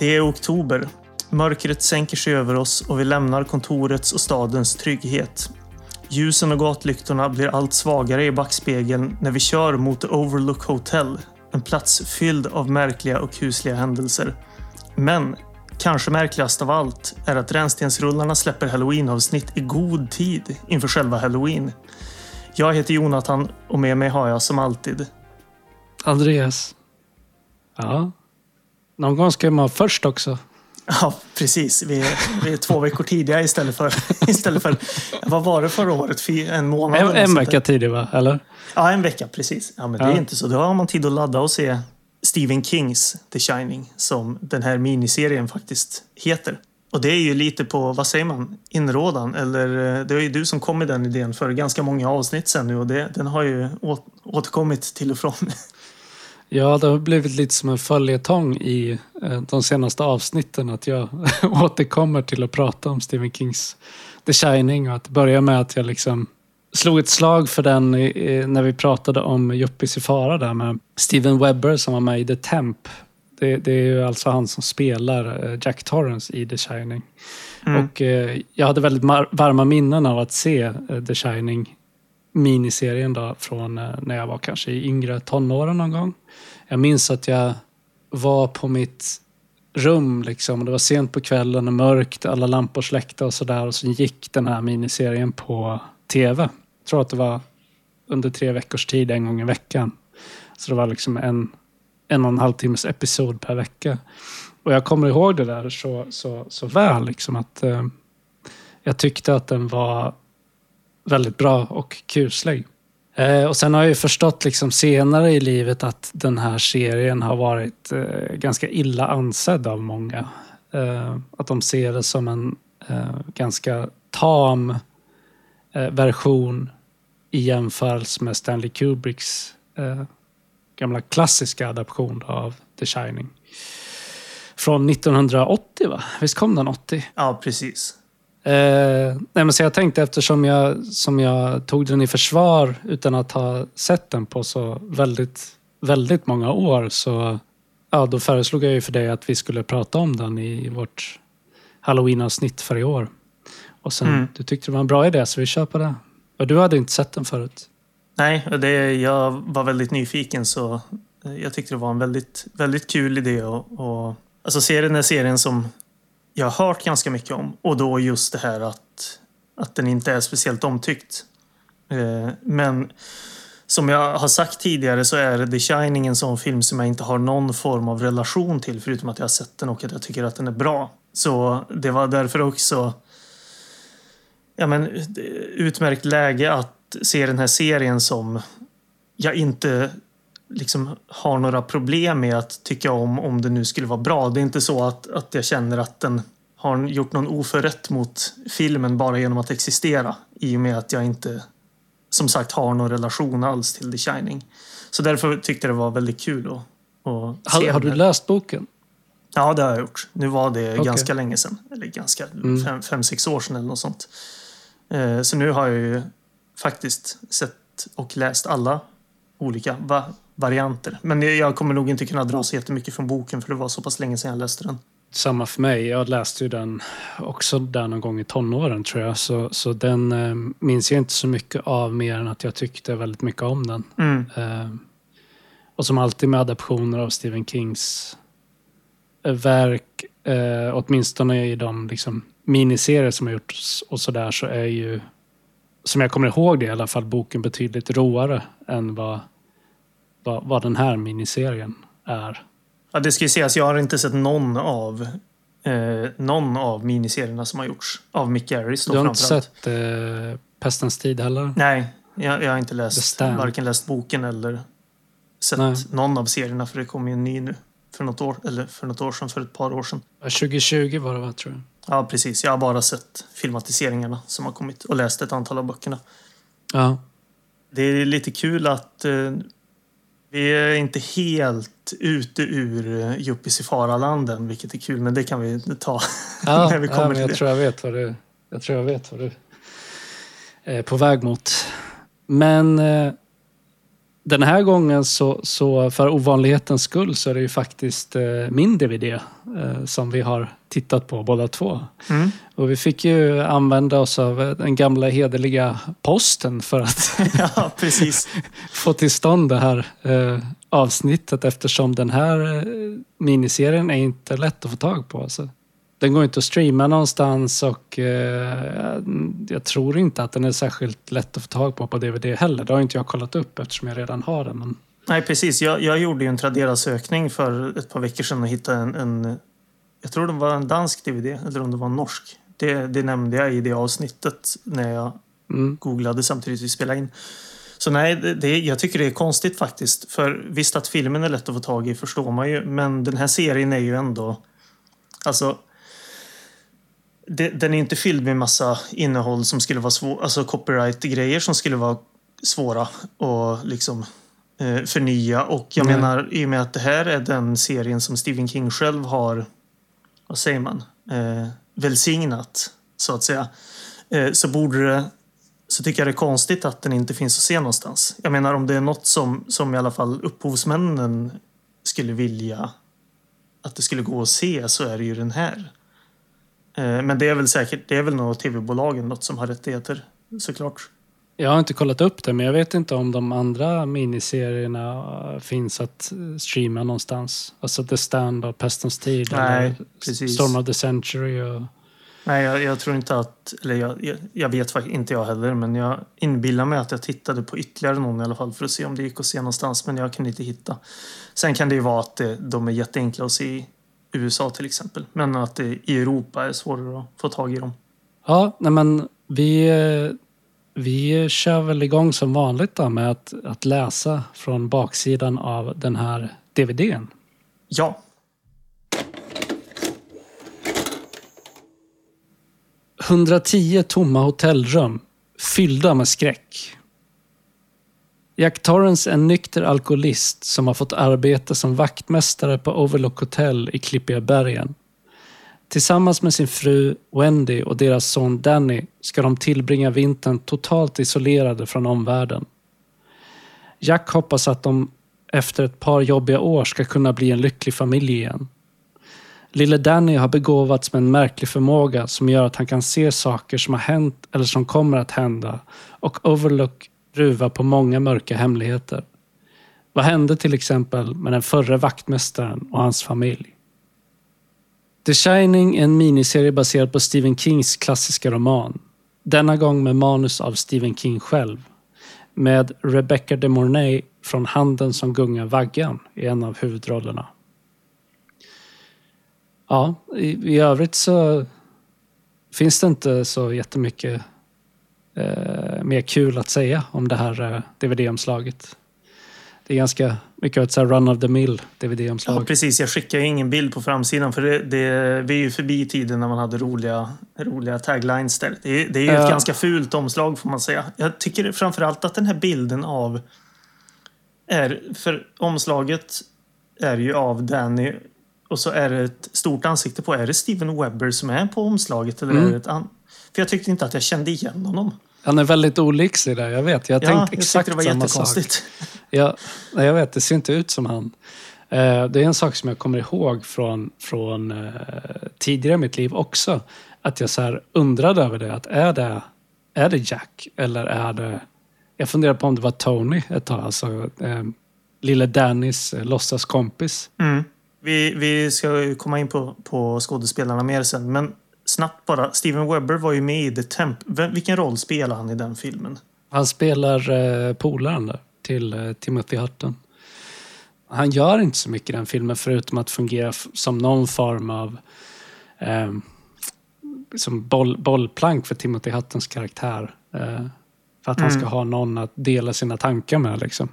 Det är oktober. Mörkret sänker sig över oss och vi lämnar kontorets och stadens trygghet. Ljusen och gatlyktorna blir allt svagare i backspegeln när vi kör mot Overlook Hotel. En plats fylld av märkliga och kusliga händelser. Men kanske märkligast av allt är att Rännstensrullarna släpper halloween-avsnitt i god tid inför själva halloween. Jag heter Jonathan och med mig har jag som alltid Andreas. Ja. Någon gång ska man vara först också. Ja, precis. Vi är, vi är två veckor tidiga istället för, istället för... Vad var det förra året? En månad? En, en vecka där. tidig va? Eller? Ja, en vecka precis. Ja, men det är Ja. inte så. Då har man tid att ladda och se Stephen Kings The Shining som den här miniserien faktiskt heter. Och det är ju lite på, vad säger man, inrådan. Eller eh, det var ju du som kom med den idén för ganska många avsnitt sen nu och det, den har ju åt, återkommit till och från. Ja, det har blivit lite som en följetong i eh, de senaste avsnitten att jag återkommer till att prata om Stephen Kings The Shining och att börja med att jag liksom slog ett slag för den när vi pratade om Yuppies i fara där med Steven Webber som var med i The Temp. Det, det är ju alltså han som spelar eh, Jack Torrance i The Shining. Mm. Och eh, jag hade väldigt varma minnen av att se The Shining miniserien då från eh, när jag var kanske i yngre tonåren någon gång. Jag minns att jag var på mitt rum liksom. och Det var sent på kvällen och mörkt, alla lampor släckta och sådär. Och så gick den här miniserien på tv. Jag tror att det var under tre veckors tid en gång i veckan. Så det var liksom en, en och en halv timmes episod per vecka. Och jag kommer ihåg det där så, så, så väl. Liksom att, eh, jag tyckte att den var väldigt bra och kuslig. Eh, och sen har jag ju förstått liksom senare i livet att den här serien har varit eh, ganska illa ansedd av många. Eh, att de ser det som en eh, ganska tam eh, version i jämförelse med Stanley Kubricks eh, gamla klassiska adaption av The Shining. Från 1980 va? Visst kom den 80? Ja, precis. Eh, nej men så jag tänkte eftersom jag, som jag tog den i försvar utan att ha sett den på så väldigt, väldigt många år så ja, då föreslog jag ju för dig att vi skulle prata om den i vårt halloween-avsnitt för i år. Och sen, Mm. du tyckte det var en bra idé så vi kör på det. Och du hade inte sett den förut. Nej, och det, jag var väldigt nyfiken så eh, jag tyckte det var en väldigt, väldigt kul idé. Och, och, alltså se den här serien som jag har hört ganska mycket om. Och då just det här att, att den inte är speciellt omtyckt. Eh, men som jag har sagt tidigare så är The Shining en sån film som jag inte har någon form av relation till förutom att jag har sett den och att jag tycker att den är bra. Så det var därför också ja, men, eh, utmärkt läge att se den här serien som jag inte liksom har några problem med att tycka om om det nu skulle vara bra. Det är inte så att, att jag känner att den har gjort någon oförrätt mot filmen bara genom att existera i och med att jag inte som sagt har någon relation alls till The Shining. Så därför tyckte jag det var väldigt kul att, att se Har, har du läst boken? Ja, det har jag gjort. Nu var det Okej. ganska länge sedan. Eller ganska, Mm. fem, fem, sex år sedan eller något sånt. Eh, så nu har jag ju faktiskt sett och läst alla olika va varianter. Men jag- kommer nog inte kunna dra så jättemycket från boken för det var så pass länge sedan jag läste den. Samma för mig. Jag läste ju den också där någon gång i tonåren tror jag. Så, så den eh, minns jag inte så mycket av mer än att jag tyckte väldigt mycket om den. Mm. Eh, och som alltid med adaptioner av Stephen Kings eh, verk, eh, åtminstone i de liksom, miniserier som har gjorts och sådär, så är ju, som jag kommer ihåg det i alla fall, boken betydligt roare än vad, vad, vad den här miniserien är. Ja, det ska ju sägas, jag har inte sett någon av eh, någon av miniserierna som har gjorts av Mick Garris. Du har inte sett eh, Pestens tid heller? Nej, jag, jag har inte läst varken läst boken eller sett Nej. någon av serierna för det kom ju en ny nu för något år, eller för något år sedan, för ett par år sedan. 2020 var det va, tror jag. Ja, precis. Jag har bara sett filmatiseringarna som har kommit och läst ett antal av böckerna. Ja. Det är lite kul att eh, vi är inte helt ute ur eh, Yuppies i faralanden, vilket är kul, men det kan vi ta Ja, när vi ja, kommer men till jag det. tror jag vet vad du, jag tror jag vet vad du är på väg mot. Men eh, den här gången så, så för ovanlighetens skull så är det ju faktiskt eh, min DVD eh, som vi har tittat på båda två. Mm. Och vi fick ju använda oss av eh, den gamla hederliga posten för att ja, få till stånd det här eh, avsnittet eftersom den här eh, miniserien är inte lätt att få tag på. Alltså. Den går inte att streama någonstans och eh, jag tror inte att den är särskilt lätt att få tag på på DVD heller. Det har inte jag kollat upp eftersom jag redan har den. Men... Nej, precis. Jag, jag gjorde ju en Tradera-sökning för ett par veckor sedan och hittade en, en jag tror det var en dansk DVD eller om det var en norsk. Det, det nämnde jag i det avsnittet när jag Mm. googlade samtidigt vi spelade in. Så nej, det, jag tycker det är konstigt faktiskt. För visst att filmen är lätt att få tag i förstår man ju. Men den här serien är ju ändå... Alltså... Den är inte fylld med massa innehåll som skulle vara svårt. Alltså copyright-grejer som skulle vara svåra att liksom eh, förnya. Och jag Nej. menar, i och med att det här är den serien som Stephen King själv har, vad säger man, eh, välsignat så att säga. Eh, så borde det så tycker jag det är konstigt att den inte finns att se någonstans. Jag menar om det är något som, som i alla fall upphovsmännen skulle vilja att det skulle gå att se så är det ju den här. Eh, Men det är väl säkert, det är väl nog tv-bolagen något som har rättigheter såklart. Jag har inte kollat upp det, men jag vet inte om de andra miniserierna eh, finns att eh, streama någonstans. Alltså The Stand och Pestens tid. Nej, precis. Storm of the Century. Och... Nej, jag, jag tror inte att, eller jag, jag, jag vet faktiskt inte jag heller, men jag inbillar mig att jag tittade på ytterligare någon i alla fall för att se om det gick att se någonstans, men jag kunde inte hitta. Sen kan det ju vara att de är jätteenkla att se USA till exempel, men att det i Europa är svårare att få tag i dem. Ja, nej men vi, vi kör väl igång som vanligt då med att, att läsa från baksidan av den här DVDn. Ja, 110 tomma hotellrum fyllda med skräck. Jack Torrance är en nykter alkoholist som har fått arbeta som vaktmästare på Overlook Hotel i Klippiga bergen. Tillsammans med sin fru Wendy och deras son Danny ska de tillbringa vintern totalt isolerade från omvärlden. Jack hoppas att de efter ett par jobbiga år ska kunna bli en lycklig familj igen. Lille Danny har begåvats med en märklig förmåga som gör att han kan se saker som har hänt eller som kommer att hända och Overlook ruvar på många mörka hemligheter. Vad hände till exempel med den förre vaktmästaren och hans familj? The Shining är en miniserie baserad på Stephen Kings klassiska roman. Denna gång med manus av Stephen King själv. Med Rebecca de Mornay från Handen som gungar vaggan i en av huvudrollerna. Ja, i, i övrigt så finns det inte så jättemycket eh, mer kul att säga om det här eh, DVD-omslaget. Det är ganska mycket av ett så run of the mill ja, DVD-omslag. precis. Jag skickar ingen bild på framsidan för det, det, vi är ju förbi tiden när man hade roliga, roliga taglines där. Det, det är ju ett Ja. ganska fult omslag får man säga. Jag tycker framförallt att den här bilden av är, för omslaget är ju av Danny och så är det ett stort ansikte på. Är det Steven Webber som är på omslaget? Eller Mm. är det ett an- För jag tyckte inte att jag kände igen honom. Han är väldigt olik sig där, jag vet. Jag Ja, tänkt jag exakt var samma sak. Ja, nej, jag vet, det ser inte ut som han. Eh, Det är en sak som jag kommer ihåg från, från eh, tidigare i mitt liv också. Att jag så här undrade över det. Att är det, är det Jack eller är det... Jag funderade på om det var Tony ett tag. Alltså eh, lille Dannys eh, låtsaskompis. Mm. Vi, vi ska komma in på, på skådespelarna mer sen. Men snabbt bara. Steven Webber var ju med i The Temp. Vilken roll spelar han i den filmen? Han spelar eh, polaren där till eh, Timothy Hutton. Han gör inte så mycket i den filmen förutom att fungera som någon form av eh, som boll, bollplank för Timothy Huttons karaktär. Eh, för att han ska Mm. ha någon att dela sina tankar med. Liksom.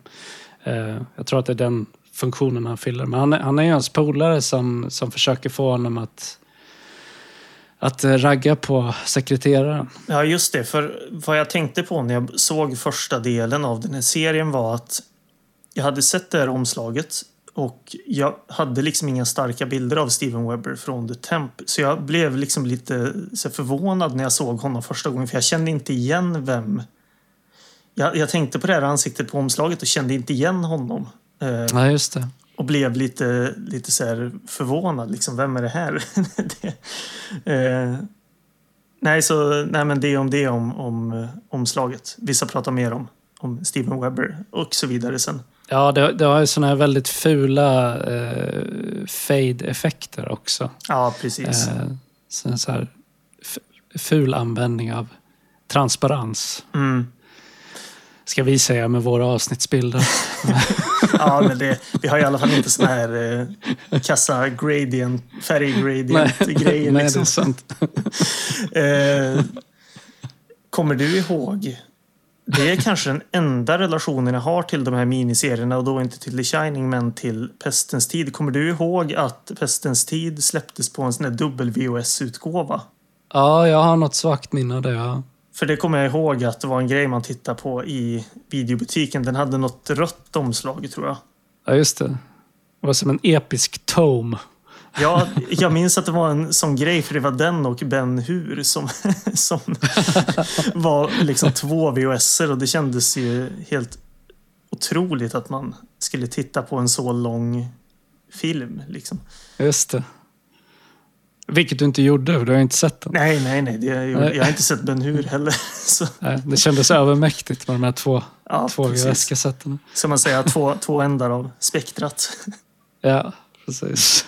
Eh, jag tror att det är den funktionen han fyller. Men han, är- han är ju hans polare som, som försöker få honom att, att eh, ragga på sekreteraren. Ja, just det. För vad jag tänkte på när jag såg första delen av den här serien var att jag hade sett det här omslaget och jag hade liksom inga starka bilder av Steven Webber från The Temp. Så jag blev liksom lite förvånad när jag såg honom första gången för jag kände inte igen vem Jag, jag tänkte på det här ansiktet på omslaget och kände inte igen honom. Eh, Nej, just det. Och blev lite, lite så förvånad. Liksom, vem är det här? det, eh, nej, så, nej, men det är om det om, om eh, omslaget. Vissa pratar mer om, om Steven Webber och så vidare sen. Ja, det, det har ju såna här väldigt fula eh, fade-effekter också. Ja, precis. Eh, så, här, ful användning av transparens. Mm. Ska vi säga med våra avsnittsbilder. Ja, men det, vi har i alla fall inte såna här eh, kassa gradient, färggradient-grejer. Nej, det Liksom. är sant. Eh, kommer du ihåg? Det är kanske den enda relationen jag har till de här miniserierna och då inte till The Shining men till Pestens tid. Kommer du ihåg att Pestens tid släpptes på en sån här dubbel VHS-utgåva? Ja, jag har något svagt minne av det. Ja. För det kommer jag ihåg att det var en grej man tittade på i videobutiken. Den hade något rött omslag tror jag. ja, just det. Det var som en episk tome. Ja, jag minns att det var en sån grej för det var den och Ben Hur som, som var liksom två VHSer och det kändes ju helt otroligt att man skulle titta på en så lång film. Liksom. Just det. Vilket du inte gjorde, för du har inte sett den. Nej, nej, nej. Jag, jag har inte sett Ben Hur heller. Nej, Det kändes övermäktigt med de här två, ja, två. VHS-kassetterna. Som man säger, två, två ändar av spektrat. Ja, precis.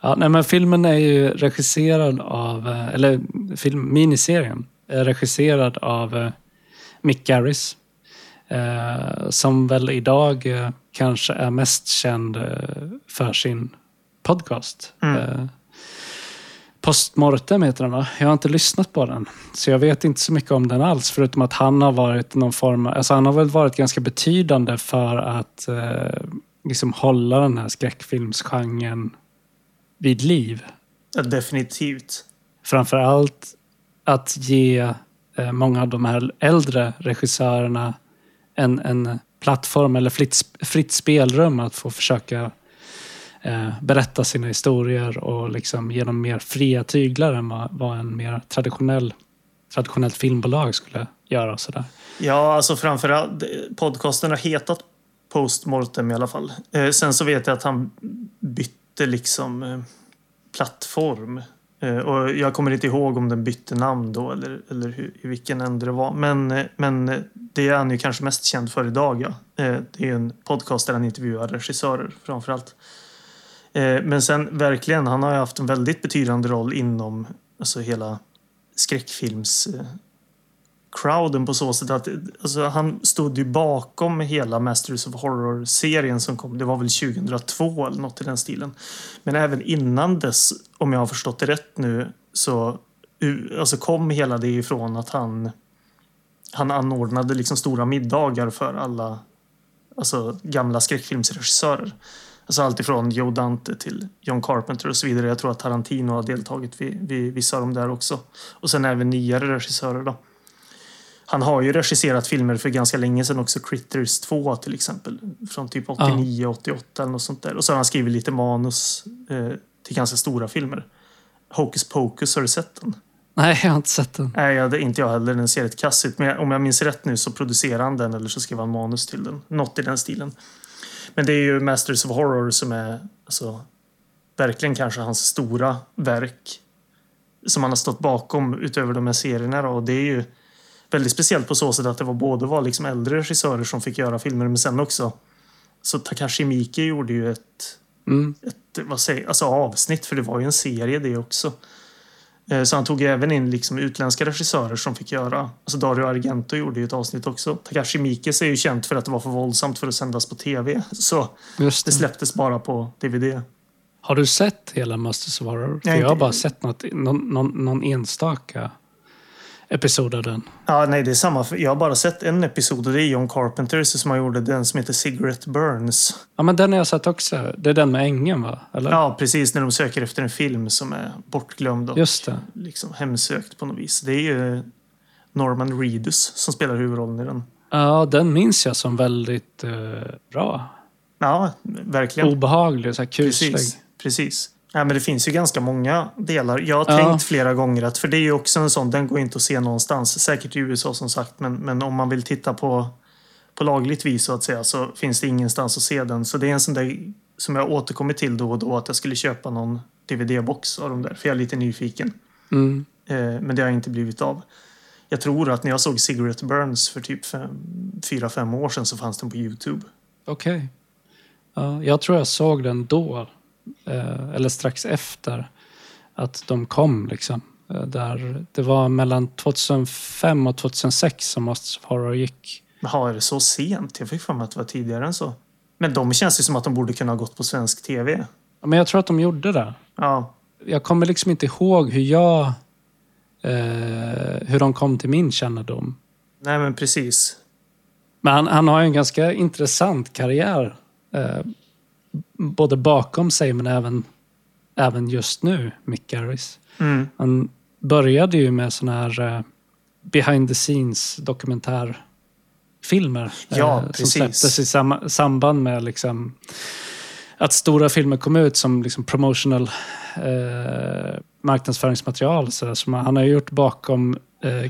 ja, nej, men filmen är ju regisserad av, eh, eller film, miniserien är regisserad av eh, Mick Garris. Eh, som väl idag kanske är mest känd för sin podcast. Mm. Eh, Postmortem heter den va? Jag har inte lyssnat på den. Så jag vet inte så mycket om den alls. Förutom att han har varit någon form Alltså han har väl varit ganska betydande för att eh, liksom hålla den här skräckfilmsgenren vid liv. Ja, definitivt. Framför allt att ge eh, många av de här äldre regissörerna en, en plattform eller fritt, fritt spelrum att få försöka Eh, berätta sina historier och liksom ge dem mer fria tyglar än vad, vad en mer traditionell, traditionellt filmbolag skulle göra. Och sådär. Ja, alltså framförallt podcasten har hetat Postmortem i alla fall. Eh, sen så vet jag att han bytte liksom eh, plattform. Eh, och jag kommer inte ihåg om den bytte namn då eller, eller hur, i vilken ände det var. Men, eh, men eh, det är han ju kanske mest känd för idag. Ja. Eh, det är en podcast där han intervjuar regissörer framförallt. Eh, Eh, men sen verkligen, han har ju haft en väldigt betydande roll inom alltså hela skräckfilms crowden på så sätt att alltså, han stod ju bakom hela Masters of Horror-serien som kom. Det var väl 2002 eller något i den stilen. Men även innan dess, om jag har förstått det rätt nu, så alltså, kom hela det ifrån att han han anordnade liksom stora middagar för alla alltså, gamla skräckfilmsregissörer. Alltså allt ifrån Joe Dante till John Carpenter och så vidare. Jag tror att Tarantino har deltagit vid, vid vissa av dem där också. Och sen även nyare regissörer då. Han har ju regisserat filmer för ganska länge sedan också. Critters 2 till exempel. Från typ 89, 88 eller något sånt där. Och så har han skrivit lite manus eh, till ganska stora filmer. Hocus Pocus, har du sett den? Nej, jag har inte sett den. Nej, jag, det, inte jag heller. Den ser rätt kass ut. Men jag, om jag minns rätt nu så producerar han den eller så skrev han manus till den. Något i den stilen. Men det är ju Masters of Horror som är alltså, verkligen kanske hans stora verk. Som han har stått bakom utöver de här serierna. Då. Och det är ju väldigt speciellt på så sätt att det var både var liksom äldre regissörer som fick göra filmer men sen också så Takashi Miike gjorde ju ett, Mm. ett vad säger, alltså avsnitt för det var ju en serie det också. Eh, Så han tog även in liksom utländska regissörer som fick göra. Alltså Dario Argento gjorde ju ett avsnitt också. Takashi Miike är ju känt för att det var för våldsamt för att sändas på tv. Så Just det det. släpptes bara på DVD. Har du sett hela Masters of Horror? För jag har bara sett något, någon, någon, någon enstaka episod av den. Ja, nej, det är samma. Jag har bara sett en episod och det är John Carpenter som har gjort den som heter Cigarette Burns. Ja, men den har jag sett också. Det är den med ängen, va? Eller? Ja, precis. När de söker efter en film som är bortglömd och Just det. liksom hemsökt på något vis. Det är ju Norman Reedus som spelar huvudrollen i den. Ja, den minns jag som väldigt eh, bra. Ja, verkligen. Obehaglig, så här kuslig. Precis. Precis. Ja, men det finns ju ganska många delar. Jag har Ja. tänkt flera gånger att, för det är ju också en sån, den går inte att se någonstans. Säkert i USA som sagt, men, men om man vill titta på, på lagligt vis så att säga så finns det ingenstans att se den. Så det är en sån där som jag återkommer till då och då att jag skulle köpa någon DVD-box av de där, för jag är lite nyfiken. Mm. Eh, men det har inte blivit av. Jag tror att när jag såg Cigarette Burns för typ fem, fyra, fem år sedan så fanns den på Youtube. Okej. Ja, jag tror jag såg den då, eller strax efter att de kom. Liksom. Eh, där, det var mellan 2005 och 2006 som Masters of Horror gick. Jaha, är det så sent? Jag fick för mig att det var tidigare än så. Men de känns ju som att de borde kunna ha gått på svensk tv. Ja, Men jag tror att de gjorde det. Ja, Jag kommer liksom inte ihåg hur jag... Eh, hur de kom till min kännedom. nej men precis. Men han, han har ju en ganska intressant karriär. Eh, både bakom sig men även, även just nu, Mick Garris. Mm. Han började ju med såna här eh, behind the scenes dokumentärfilmer. Ja, eh, precis. Som släpptes i sam- samband med liksom, att stora filmer kom ut som liksom promotional eh, marknadsföringsmaterial. Så, så man, han har gjort bakom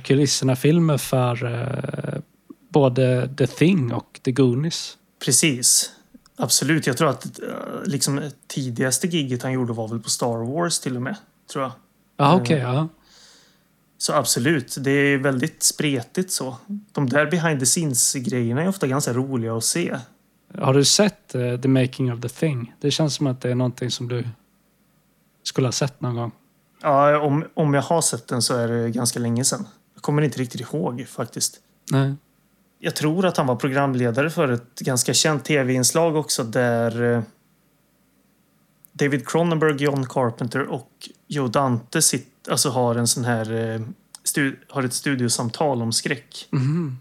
kulisserna-filmer för både The Thing och The Goonies. Precis. Absolut. Jag tror att eh, liksom, tidigaste giget han gjorde var väl på Star Wars till och med. Tror jag. Ja, okej. ja. Så absolut, det är väldigt spretigt så. De där behind the scenes-grejerna är ofta ganska roliga att se. Har du sett eh, The Making of the Thing? Det känns som att det är någonting som du skulle ha sett någon gång. Ja, om, om jag har sett den så är det ganska länge sedan. Jag kommer inte riktigt ihåg faktiskt. Nej. Jag tror att han var programledare för ett ganska känt tv-inslag också där eh, David Cronenberg, John Carpenter och Joe Dante sitt, alltså har en sån här eh, stu, har ett studiosamtal om skräck. Mhm.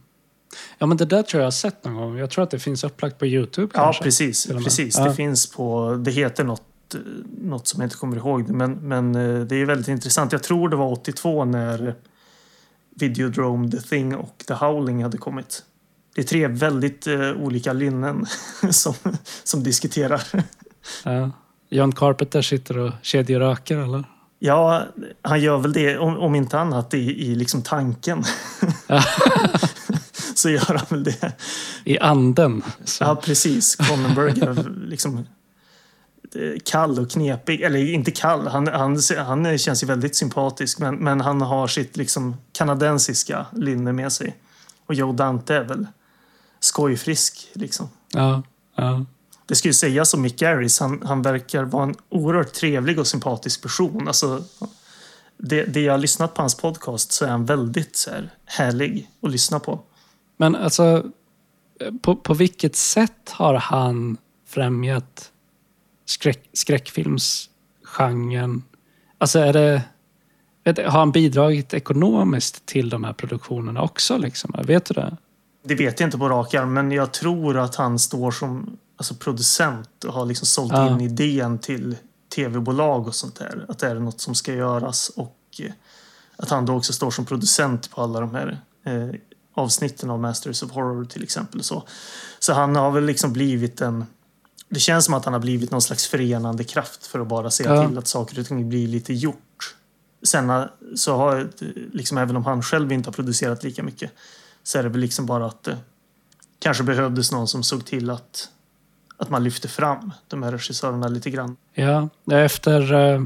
Ja, men det där tror jag har sett någon gång. Jag tror att det finns upplagt på Youtube Ja, kanske. precis. precis. Ja. Det finns på, det heter något, eh, något som jag inte kommer ihåg. Men, men det är väldigt intressant. Jag tror det var 82 när Videodrome, The Thing och The Howling hade kommit. Det är tre väldigt eh, olika linnen som, som diskuterar. Ja. John Carpenter sitter och kedjeröker eller? Ja, han gör väl det, om, om inte annat, i, i liksom tanken. Så gör han väl det. I anden. Så. Ja, precis. Cronenberg är liksom eh, kall och knepig. Eller inte kall, han, han, han känns ju väldigt sympatisk. Men, men han har sitt liksom kanadensiska linne med sig. Och Joe Dante är väl skojfrisk liksom. Ja, ja. Det skulle ju sägas om Mick Garris. Han, han verkar vara en oerhört trevlig och sympatisk person. Alltså, det, det jag har lyssnat på hans podcast så är han väldigt så här, härlig att lyssna på. Men alltså, på, på vilket sätt har han främjat skräck, skräckfilmsgenren? Alltså är det, vet, har han bidragit ekonomiskt till de här produktionerna också? Liksom? Vet du det? Det vet jag inte på rak arm, men jag tror att han står som alltså, producent och har liksom sålt Ja. in idén till tv-bolag och sånt där. Att det är något som ska göras och eh, att han då också står som producent på alla de här eh, avsnitten av Masters of Horror till exempel. Så, så han har väl liksom blivit en... Det känns som att han har blivit någon slags förenande kraft för att bara se Ja. till att saker och ting blir lite gjort. Sen eh, så har, liksom, även om han själv inte har producerat lika mycket, så är det väl liksom bara att det kanske behövdes någon som såg till att, att man lyfte fram de här regissörerna lite grann. Ja, efter... eh,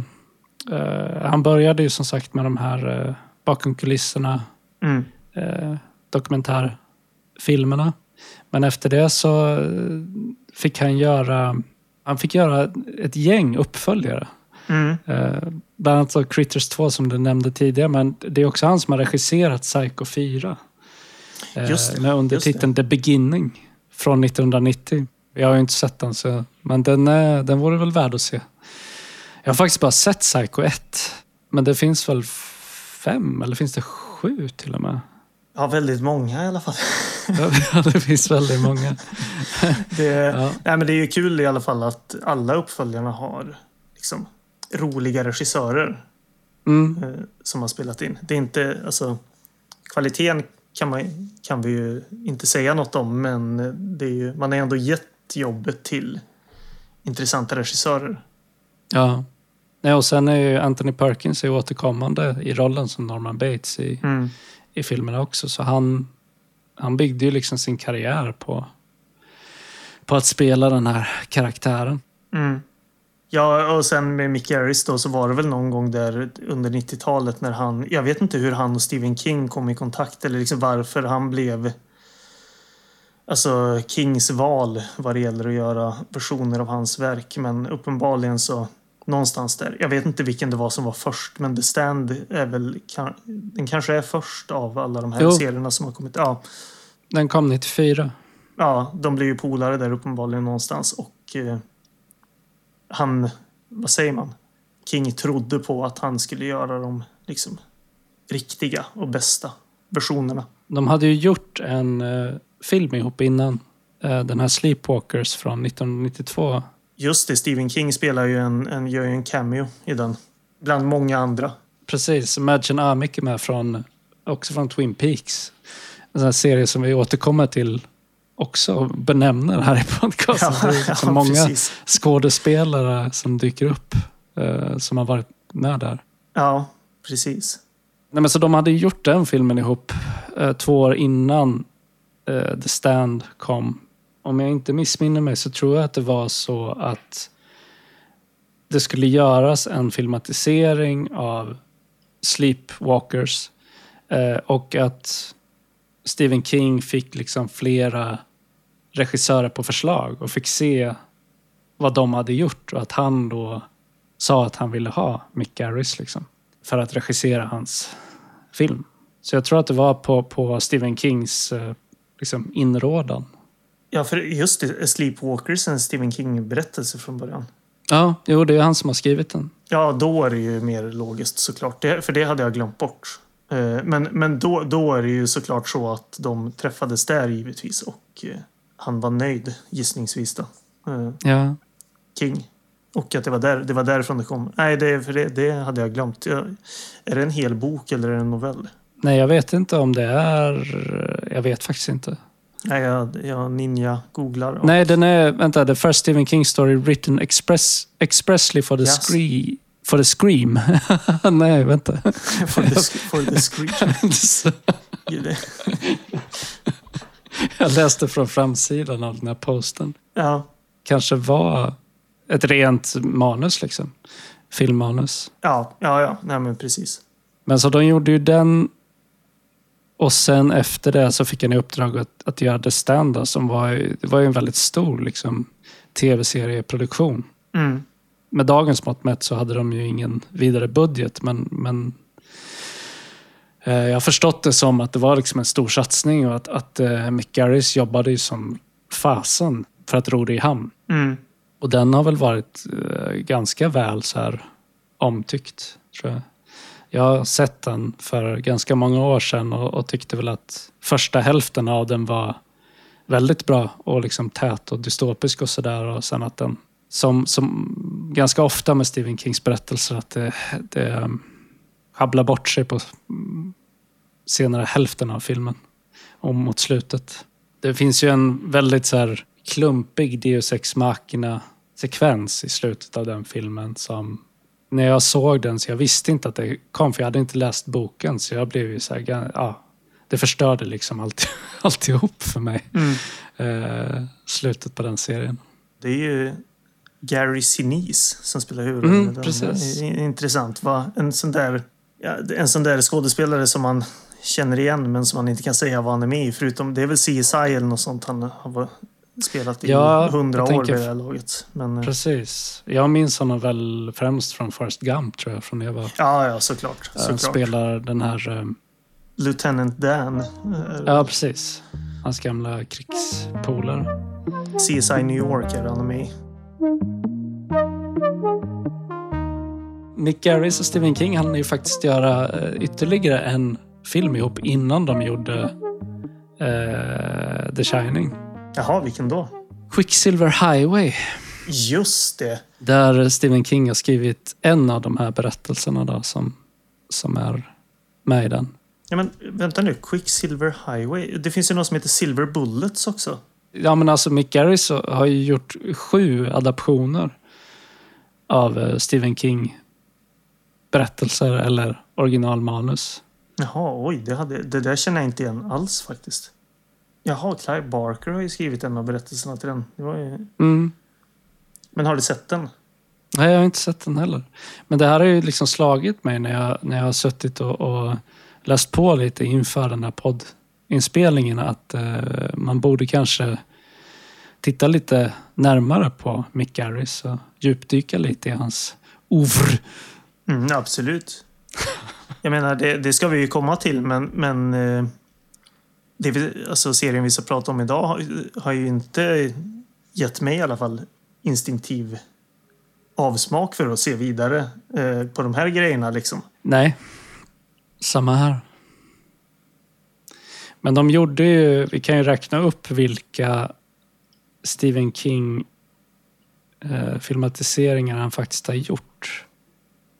eh, han började ju som sagt med de här uh, bakom kulisserna Mm. eh, dokumentärfilmerna. Men efter det så eh, fick han göra, han fick göra ett gäng uppföljare. Mm. Eh, bland annat Critters 2 som du nämnde tidigare, men det är också han som har regisserat Psycho 4. Eh, Just det, med undertiteln The Beginning från 1990. Jag har ju inte sett den, så, men den, är, den vore väl värd att se. Jag har faktiskt bara sett Psycho 1, men det finns väl fem, eller finns det sju till och med? Ja, väldigt många i alla fall. Ja, det finns väldigt många. Det, Ja. nej, men det är ju kul i alla fall att alla uppföljarna har liksom, roliga regissörer Mm. eh, som har spelat in. Det är inte, alltså, kvaliteten kan, man, kan vi ju inte säga något om, men är ju, man har ändå gett jobbet till intressanta regissörer. Ja. Nej, och sen är ju Anthony Perkins är återkommande i rollen som Norman Bates i, Mm. i filmerna också. Så han, han byggde ju liksom sin karriär på, på att spela den här karaktären. Mm. Ja, och sen med Mick Garris då så var det väl någon gång där under 90-talet när han... Jag vet inte hur han och Stephen King kom i kontakt eller liksom varför han blev... Alltså Kings val vad det gäller att göra versioner av hans verk. Men uppenbarligen så någonstans där. Jag vet inte vilken det var som var först men The Stand är väl... Den kanske är först av alla de här Jo. serierna som har kommit. Ja, Den kom 94. ja, de blev ju polare där uppenbarligen någonstans och eh, han, vad säger man? King trodde på att han skulle göra de liksom riktiga och bästa versionerna. De hade ju gjort en eh, film ihop innan. Eh, den här Sleepwalkers från 1992. Just det, Stephen King spelar ju en, en, gör ju en cameo i den. Bland många andra. Precis, Imagine Amick är med från, också från Twin Peaks. En sån här serie som vi återkommer till också benämner här i podcasten. Ja, det är så ja, många precis. skådespelare som dyker upp eh, som har varit med där. Ja, precis. Nej, men så de hade gjort den filmen ihop eh, två år innan eh, The Stand kom. Om jag inte missminner mig så tror jag att det var så att det skulle göras en filmatisering av Sleepwalkers eh, och att Stephen King fick liksom flera regissörer på förslag och fick se vad de hade gjort och att han då sa att han ville ha Mick Garris liksom, för att regissera hans film. Så jag tror att det var på, på Stephen Kings eh, liksom, inrådan. Ja, för just det, Sleepwalkers är en Stephen King-berättelse från början. Ja, jo, det är han som har skrivit den. Ja, då är det ju mer logiskt såklart. Det, för det hade jag glömt bort. Eh, Men, men då, då är det ju såklart så att de träffades där givetvis och eh, han var nöjd gissningsvis då. Eh, Ja. King. Och att det var, där, det var därifrån det kom. Nej, det, för det, det hade jag glömt. Jag, är det en hel bok eller är det en novell? Nej, jag vet inte om det är... Jag vet faktiskt inte. Nej, jag, jag ninja-googlar. Nej, den är... Vänta, the first Stephen King story written express, expressly for the, Yes. scree, for the scream. Nej, vänta. for, the, for the screen. Jag läste från framsidan av den här posten. Ja, Kanske var ett rent manus liksom. Filmmanus. ja, ja, ja. Nej, men precis. Men så de gjorde ju den och sen efter det så fick han i uppdrag att, att göra The Stand som var, det var ju en väldigt stor liksom, tv-serieproduktion. Mm. Med dagens mått mätt så hade de ju ingen vidare budget men, men jag har förstått det som att det var liksom en stor satsning och att, att eh, Mick Garris jobbade ju som fasen för att ro det i hamn. Mm. Och den har väl varit eh, ganska väl så här omtyckt, tror jag. Jag har sett den för ganska många år sedan och, och tyckte väl att första hälften av den var väldigt bra och liksom tät och dystopisk och sådär. Och sen att den, som, som ganska ofta med Stephen Kings berättelser, att det, det eh, sjabblar bort sig på senare hälften av filmen och mot slutet. Det finns ju en väldigt så här klumpig Deus Ex Machina sekvens i slutet av den filmen som när jag såg den så jag visste inte att det kom för jag hade inte läst boken så jag blev ju så här, ja, det förstörde liksom allt, alltihop för mig. Mm. Eh, slutet på den serien. Det är ju Gary Sinise som spelar huvudrollen. Mm, precis. Det är Intressant. Va? En, sån där, ja, en sån där skådespelare som man känner igen men som man inte kan säga vad han är med i. Förutom det är väl CSI eller något sånt han har spelat i Ja, hundra år vid det här laget. Men, eh, Precis. Jag minns honom väl främst från First Gump tror jag, från när jag var ja, ja, såklart. Jag såklart. spelar den här... eh, Lieutenant Dan. eh, Ja, precis. Hans gamla krigspolare. CSI New York är han med i. Mick Garris och Stephen King hann ju faktiskt göra eh, ytterligare en film ihop innan de gjorde eh, The Shining. Jaha, vilken då? Quicksilver Highway. Just det. Där Stephen King har skrivit en av de här berättelserna då, som, som är med i den. Ja, men vänta nu. Quicksilver Highway. Det finns ju något som heter Silver Bullets också. Ja, men alltså Mick Garris har ju gjort sju adaptioner av eh, Stephen King berättelser eller originalmanus. Jaha, oj, det, hade, det där känner jag inte igen alls faktiskt. Jaha, Clive Barker har ju skrivit en av berättelserna till den. Ju... Mm. Men har du sett den? Nej, jag har inte sett den heller. Men det här har ju liksom slagit mig när jag, när jag har suttit och, och läst på lite inför den här poddinspelningen att eh, man borde kanske titta lite närmare på Mick Garris och djupdyka lite i hans ouvre. Mm, absolut. Jag menar, det, det ska vi ju komma till, men, men eh, det vi, alltså serien vi ska prata om idag har, har ju inte gett mig i alla fall instinktiv avsmak för att se vidare eh, på de här grejerna. Liksom. Nej, samma här. Men de gjorde ju, vi kan ju räkna upp vilka Stephen King eh, filmatiseringar han faktiskt har gjort.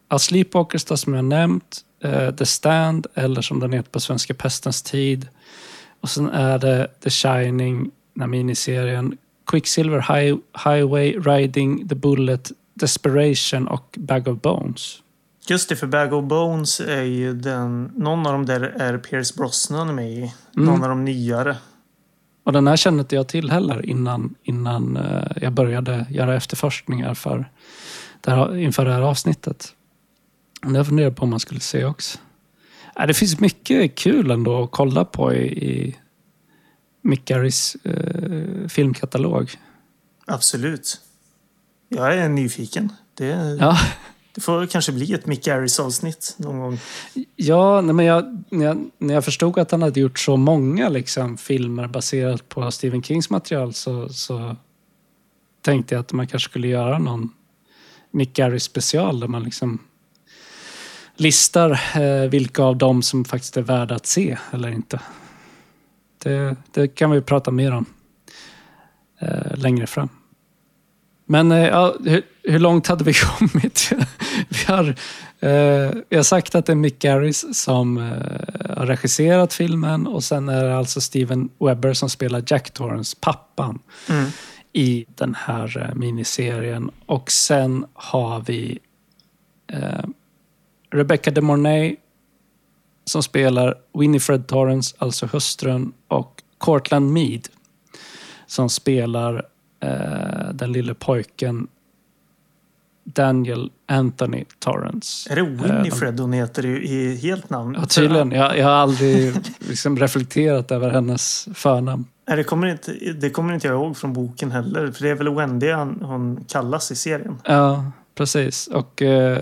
A Sleepwalkers då, som jag nämnt, eh, The Stand eller som den heter på svenska Pestens tid. Och sen är det The Shining, den här miniserien, Quicksilver High, Highway, Riding the Bullet, Desperation och Bag of Bones. Just det, för Bag of Bones är ju den... Någon av dem där är Pierce Brosnan med i. Mm. Någon av de nyare. Och den här kände inte jag till heller innan, innan eh, jag började göra efterforskningar för det här, inför det här avsnittet. Men jag funderade på om man skulle se också. Äh, det finns mycket kul ändå att kolla på i, i Mick Garris eh, filmkatalog. Absolut. Jag är nyfiken. Det, Ja, det får kanske bli ett Mick Garris-avsnitt någon gång. ja nej, men jag, när, jag, när jag förstod att han hade gjort så många liksom, filmer baserat på Stephen Kings material så, så tänkte jag att man kanske skulle göra någon Mick Garris special där man liksom listar eh, vilka av dem som faktiskt är värda att se eller inte. Det, det kan vi prata mer om eh, längre fram. Men eh, ja, hur, hur långt hade vi kommit? vi, har, eh, vi har sagt att det är Mick Garris som eh, har regisserat filmen och sen är det alltså Steven Webber som spelar Jack Torrance, pappan, Mm. i den här eh, miniserien. Och sen har vi eh, Rebecca de Mornay som spelar Winifred Torrance, alltså hustrun, och Cortland Mead som spelar eh, den lille pojken Daniel Anthony Torrance. Är det Winifred hon heter i, i helt namn? Ja, tydligen. Jag, jag har aldrig liksom reflekterat över hennes förnamn. Nej, det, kommer inte, det kommer inte jag ihåg från boken heller. För det är väl Wendy hon kallas i serien. Ja, precis. Och eh,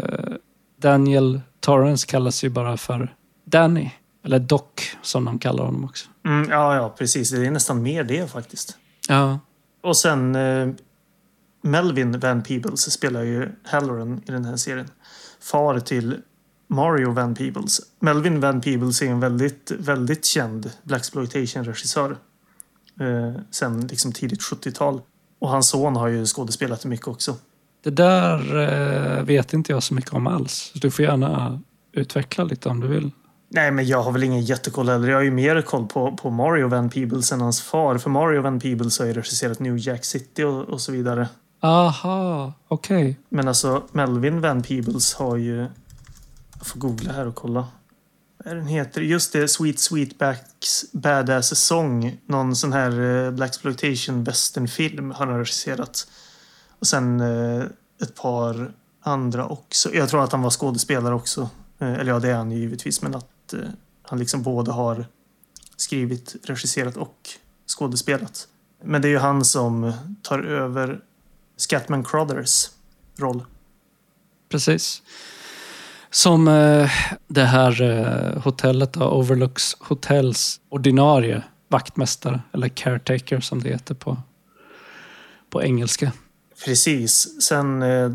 Daniel Torrance kallas ju bara för Danny. Eller Doc, som de kallar honom också. Mm, ja, ja, precis. Det är nästan mer det faktiskt. Ja, Och sen eh, Melvin Van Peebles spelar ju Halloran i den här serien. Far till Mario Van Peebles. Melvin Van Peebles är en väldigt, väldigt känd Blaxploitation-regissör. Eh, sen liksom tidigt 70-tal. Och hans son har ju skådespelat mycket också. Det där eh, vet inte jag så mycket om alls. Du får gärna utveckla lite om du vill. Nej, men jag har väl ingen jättekoll heller. Jag har ju mer koll på, på Mario Van Peebles än hans far. För Mario Van Peebles har ju regisserat New Jack City och, och så vidare. Aha, okej. Men alltså, Melvin Van Peebles har ju... Jag får googla här och kolla. Vad är den heter? Just det, Sweet Sweetbacks Badass Song. Någon sån här eh, Blaxploitation westernfilm har han regisserat. Och sen eh, ett par andra också. Jag tror att han var skådespelare också. Eh, eller ja, det är han ju givetvis. Men att eh, han liksom både har skrivit, regisserat och skådespelat. Men det är ju han som tar över Scatman Crothers roll. Precis. Som eh, det här eh, hotellet, då, Overlooks Hotels ordinarie vaktmästare, eller caretaker som det heter på, på engelska. Precis. Sen eh,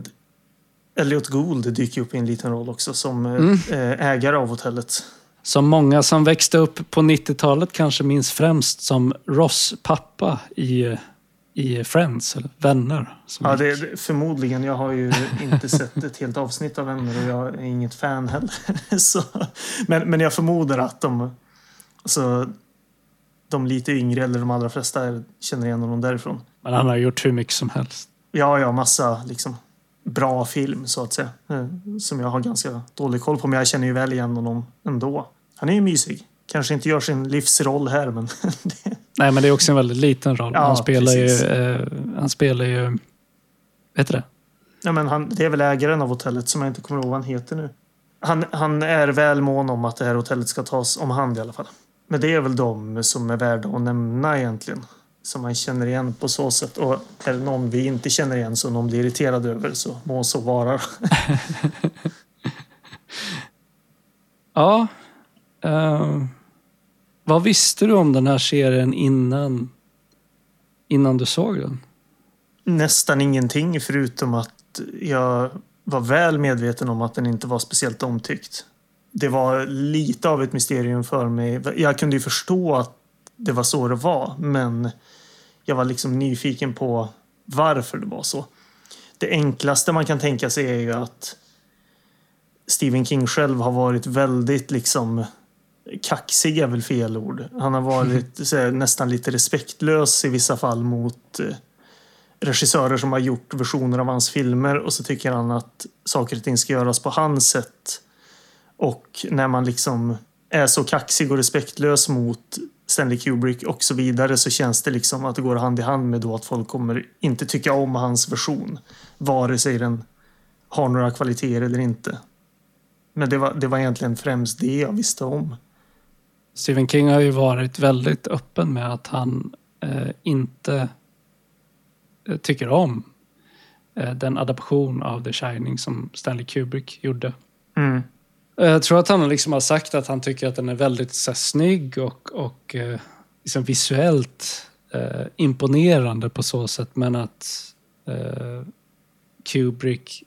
Elliot Gould dyker upp i en liten roll också som eh, Mm. eh, ägare av hotellet. Som många som växte upp på 90-talet kanske minns främst som Ross pappa i, i Friends, eller Vänner. Ja, det, förmodligen. Jag har ju inte sett ett helt avsnitt av Vänner och jag är inget fan heller. Så, men, men jag förmodar att de, alltså, de lite yngre, eller de allra flesta, känner igen honom därifrån. Men han har gjort hur mycket som helst. Ja, ja, massa liksom. bra film så att säga. Eh, som jag har ganska dålig koll på, men jag känner ju väl igen honom ändå. Han är ju mysig. Kanske inte gör sin livsroll här, men... Nej, men det är också en väldigt liten roll. Ja, han spelar precis. ju... Eh, han spelar ju... Vet du det? Ja, men han, det är väl ägaren av hotellet som jag inte kommer ihåg vad han heter nu. Han, han är väl mån om att det här hotellet ska tas om hand i alla fall. Men det är väl de som är värda att nämna egentligen. Som man känner igen på så sätt. Och är det någon vi inte känner igen som någon blir irriterad över så må så vara. Ja. Eh, vad visste du om den här serien innan, innan du såg den? Nästan ingenting förutom att jag var väl medveten om att den inte var speciellt omtyckt. Det var lite av ett mysterium för mig. Jag kunde ju förstå att det var så det var, men jag var liksom nyfiken på varför det var så. Det enklaste man kan tänka sig är ju att Stephen King själv har varit väldigt liksom kaxig är väl fel ord. Han har varit här, nästan lite respektlös i vissa fall mot eh, regissörer som har gjort versioner av hans filmer och så tycker han att saker och ting ska göras på hans sätt. Och när man liksom är så kaxig och respektlös mot Stanley Kubrick och så vidare så känns det liksom att det går hand i hand med då att folk kommer inte tycka om hans version. Vare sig den har några kvaliteter eller inte. Men det var, det var egentligen främst det jag visste om. Stephen King har ju varit väldigt öppen med att han eh, inte eh, tycker om eh, den adaption av The Shining som Stanley Kubrick gjorde. Mm. Jag tror att han liksom har sagt att han tycker att den är väldigt så här, snygg och, och eh, liksom visuellt eh, imponerande på så sätt. Men att eh, Kubrick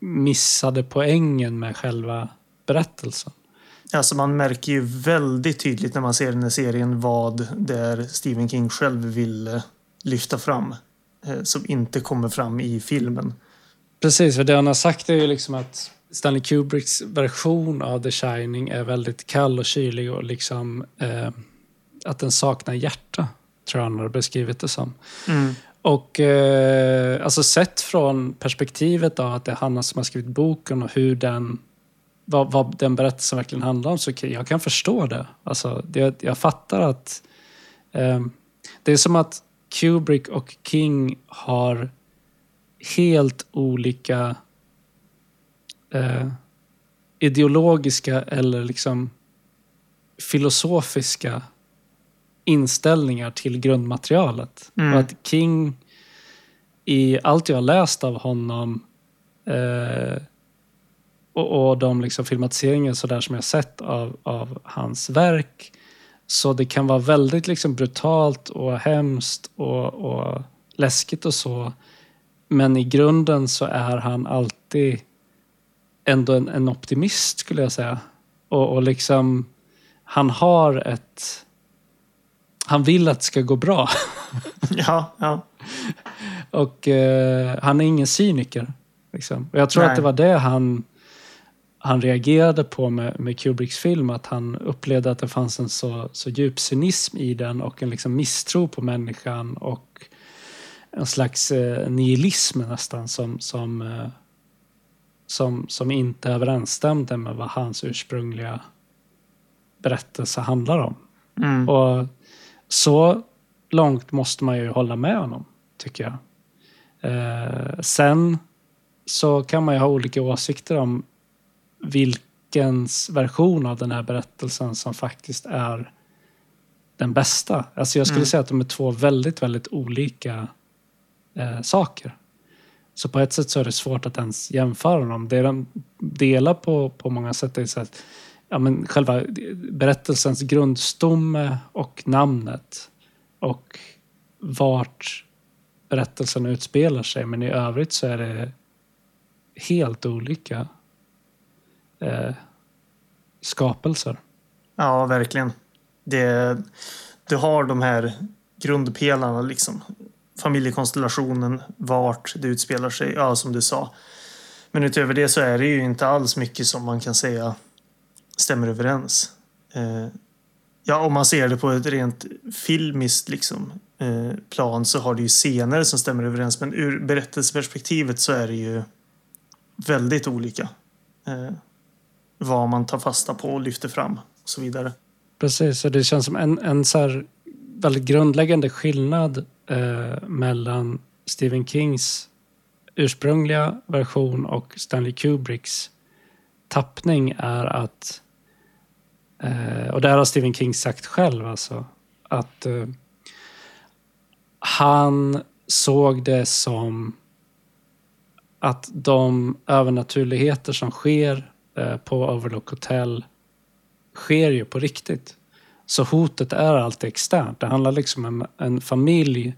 missade poängen med själva berättelsen. Alltså man märker ju väldigt tydligt när man ser den här serien vad det är Stephen King själv vill lyfta fram. eh, Som inte kommer fram i filmen. Precis, för det han har sagt är ju liksom att Stanley Kubricks version av The Shining är väldigt kall och kylig och liksom eh, att den saknar hjärta, tror jag han har beskrivit det som. Mm. Och eh, alltså sett från perspektivet av att det är han som har skrivit boken och hur den vad, vad den berättelsen verkligen handlar om så jag kan förstå det. Alltså, det jag fattar att eh, det är som att Kubrick och King har helt olika eh, ideologiska eller liksom filosofiska inställningar till grundmaterialet. Mm. Och att King, i allt jag har läst av honom eh, och, och de liksom filmatiseringar så där som jag sett av, av hans verk, så det kan vara väldigt liksom brutalt och hemskt och, och läskigt och så. Men i grunden så är han alltid ändå en, en optimist skulle jag säga. Och, och liksom, han har ett... Han vill att det ska gå bra. Ja, ja. Och eh, han är ingen cyniker. Liksom. Och jag tror Nej. att det var det han, han reagerade på med, med Kubricks film. Att han upplevde att det fanns en så, så djup cynism i den och en liksom misstro på människan och en slags eh, nihilism nästan som, som, eh, som, som inte överensstämde med vad hans ursprungliga berättelse handlar om. Mm. Och så långt måste man ju hålla med honom, tycker jag. Eh, sen så kan man ju ha olika åsikter om vilkens version av den här berättelsen som faktiskt är den bästa. Alltså jag skulle Mm. säga att de är två väldigt, väldigt olika eh, saker. Så på ett sätt så är det svårt att ens jämföra dem. Det de delar på, på många sätt är så att ja, men själva berättelsens grundstomme och namnet och vart berättelsen utspelar sig. Men i övrigt så är det helt olika eh, skapelser. Ja, verkligen. Det, du har de här grundpelarna, liksom. Familjekonstellationen, vart det utspelar sig, ja, som du sa. Men utöver det så är det ju inte alls mycket som man kan säga stämmer överens. Eh, ja, om man ser det på ett rent filmiskt, liksom. eh, plan så har det ju scener som stämmer överens. Men ur berättelseperspektivet så är det ju väldigt olika. Eh, vad man tar fasta på och lyfter fram och så vidare. Precis, och det känns som en, en så här väldigt grundläggande skillnad eh, mellan Stephen Kings ursprungliga version och Stanley Kubricks tappning är att, eh, och det här har Stephen King sagt själv alltså, att eh, han såg det som att de övernaturligheter som sker eh, på Overlook Hotel sker ju på riktigt. Så hotet är alltid externt. Det handlar liksom om en familj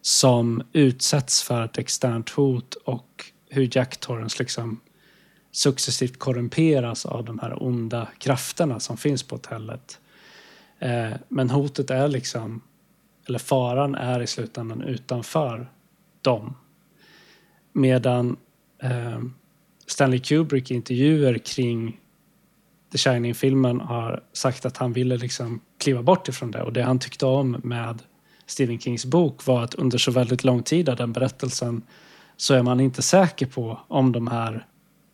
som utsätts för ett externt hot och hur Jack Torrance liksom successivt korrumperas av de här onda krafterna som finns på hotellet. Eh, men hotet är liksom, eller faran är i slutändan utanför dem. Medan eh, Stanley Kubrick i intervjuer kring The Shining-filmen har sagt att han ville liksom kliva bort ifrån det och det han tyckte om med Stephen Kings bok var att under så väldigt lång tid av den berättelsen så är man inte säker på om de här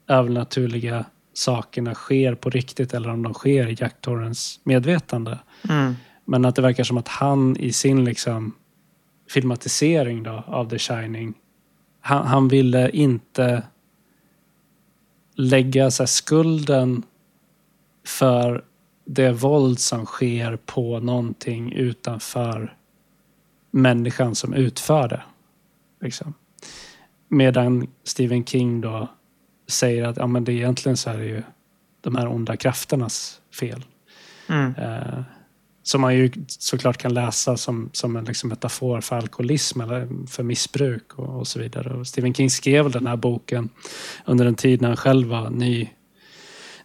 övernaturliga sakerna sker på riktigt eller om de sker i Jack Torrance medvetande. Mm. Men att det verkar som att han i sin liksom filmatisering då, av The Shining, han, han ville inte lägga så skulden för det våld som sker på någonting utanför människan som utför det. Liksom. Medan Stephen King då säger att ja, men det egentligen så är det ju de här onda krafternas fel. Mm. Eh, som man ju såklart kan läsa som, som en liksom metafor för alkoholism eller för missbruk och, och så vidare. Och Stephen King skrev den här boken under en tid när han själv var ny,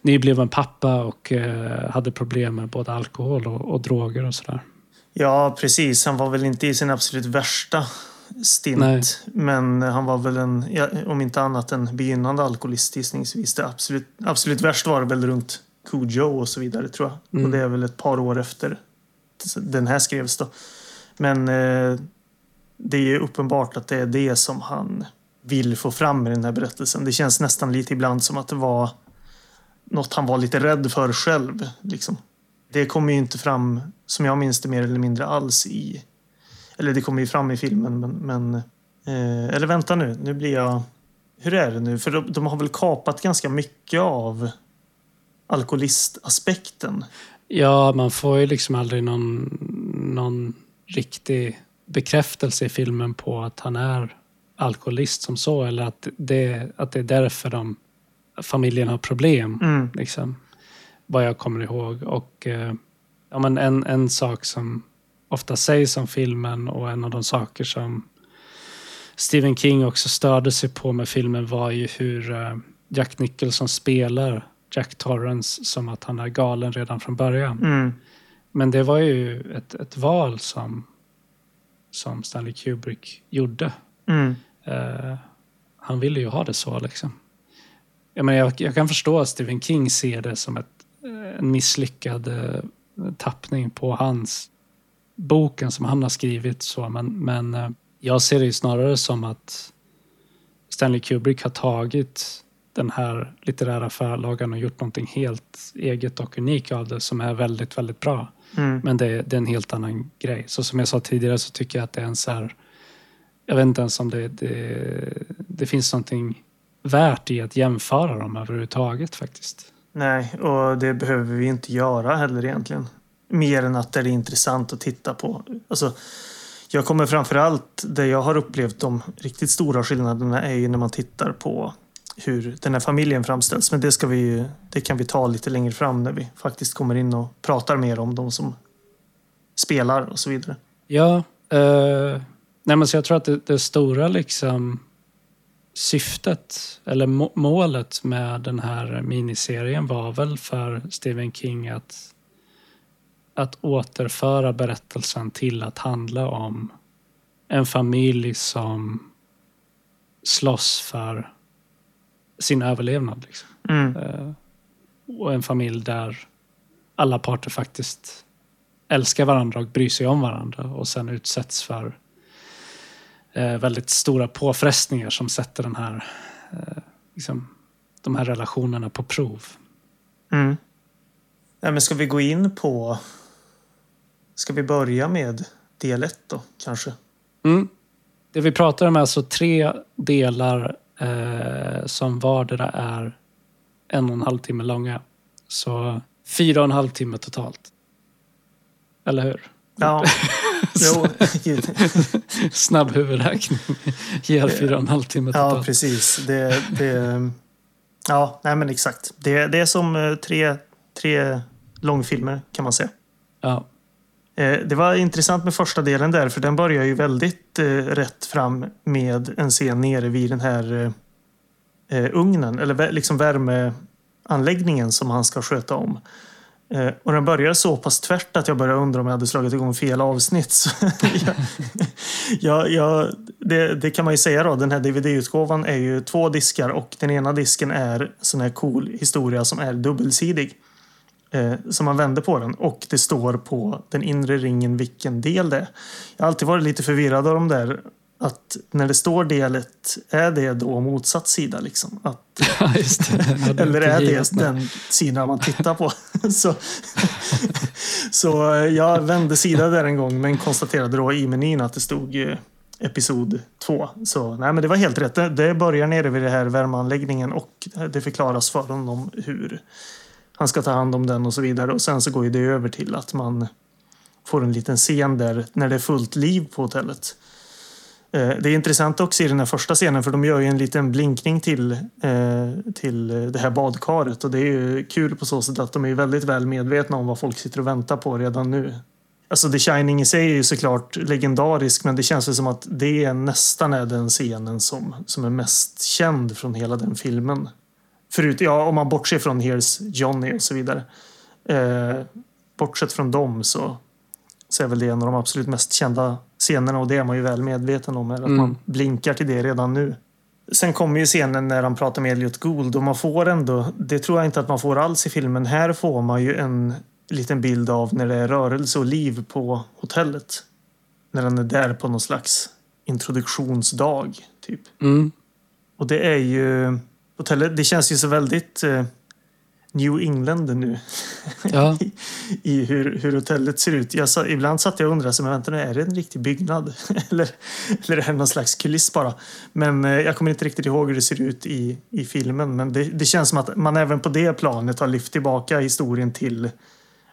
nybliven pappa och eh, hade problem med både alkohol och, och droger och sådär. Ja, precis. Han var väl inte i sin absolut värsta stint. Nej. Men han var väl en, om inte annat en begynnande alkoholist gissningsvis. Det absolut, absolut värst var det väl runt Cujo och så vidare tror jag. Mm. Och det är väl ett par år efter den här skrevs då. Men eh, det är ju uppenbart att det är det som han vill få fram i den här berättelsen. Det känns nästan lite ibland som att det var något han var lite rädd för själv. Liksom. Det kommer ju inte fram, som jag minns det, mer eller mindre alls i... Eller det kommer ju fram i filmen, men... men eh, eller vänta nu, nu blir jag... Hur är det nu? För de, de har väl kapat ganska mycket av alkoholistaspekten. Ja, man får ju liksom aldrig någon, någon riktig bekräftelse i filmen på att han är alkoholist som så eller att det, att det är därför de, familjen har problem. Mm. Liksom, vad jag kommer ihåg. Och eh, ja, men en, en sak som ofta sägs om filmen och en av de saker som Stephen King också störde sig på med filmen var ju hur eh, Jack Nicholson spelar Jack Torrance som att han är galen redan från början. Mm. Men det var ju ett, ett val som, som Stanley Kubrick gjorde. Mm. Eh, han ville ju ha det så liksom. Jag, menar, jag, jag kan förstå att Stephen King ser det som ett, eh, en misslyckad eh, tappning på hans boken som han har skrivit. så Men, men eh, jag ser det snarare som att Stanley Kubrick har tagit den här litterära förlagan och gjort någonting helt eget och unikt av det som är väldigt, väldigt bra. Mm. Men det, det är en helt annan grej. Så som jag sa tidigare så tycker jag att det är en så här... Jag vet inte ens om det, det, det finns någonting värt i att jämföra dem överhuvudtaget faktiskt. Nej, och det behöver vi inte göra heller egentligen. Mer än att det är intressant att titta på. Alltså, jag kommer framför allt, det jag har upplevt de riktigt stora skillnaderna är ju när man tittar på hur den här familjen framställs. Men det, ska vi, ju- det kan vi ta lite längre fram när vi faktiskt kommer in och pratar mer om de som spelar och så vidare. Ja, eh, nej men så jag tror att det, det stora liksom syftet eller må, målet med den här miniserien var väl för Stephen King att, att återföra berättelsen till att handla om en familj som slåss för sin överlevnad. Liksom. Mm. Eh, och en familj där alla parter faktiskt älskar varandra och bryr sig om varandra och sen utsätts för väldigt stora påfrestningar som sätter den här, eh, liksom, de här relationerna på prov. Mm. Nej, men ska vi gå in på... Ska vi börja med del ett då, kanske? Mm. Det vi pratar om är alltså tre delar eh, som vardera är en och en halv timme långa. Så fyra och en halv timme totalt. Eller hur? Ja. Jo, Snabb huvudräkning ger fyra och en halv timme totalt. Ja, precis. Det, det, ja, nej men exakt. Det, det är som eh, tre, tre långfilmer kan man säga. Ja. Eh, Det var intressant med första delen där, för den börjar ju väldigt eh, rätt fram med en scen nere vid den här eh, eh, ugnen, eller liksom värmeanläggningen som han ska sköta om. Eh, och den började så pass tvärt att jag började undra om jag hade slagit igång fel avsnitt. Så jag, jag, jag, det, det kan man ju säga då, den här DVD-utgåvan är ju två diskar och den ena disken är sån här cool historia som är dubbelsidig. Eh, så man vänder på den och det står på den inre ringen vilken del det är. Jag har alltid varit lite förvirrad av de där att när det står delet, är det då motsatt sida liksom? Att, Ja, det. Eller är det den sidan man tittar på? så, så jag vände sida där en gång men konstaterade då i menyn att det stod eh, episod 2. Så nej, men det var helt rätt. Det, det börjar nere vid den här värmeanläggningen och det förklaras för honom hur han ska ta hand om den och så vidare. Och sen så går det över till att man får en liten scen där när det är fullt liv på hotellet. Eh, det är intressant också i den här första scenen för de gör ju en liten blinkning till, eh, till det här badkaret och det är ju kul på så sätt att de är väldigt väl medvetna om vad folk sitter och väntar på redan nu. Alltså The Shining i sig är ju såklart legendarisk men det känns väl som att det är nästan är den scenen som, som är mest känd från hela den filmen. Förut, ja, om man bortser från Here's Johnny och så vidare. Eh, bortsett från dem så, så är väl det en av de absolut mest kända scenerna och det är man ju väl medveten om. Är att Mm. man blinkar till det redan nu. Sen kommer ju scenen när han pratar med Elliot Gould och man får ändå, det tror jag inte att man får alls i filmen. Här får man ju en liten bild av när det är rörelse och liv på hotellet. När han är där på någon slags introduktionsdag, typ. Mm. Och det är ju... Hotellet, det känns ju så väldigt eh, New England nu. Ja. I, I hur, hur hotellet ser ut. Jag sa, ibland satt jag och undrade, men vänta nu, är det en riktig byggnad? eller, eller är det någon slags kuliss bara? Men eh, jag kommer inte riktigt ihåg hur det ser ut i, i filmen. Men det, det känns som att man även på det planet har lyft tillbaka historien till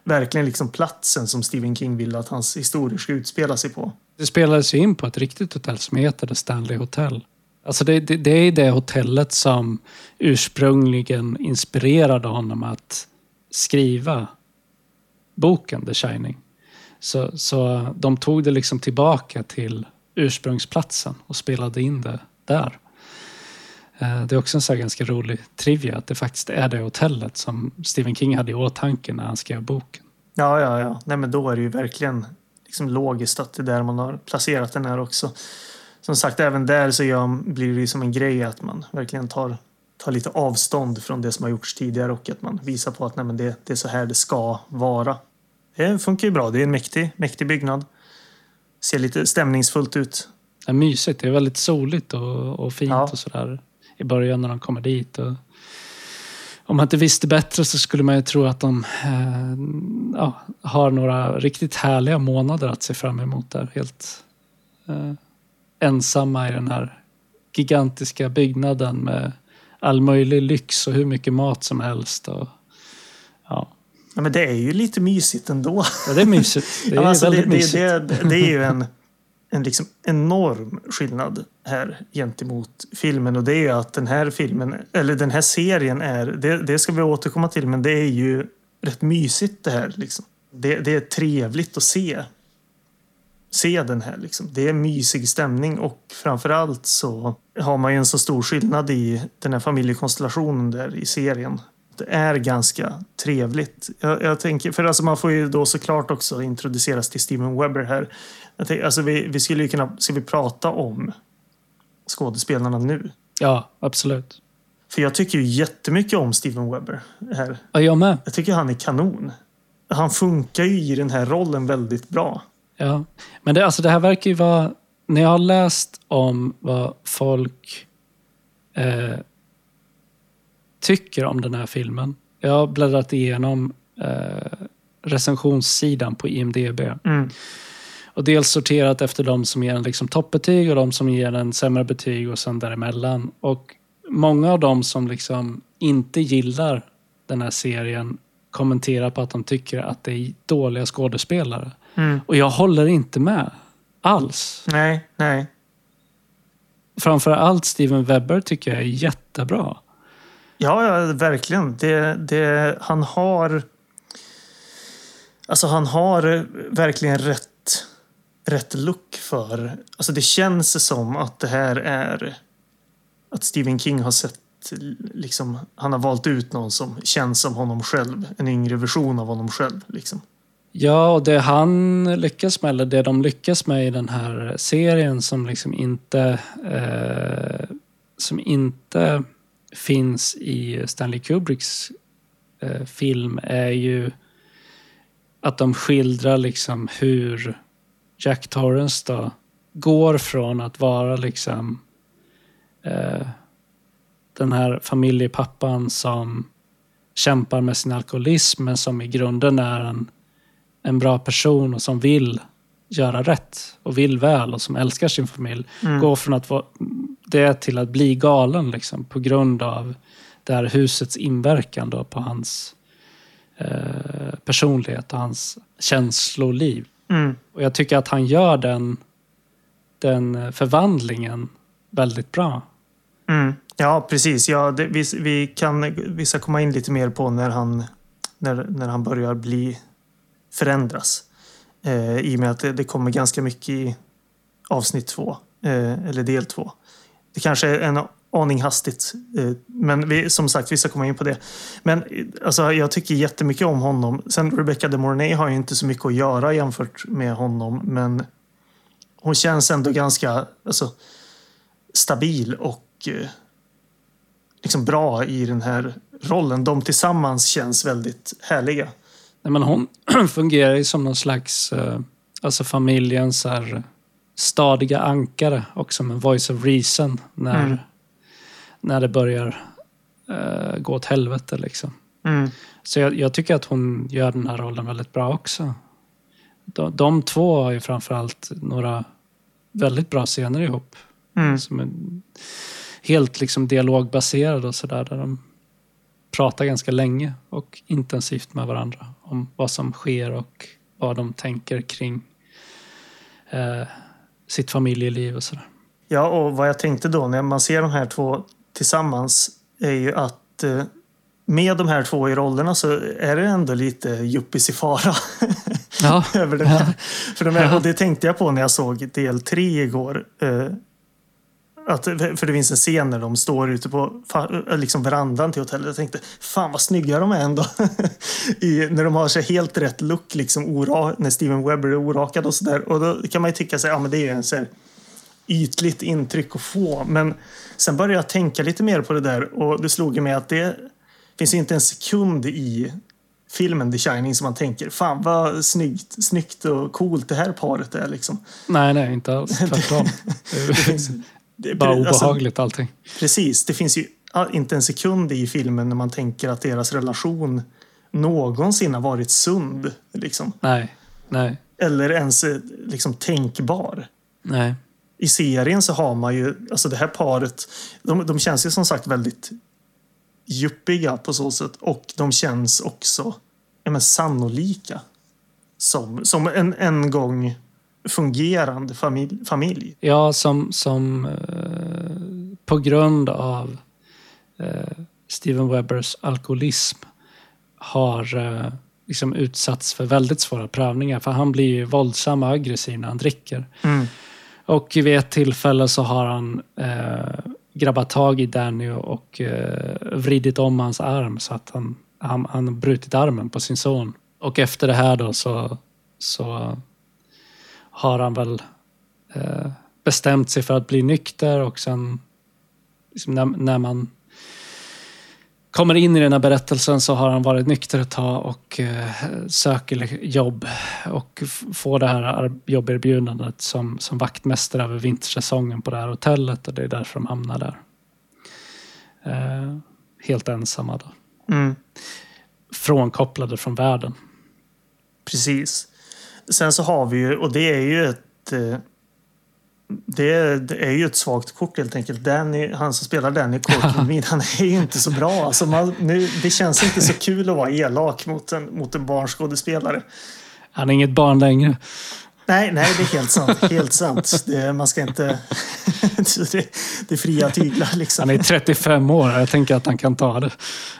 verkligen liksom platsen som Stephen King vill att hans historier ska utspela sig på. Det spelades ju in på ett riktigt hotell som heter The Stanley Hotel. Alltså det, det, det är det hotellet som ursprungligen inspirerade honom att skriva boken The Shining. Så, så de tog det liksom tillbaka till ursprungsplatsen och spelade in det där. Eh, det är också en så här ganska rolig trivia att det faktiskt är det hotellet som Stephen King hade i åtanke när han skrev boken. Ja, ja, ja. Nej, men då är det ju verkligen liksom logiskt att det är där man har placerat den här också. Som sagt, även där så gör, blir det som en grej att man verkligen tar, tar lite avstånd från det som har gjorts tidigare och att man visar på att nej, det, det är så här det ska vara. Det funkar ju bra. Det är en mäktig, mäktig byggnad. Ser lite stämningsfullt ut. Det är mysigt. Det är väldigt soligt och, och fint Ja. och sådär i början när de kommer dit. Och om man inte visste bättre så skulle man ju tro att de eh, ja, har några riktigt härliga månader att se fram emot där. Helt eh, ensamma i den här gigantiska byggnaden med all möjlig lyx och hur mycket mat som helst. Och, ja. Ja, men det är ju lite mysigt ändå. ja, det är mysigt. Det är Ja, alltså väldigt det, det, mysigt. det, det är ju en, en liksom enorm skillnad här gentemot filmen och det är ju att den här filmen, eller den här serien är, det, det ska vi återkomma till, men det är ju rätt mysigt det här. Liksom. Det, det är trevligt att se. Se den här liksom. Det är mysig stämning och framförallt så har man ju en så stor skillnad i den här familjekonstellationen där i serien. Det är ganska trevligt. Jag, jag tänker, för alltså man får ju då såklart också introduceras till Steven Webber här. Jag tänker, alltså vi, vi skulle ju kunna, ska vi prata om skådespelarna nu? Ja, absolut. För jag tycker ju jättemycket om Steven Webber här. Ja, jag med. Jag tycker han är kanon. han funkar ju i den här rollen väldigt bra. Ja, men det, alltså det här verkar ju vara... När jag har läst om vad folk eh, tycker om den här filmen. Jag har bläddrat igenom eh, recensionssidan på IMDB. Mm. Och dels sorterat efter de som ger en liksom toppbetyg och de som ger en sämre betyg och sen däremellan. Och många av de som liksom inte gillar den här serien kommenterar på att de tycker att det är dåliga skådespelare. Mm. Och jag håller inte med. Alls. Nej, nej. Framför allt Steven Webber tycker jag är jättebra. Ja, ja verkligen. Det, det, han har... Alltså han har verkligen rätt, rätt look för... Alltså det känns som att det här är... Att Stephen King har sett... Liksom, han har valt ut någon som känns som honom själv. En yngre version av honom själv. Liksom. Ja, och det han lyckas med, eller det de lyckas med i den här serien som liksom inte... Eh, som inte finns i Stanley Kubricks eh, film är ju att de skildrar liksom hur Jack Torrance då går från att vara liksom eh, den här familjepappan som kämpar med sin alkoholism men som i grunden är en, en bra person och som vill göra rätt och vill väl och som älskar sin familj. Mm. Går från att vara det till att bli galen liksom, på grund av det här husets inverkan då på hans eh, personlighet och hans känsloliv. Mm. Och jag tycker att han gör den, den förvandlingen väldigt bra. Mm. Ja, precis. Ja, det, vi, vi, kan, vi ska komma in lite mer på när han, när, när han börjar bli förändras. Eh, I och med att det, det kommer ganska mycket i avsnitt två, eh, eller del två. Det kanske är en aning hastigt, eh, men vi, som sagt, vi ska komma in på det. Men eh, alltså, jag tycker jättemycket om honom. Sen Rebecca de Mornay har ju inte så mycket att göra jämfört med honom, men hon känns ändå ganska alltså, stabil och eh, liksom bra i den här rollen. De tillsammans känns väldigt härliga. Nej, men hon fungerar ju som någon slags, eh, alltså familjens här, stadiga ankare och som en voice of reason när, Mm. när det börjar eh, gå åt helvete. Liksom. Mm. Så jag, jag tycker att hon gör den här rollen väldigt bra också. De, de två har ju framförallt några väldigt bra scener ihop. Mm. Som är helt liksom dialogbaserade och sådär. Där de pratar ganska länge och intensivt med varandra om vad som sker och vad de tänker kring eh, sitt familjeliv och sådär. Ja, och vad jag tänkte då när man ser de här två tillsammans är ju att eh, med de här två i rollerna så är det ändå lite yuppies i fara. Ja, över den här. För de är, och det tänkte jag på när jag såg del tre igår. Eh, att, för det finns en scen när de står ute på liksom verandan till hotellet. Jag tänkte, fan vad snygga de är ändå. I, när de har sig helt rätt look, liksom ora, när Steven Webber är orakad och sådär. Och då kan man ju tycka sig, ja men det är en så här ytligt intryck att få. Men sen började jag tänka lite mer på det där och det slog mig att det finns inte en sekund i filmen The Shining som man tänker, fan vad snyggt, snyggt och coolt det här paret är liksom. nej, nej, inte alls. Tvärtom. Det finns, det, Bara alltså, obehagligt allting. Precis, det finns ju inte en sekund i filmen när man tänker att deras relation någonsin har varit sund. Liksom. Nej, nej, Eller ens eh, liksom, tänkbar. nej. I serien så har man ju, alltså det här paret, de, de känns ju som sagt väldigt juppiga på så sätt och de känns också ja, men, sannolika. Som, som en en gång fungerande familj. familj. Ja, som, som eh, på grund av eh, Steven Webbers alkoholism har eh, liksom utsatts för väldigt svåra prövningar. För han blir ju våldsam och aggressiv när han dricker. Mm. Och vid ett tillfälle så har han eh, grabbat tag i Danny och eh, vridit om hans arm så att han, han, han brutit armen på sin son. Och efter det här då så, så har han väl eh, bestämt sig för att bli nykter och sen liksom när, när man kommer in i den här berättelsen så har han varit nykter ett tag och eh, söker jobb och får det här jobberbjudandet som, som vaktmästare över vintersäsongen på det här hotellet och det är därför de hamnar där. Eh, helt ensamma då. Mm. Frånkopplade från världen. Precis. Sen så har vi ju, och det är ju ett... eh, Det är, ju ett svagt kort helt enkelt. Danny, han som spelar Danny Corkin han är ju inte så bra. Alltså man, nu, det känns inte så kul att vara elak mot en, mot en barnskådespelare. Han är inget barn längre. Nej, nej, det är helt sant. Helt sant. Det, man ska inte... det, det är fria tyglar liksom. Han är 35 år jag tänker att han kan ta det.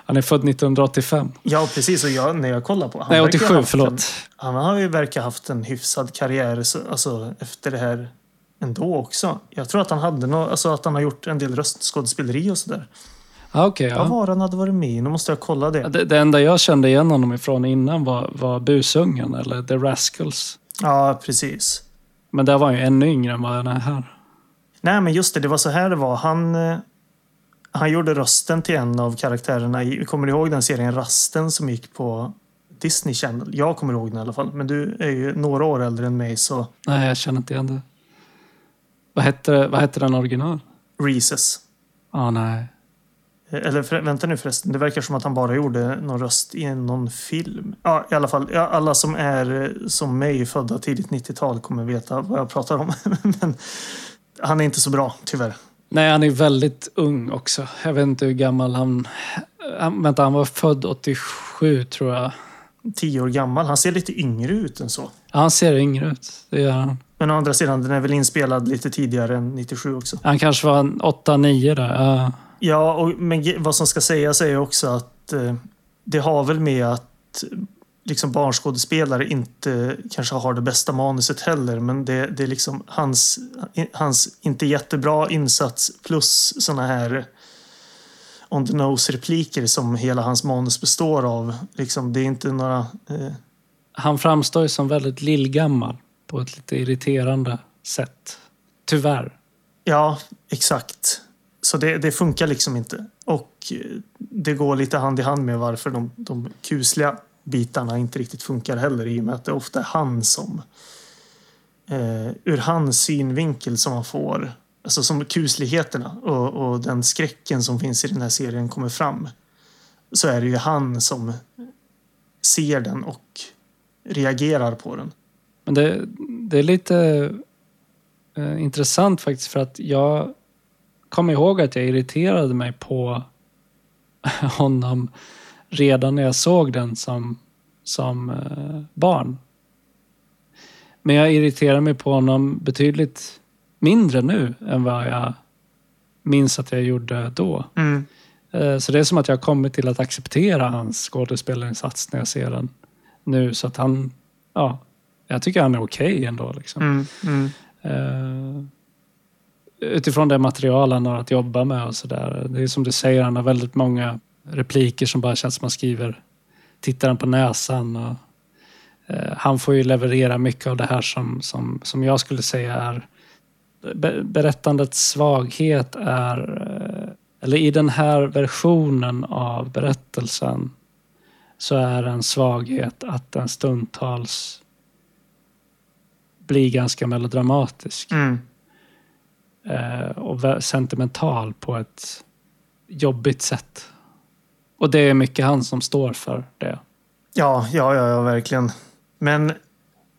Han är född 1985. Ja, precis. Och jag, när jag kollar på han Nej, verkar 87, ha haft förlåt. En, han har ju verkar haft en hyfsad karriär så, alltså, efter det här ändå också. Jag tror att han hade no, alltså, att han har gjort en del röstskådespeleri och sådär. Ah, okay, Vad ja. var det han hade varit med i? Nu måste jag kolla det. det. Det enda jag kände igen honom ifrån innan var, var Busungen eller The Rascals. Ja, precis. Men där var han ju ännu yngre än vad han är här. Nej, men just det. Det var så här det var. Han, eh, han gjorde rösten till en av karaktärerna i... Kommer du ihåg den serien Rasten som gick på Disney Channel? Jag kommer ihåg den i alla fall. Men du är ju några år äldre än mig, så Nej, jag känner inte igen det. Vad hette, vad hette den original? Reeses. Ah, nej. Eller för, vänta nu förresten, det verkar som att han bara gjorde någon röst i någon film. Ja, i alla fall. Ja, alla som är eh, som mig, födda tidigt 90-tal, kommer veta vad jag pratar om. Men han är inte så bra, tyvärr. Nej, han är väldigt ung också. Jag vet inte hur gammal han... han vänta, han var född 87 tror jag. Tio år gammal. Han ser lite yngre ut än så. Ja, han ser yngre ut. Det gör han. Men å andra sidan, den är väl inspelad lite tidigare än 97 också. Han kanske var en 8-9 där. Ja. Ja, och, men vad som ska sägas är också att eh, det har väl med att liksom barnskådespelare inte kanske har det bästa manuset heller. Men det, det är liksom hans, hans inte jättebra insats plus såna här on the nose-repliker som hela hans manus består av. Liksom, det är inte några... Eh, Han framstår ju som väldigt lillgammal på ett lite irriterande sätt. Tyvärr. Ja, exakt. Så det, det funkar liksom inte. Och eh, det går lite hand i hand med varför de, de kusliga bitarna inte riktigt funkar heller i och med att det ofta är han som eh, ur hans synvinkel som man får alltså som kusligheterna och, och den skräcken som finns i den här serien kommer fram så är det ju han som ser den och reagerar på den. Men det, det är lite eh, intressant faktiskt för att jag kommer ihåg att jag irriterade mig på honom redan när jag såg den som, som eh, barn. Men jag irriterar mig på honom betydligt mindre nu än vad jag minns att jag gjorde då. Mm. Eh, Så det är som att jag har kommit till att acceptera hans skådespelarinsats när jag ser den nu. Så att han, ja, jag tycker han är okej ändå. Liksom. Mm. Mm. Utifrån det material han har att jobba med och sådär. Det är som du säger, han har väldigt många repliker som bara känns som man skriver tittaren på näsan. Och, eh, han får ju leverera mycket av det här som, som, som jag skulle säga är be, berättandets svaghet är, eh, eller i den här versionen av berättelsen så är en svaghet att den stundtals blir ganska melodramatisk Mm eh, och sentimental på ett jobbigt sätt. Och det är mycket han som står för det. Ja, ja, ja, ja, verkligen. Men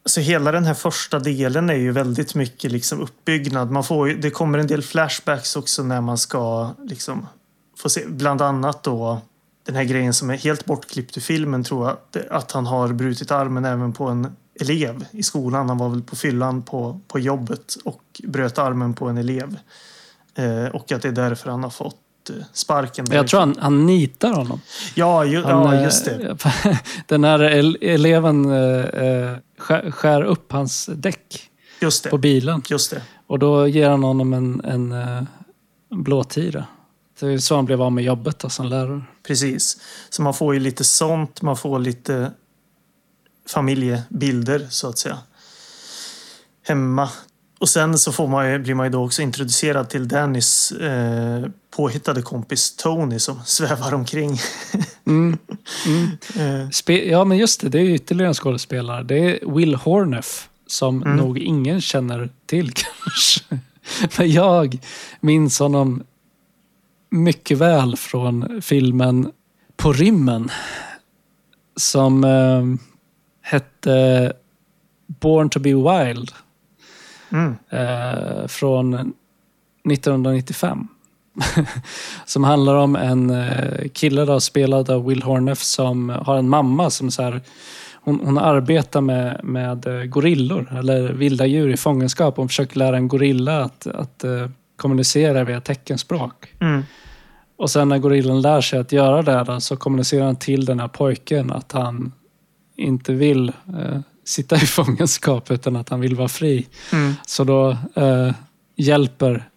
så hela den här första delen är ju väldigt mycket liksom uppbyggnad. Man får det kommer en del flashbacks också när man ska liksom få se. Bland annat då den här grejen som är helt bortklippt ur filmen tror jag. Att han har brutit armen även på en elev i skolan. Han var väl på fyllan på, på jobbet och bröt armen på en elev. Eh, och att det är därför han har fått eh, sparken. Jag tror han, han nitar honom. Ja, ju, Han, ja eh, just det. Den här el- eleven eh, eh, skär, skär upp hans däck på bilen. Just det. Och då ger han honom en, en, en blåtira. Det är så han blev av med jobbet då, som lärare. Precis. Så man får ju lite sånt. Man får lite familjebilder så att säga. Hemma. Och sen så får man ju, blir man ju då också introducerad till Dannys eh, påhittade kompis Tony som svävar omkring. Mm. Mm. Eh, ja, men just det. Det är ytterligare en skådespelare. Det är Will Horneff som Mm. nog ingen känner till kanske. Men jag minns honom mycket väl från filmen På rymmen. Som eh, hette Born to be Wild. mm, eh, från 1995. som handlar om en eh, kille då, spelad av Will Horneff som har en mamma som så här, hon, hon arbetar med, med eh, gorillor eller vilda djur i fångenskap. Hon försöker lära en gorilla att, att eh, kommunicera via teckenspråk. mm, Och sen när gorillan lär sig att göra det då, så kommunicerar han till den här pojken att han inte vill eh, sitta i fångenskap utan att han vill vara fri. mm, Så då eh, hjälper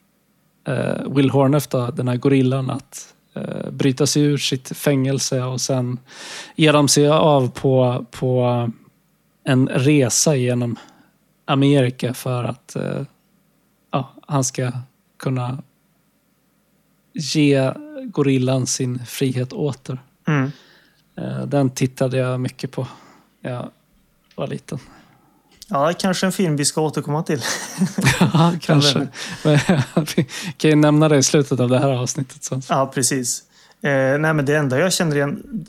eh, Will Horneff då, den här gorillan att eh, bryta sig ur sitt fängelse och sen ger de sig av på, på en resa genom Amerika för att eh, ja, han ska kunna ge gorillan sin frihet åter. mm. Eh, den tittade jag mycket på jag var liten. Ja, kanske en film vi ska återkomma till. Ja, kanske. Men vi kan ju nämna det i slutet av det här avsnittet. Så. Ja, precis. Eh, nej, men det enda jag känner igen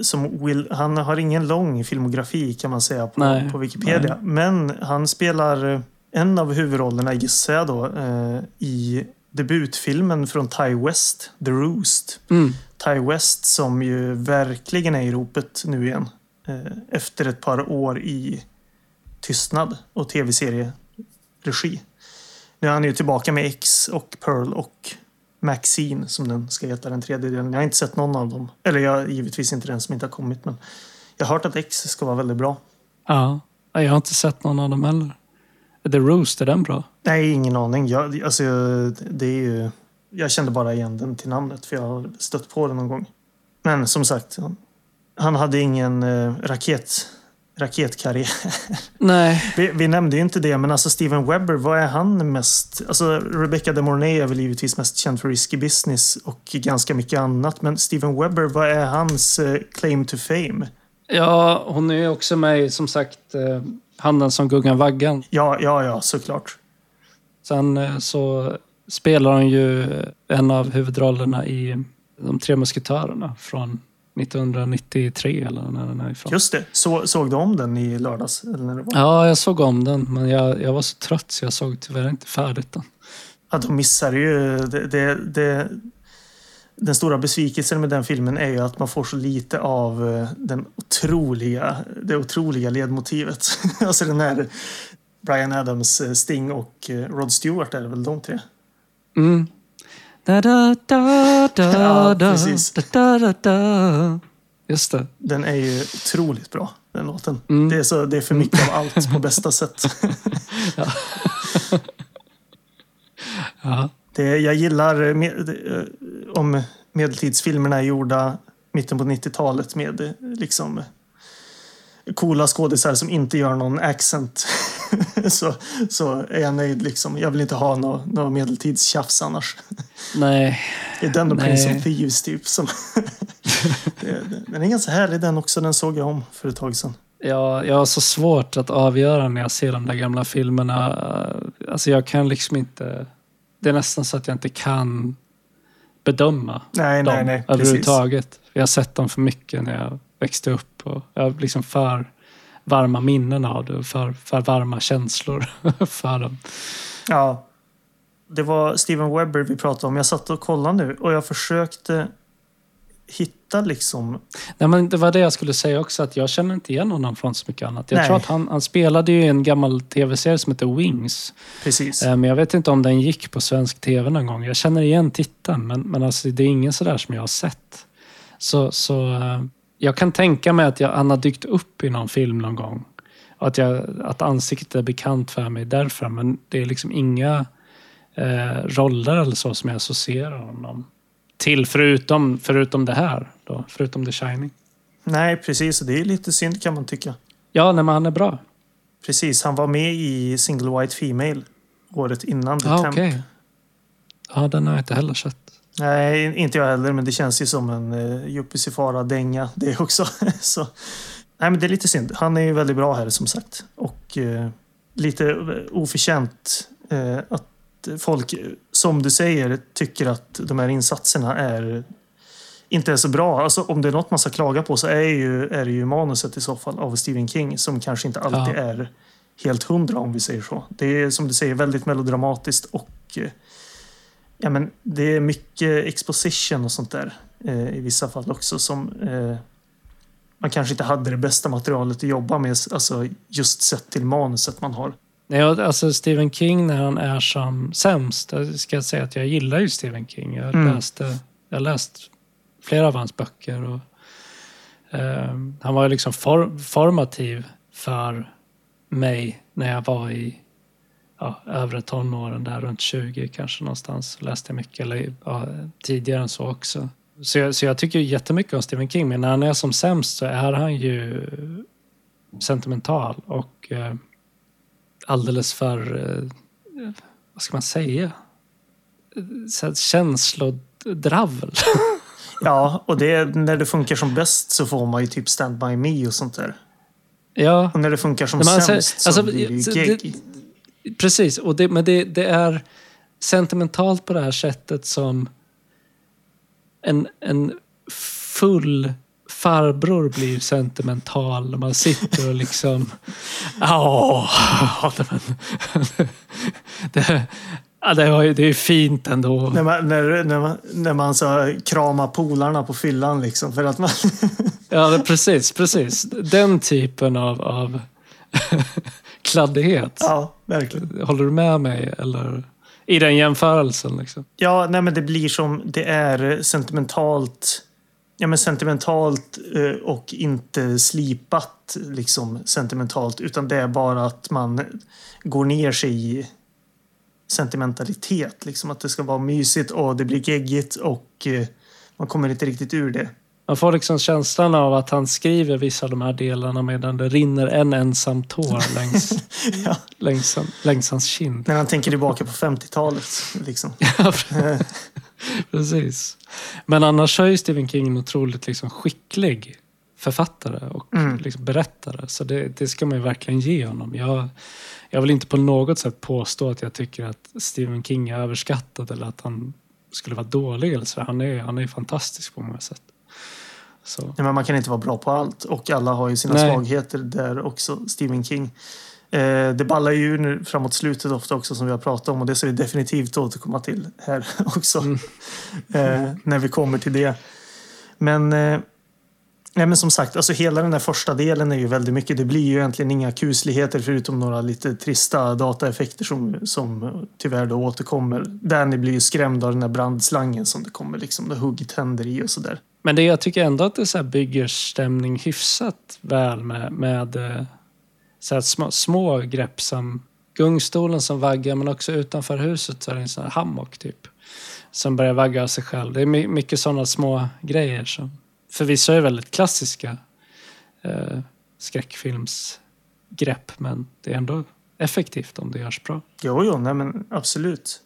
som Will, han har ingen lång filmografi kan man säga på, Nej, på Wikipedia. Men han spelar eh, en av huvudrollerna, gissar jag då, eh, i debutfilmen från Ty West, The Roost. Mm. Ty West som ju verkligen är i ropet nu igen. Eh, efter ett par år i tystnad och tv-serieregi. Nu är han ju tillbaka med X och Pearl och Maxine som den ska heta, den tredje delen. Jag har inte sett någon av dem. Eller jag givetvis inte den som inte har kommit. Men jag har hört att X ska vara väldigt bra. Ja, jag har inte sett någon av dem heller. The Roost, är den bra? Nej, ingen aning. Jag, alltså, det är ju, jag kände bara igen den till namnet för jag har stött på den någon gång. Men som sagt, han, hade ingen eh, raket, raketkarriär. Nej. Vi, vi nämnde ju inte det, men alltså Steven Webber, vad är han mest... Alltså Rebecca de Mornay är väl givetvis mest känd för Risky Business och ganska mycket annat. Men Steven Webber, vad är hans eh, claim to fame? Ja, hon är ju också med i, som sagt, eh, Handen som gungar vaggan. Ja, ja, ja, såklart. Sen eh, så spelar hon ju en av huvudrollerna i De tre musketörerna från 1993 eller när den är ifrån. Just det. Så, såg du om den i lördags? Eller när det var? Ja, jag såg om den, men jag, jag var så trött så jag såg tyvärr inte färdigt den. Ja, de missar ju... Det, det, det, den stora besvikelsen med den filmen är ju att man får så lite av eh, den otroliga, det otroliga ledmotivet. alltså den här Brian Adams, eh, Sting och eh, Rod Stewart är det väl de tre? Mm. Da, da, da, da, Ja, da, precis. da, da, da, da. Just det. Den är ju otroligt bra, den låten. Mm. Det, är så, det är för mycket av allt på bästa sätt. Ja. Det, jag gillar med, eh, om medeltidsfilmerna är gjorda mitten på 90-talet med eh, liksom coola skådisar som inte gör någon accent. så, så är jag nöjd liksom. Jag vill inte ha något nå medeltidstjafs annars. Nej. Det är den och Nej. Prince of Thieves typ. Som den är ganska härlig den också. Den såg jag om för ett tag sedan. Jag, jag har så svårt att avgöra när jag ser de där gamla filmerna. Alltså jag kan liksom inte... Det är nästan så att jag inte kan bedöma Nej, dem nej, nej. Precis. överhuvudtaget. Jag har sett dem för mycket när jag växte upp. Och jag har liksom för varma minnen av det för, för varma känslor för dem. Ja. Det var Steven Webber vi pratade om. Jag satt och kollade nu och jag försökte hitta liksom... Nej, men det var det jag skulle säga också, att jag känner inte igen honom från så mycket annat. Jag Nej. tror att han, han spelade ju en gammal tv-serie som heter Wings. Precis. Eh, Men jag vet inte om den gick på svensk tv någon gång. Jag känner igen titeln, men, men alltså, det är ingen sådär som jag har sett. Så, så eh, jag kan tänka mig att jag, han har dykt upp i någon film någon gång. Och att, jag, att ansiktet är bekant för mig därför. Men det är liksom inga eh, roller eller så som jag associerar honom till. Förutom, förutom det här. Då, förutom The Shining. Nej, precis. Och det är lite synd kan man tycka. Ja, nej, men han är bra. Precis. Han var med i Single White Female året innan The Ja, Temp. okej. Ja, den har jag inte heller sett. Nej, inte jag heller, men det känns ju som en uh, Juppie-Sifara-dänga det också. så, nej, men det är lite synd. Han är ju väldigt bra här som sagt. Och uh, lite oförtjänt uh, att folk, som du säger, tycker att de här insatserna är inte är så bra. Alltså, om det är något man ska klaga på så är, ju, är det ju manuset i så fall av Stephen King som kanske inte alltid ja. är helt hundra om vi säger så. Det är som du säger väldigt melodramatiskt och ja, men det är mycket exposition och sånt där eh, i vissa fall också som eh, man kanske inte hade det bästa materialet att jobba med, alltså just sett till manuset man har. Nej, alltså Stephen King när han är som sämst, ska jag säga att jag gillar ju Stephen King. Jag, mm. läste, jag har läst flera av hans böcker. Och, eh, han var ju liksom for, formativ för mig när jag var i ja, övre tonåren, där runt 20 kanske någonstans. Läste jag mycket, eller ja, tidigare än så också. Så jag, så jag tycker jättemycket om Stephen King, men när han är som sämst så är han ju sentimental och eh, alldeles för, eh, vad ska man säga, så känslodravel. ja, och det, när det funkar som bäst så får man ju typ Stand By Me och sånt där. Ja. Och när det funkar som sämst alltså, så alltså, blir det ju gegg. Precis, och det, men det, det, är sentimentalt på det här sättet som en, en full farbror blir sentimental när man sitter och liksom... Ja, det, Ja, det, är, det är fint ändå. När man, när, när man, när man så kramar polarna på fyllan liksom. För att man... ja, precis. precis. Den typen av, av kladdighet. Ja, verkligen. Håller du med mig? Eller? I den jämförelsen? Liksom. Ja, nej, men det blir som det är sentimentalt. Ja, men sentimentalt eh, och inte slipat liksom sentimentalt. Utan det är bara att man går ner sig i sentimentalitet. Liksom att det ska vara mysigt och det blir geggigt och eh, man kommer inte riktigt ur det. Man får liksom känslan av att han skriver vissa av de här delarna medan det rinner en ensam tår längs, ja. längs, längs hans kind. När han tänker tillbaka på 50-talet. Liksom. precis. Men annars är ju Stephen King en otroligt liksom skicklig författare och mm. liksom berättare. Så det, det ska man ju verkligen ge honom. Jag, jag vill inte på något sätt påstå att jag tycker att Stephen King är överskattad eller att han skulle vara dålig. Eller så. Han, är, han är fantastisk på många sätt. Så. Nej, men man kan inte vara bra på allt och alla har ju sina Nej. svagheter där också, Stephen King. Eh, det ballar ju nu framåt slutet ofta också som vi har pratat om och det ska vi definitivt återkomma till här också. Mm. eh, när vi kommer till det. Men eh, Nej, men som sagt, alltså hela den där första delen är ju väldigt mycket. Det blir ju egentligen inga kusligheter förutom några lite trista dataeffekter som, som tyvärr då återkommer. Danny blir ju skrämd av den där brandslangen som det kommer liksom det hugget händer i och sådär. Men det, jag tycker ändå att det så bygger stämning hyfsat väl med, med eh, så här små, små grepp som gungstolen som vaggar men också utanför huset så är det en sån här hammock typ. Som börjar vagga av sig själv. Det är mycket sådana små grejer som förvisso är väldigt klassiska eh, skräckfilmsgrepp men det är ändå effektivt om det görs bra. Jo, jo, nej men absolut.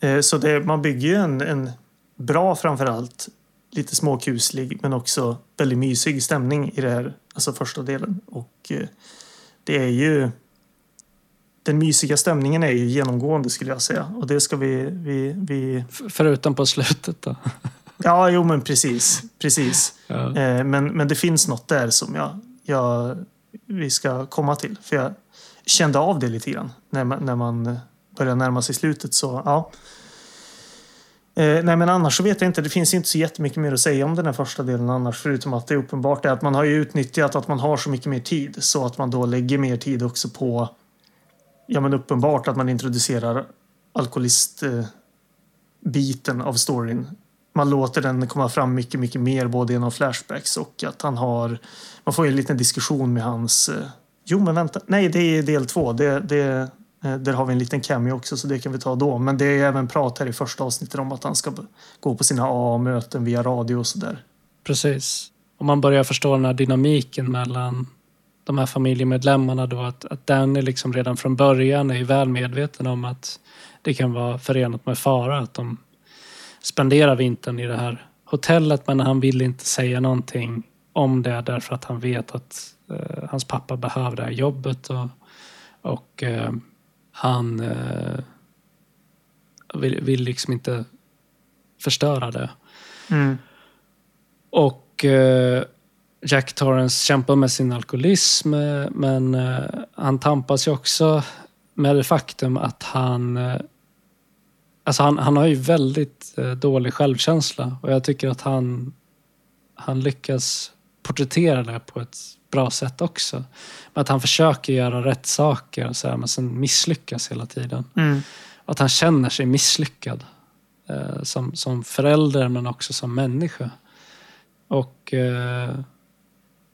Eh, så det, man bygger ju en, en bra framförallt, lite småkuslig men också väldigt mysig stämning i det här, alltså första delen. Och eh, det är ju den mysiga stämningen är ju genomgående skulle jag säga. Och det ska vi... vi, vi... Förutom på slutet då? Ja, jo men precis. precis. Ja. Eh, men, men det finns något där som jag, jag, vi ska komma till. För jag kände av det lite grann när man, när man börjar närma sig slutet. Så ja. Eh, nej men annars så vet jag inte. Det finns inte så jättemycket mer att säga om den här första delen annars. Förutom att det är uppenbart är att man har ju utnyttjat att man har så mycket mer tid. Så att man då lägger mer tid också på ja men uppenbart att man introducerar alkoholistbiten av storyn man låter den komma fram mycket, mycket mer både genom flashbacks och att han har... Man får ju en liten diskussion med hans... Eh, jo, men vänta. Nej, det är del två. Det, det, Eh, där har vi en liten cameo också, så det kan vi ta då. Men det är även prat här i första avsnittet om att han ska gå på sina AA-möten via radio och sådär. Precis. Och man börjar förstå den här dynamiken mellan de här familjemedlemmarna då att, att Danny liksom redan från början är väl medveten om att det kan vara förenat med fara att de spenderar vintern i det här hotellet men han vill inte säga någonting om det därför att han vet att eh, hans pappa behöver det här jobbet och, och eh, han eh, vill, vill liksom inte förstöra det. Mm. Och eh, Jack Torrance kämpar med sin alkoholism men eh, han tampas ju också med det faktum att han eh, Alltså han, han har ju väldigt eh, dålig självkänsla och jag tycker att han, han lyckas porträttera det på ett bra sätt också. Att han försöker göra rätt saker och så här, men sen misslyckas hela tiden. Mm. Att han känner sig misslyckad. Eh, som, som förälder men också som människa. Och eh,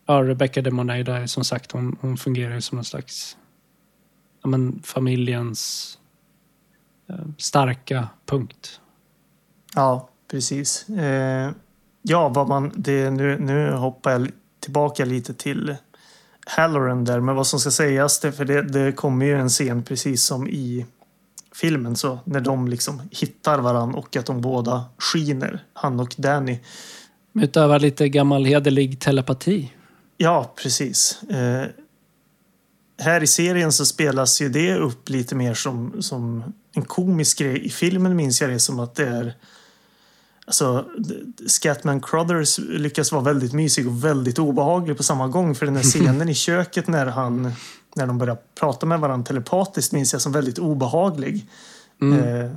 ja, Rebecca de Moneida som sagt, hon, hon fungerar ju som någon slags ja, men, familjens eh, starka punkt. Ja, precis. Eh, ja, vad man, det, nu, nu hoppar jag tillbaka lite till Halloran där, men vad som ska sägas, det, för det, det kommer ju en scen precis som i filmen, så när de liksom hittar varann och att de båda skiner, han och Danny. Utövar lite gammal hederlig telepati. Ja, precis. Eh, här i serien så spelas ju det upp lite mer som, som en komisk grej. I filmen minns jag det som att det är Alltså, Scatman Crothers lyckas vara väldigt mysig och väldigt obehaglig på samma gång. För den här scenen i köket när, han, när de börjar prata med varandra telepatiskt minns jag som väldigt obehaglig. Mm. Eh,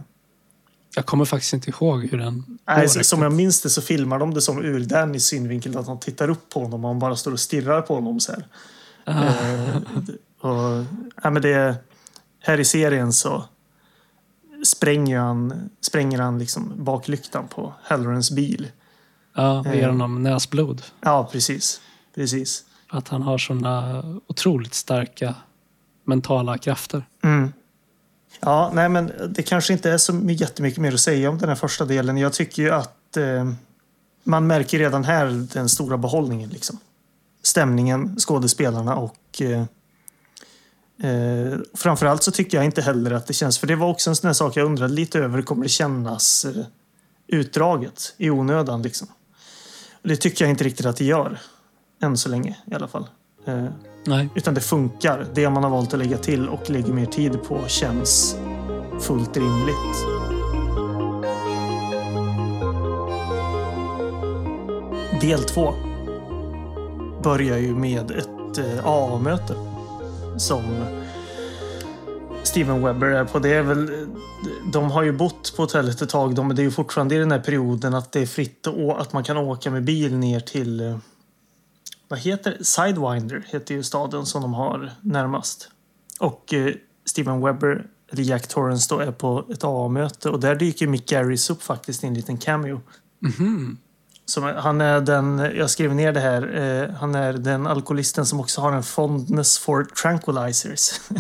Jag kommer faktiskt inte ihåg hur den nej, går som jag minns det så filmar de det som ur Dannys synvinkel. Att han tittar upp på honom och han bara står och stirrar på honom så här. Ah, Eh, och, ja, men det, här i serien så spränger han, spränger han liksom baklyktan på Hallorans bil. ja, och ger eh. honom näsblod. Ja, precis. Precis. Att han har såna otroligt starka mentala krafter. Mm. Ja, nej men det kanske inte är så my- jättemycket mer att säga om den här första delen. Jag tycker ju att eh, man märker redan här den stora behållningen. Liksom. Stämningen, skådespelarna och eh, eh, framförallt så tycker jag inte heller att det känns, för det var också en sån sak jag undrade lite över, kommer det kännas eh, utdraget i onödan liksom? Och det tycker jag inte riktigt att det gör. Än så länge i alla fall. Eh, Nej. utan det funkar. Det man har valt att lägga till och lägger mer tid på känns fullt rimligt. Del två börjar ju med ett eh, AA-möte som Steven Webber är på. Det är väl, de har ju bott på hotellet ett tag, de, men det är ju fortfarande i den här perioden att det är fritt och att man kan åka med bil ner till eh, vad heter det? Sidewinder heter ju staden som de har närmast. Och eh, Steven Webber, eller Jack Torrance då, är på ett AA-möte och där dyker Mick Garris upp faktiskt i en liten cameo. Mhm. Som, han är den, jag skrev ner det här, eh, han är den alkoholisten som också har en fondness for tranquilizers.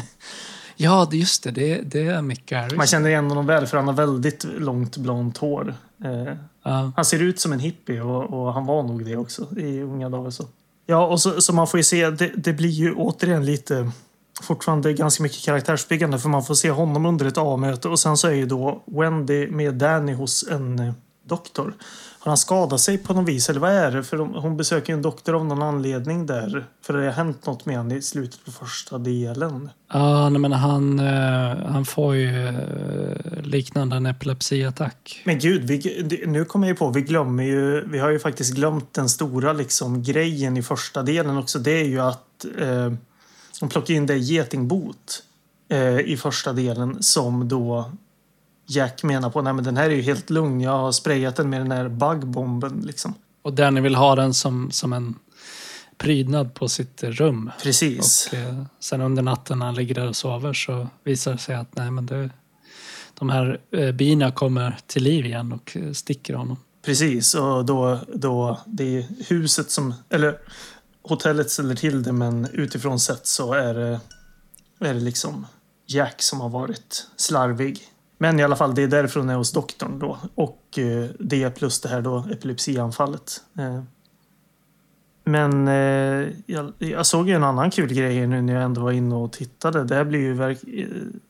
Ja, det- just det. Det, det är Mick. Man känner igen honom väl för han har väldigt långt blont hår. Eh, Ja. Han ser ut som en hippie och, och han var nog det också i unga dagar. Så. Ja, och så, så man får ju se, det, det blir ju återigen lite fortfarande ganska mycket karaktärsbyggande för man får se honom under ett A-möte och sen så är ju då Wendy med Danny hos en eh, doktor. Har han skadat sig på något vis eller vad är det? För hon besöker ju en doktor av någon anledning där. För det har hänt något med honom i slutet på första delen. Ja, nej, men han, eh, han får ju eh, liknande en epilepsiattack. Men gud, vi, nu kommer jag ju på, vi glömmer ju, vi har ju faktiskt glömt den stora liksom grejen i första delen också. Det är ju att eh, de plockar in det getingbot eh, i första delen som då Jack menar på, nej men den här är ju helt lugn, jag har sprayat den med den här buggbomben liksom. Och Danny vill ha den som, som en prydnad på sitt rum. Precis. Och eh, sen under natten när han ligger där och sover så visar det sig att nej, men det, de här eh, bina kommer till liv igen och eh, sticker honom. Precis, och då, då det är huset som, eller hotellet ställer till det men utifrån sett så är det, är det liksom Jack som har varit slarvig. Men i alla fall, det är därför hon är hos doktorn då. Och eh, det plus det här då epilepsianfallet. Eh, Men eh, jag, jag såg ju en annan kul grej nu när jag ändå var inne och tittade. Det här blir ju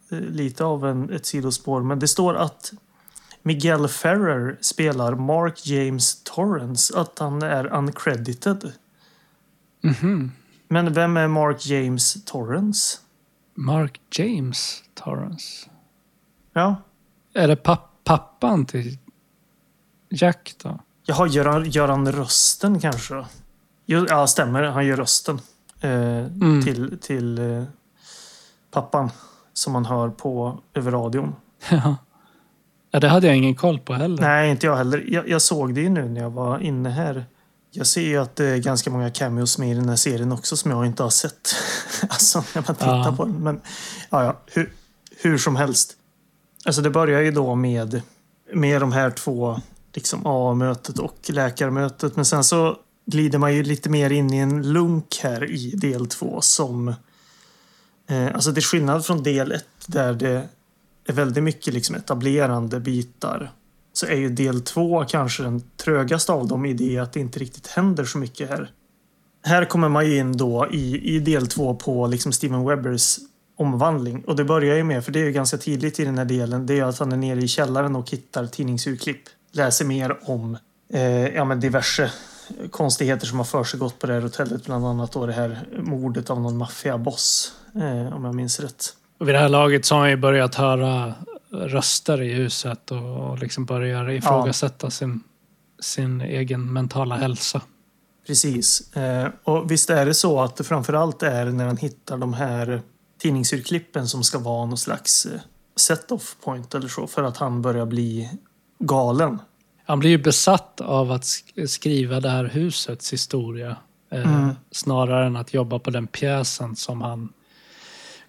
lite av en, ett sidospår. Men det står att Miguel Ferrer spelar Mark James Torrance. Att han är uncredited. Mhm. Men vem är Mark James Torrance? Mark James Torrance. Ja, Är det papp pappan till Jack då? Jaha, gör han, gör han rösten kanske? Ja, stämmer. Han gör rösten eh, Mm. till, till eh, pappan som man hör på över radion. Ja. ja, det hade jag ingen koll på heller. Nej, inte jag heller. Jag, jag såg det ju nu när jag var inne här. Jag ser ju att det är ganska många cameos med i den här serien också som jag inte har sett. alltså när man tittar Ja. på den. Men ja, ja hur, hur som helst. Alltså det börjar ju då med, med de här två liksom A-mötet och läkarmötet. Men sen så glider man ju lite mer in i en lunk här i del två som... Eh, alltså det är skillnad från del ett där det är väldigt mycket liksom etablerande bitar så är ju del två kanske den trögaste av dem i det att det inte riktigt händer så mycket här. Här kommer man ju in då i, i del två på liksom Steven Webbers omvandling. Och det börjar ju med, för det är ju ganska tidigt i den här delen, det är att han är nere i källaren och hittar tidningsurklipp. Läser mer om eh, ja, men diverse konstigheter som har försiggått på det här hotellet. Bland annat då det här mordet av någon maffiaboss, eh, om jag minns rätt. Och vid det här laget så har han ju börjat höra röster i huset och, och liksom börjar ifrågasätta sin, sin egen mentala hälsa. Precis. Eh, och visst är det så att det framförallt är när han hittar de här tidningsurklippen som ska vara någon slags eh, set-off point eller så för att han börjar bli galen. Han blir ju besatt av att sk- skriva det här husets historia. Eh, Mm. Snarare än att jobba på den pjäsen som han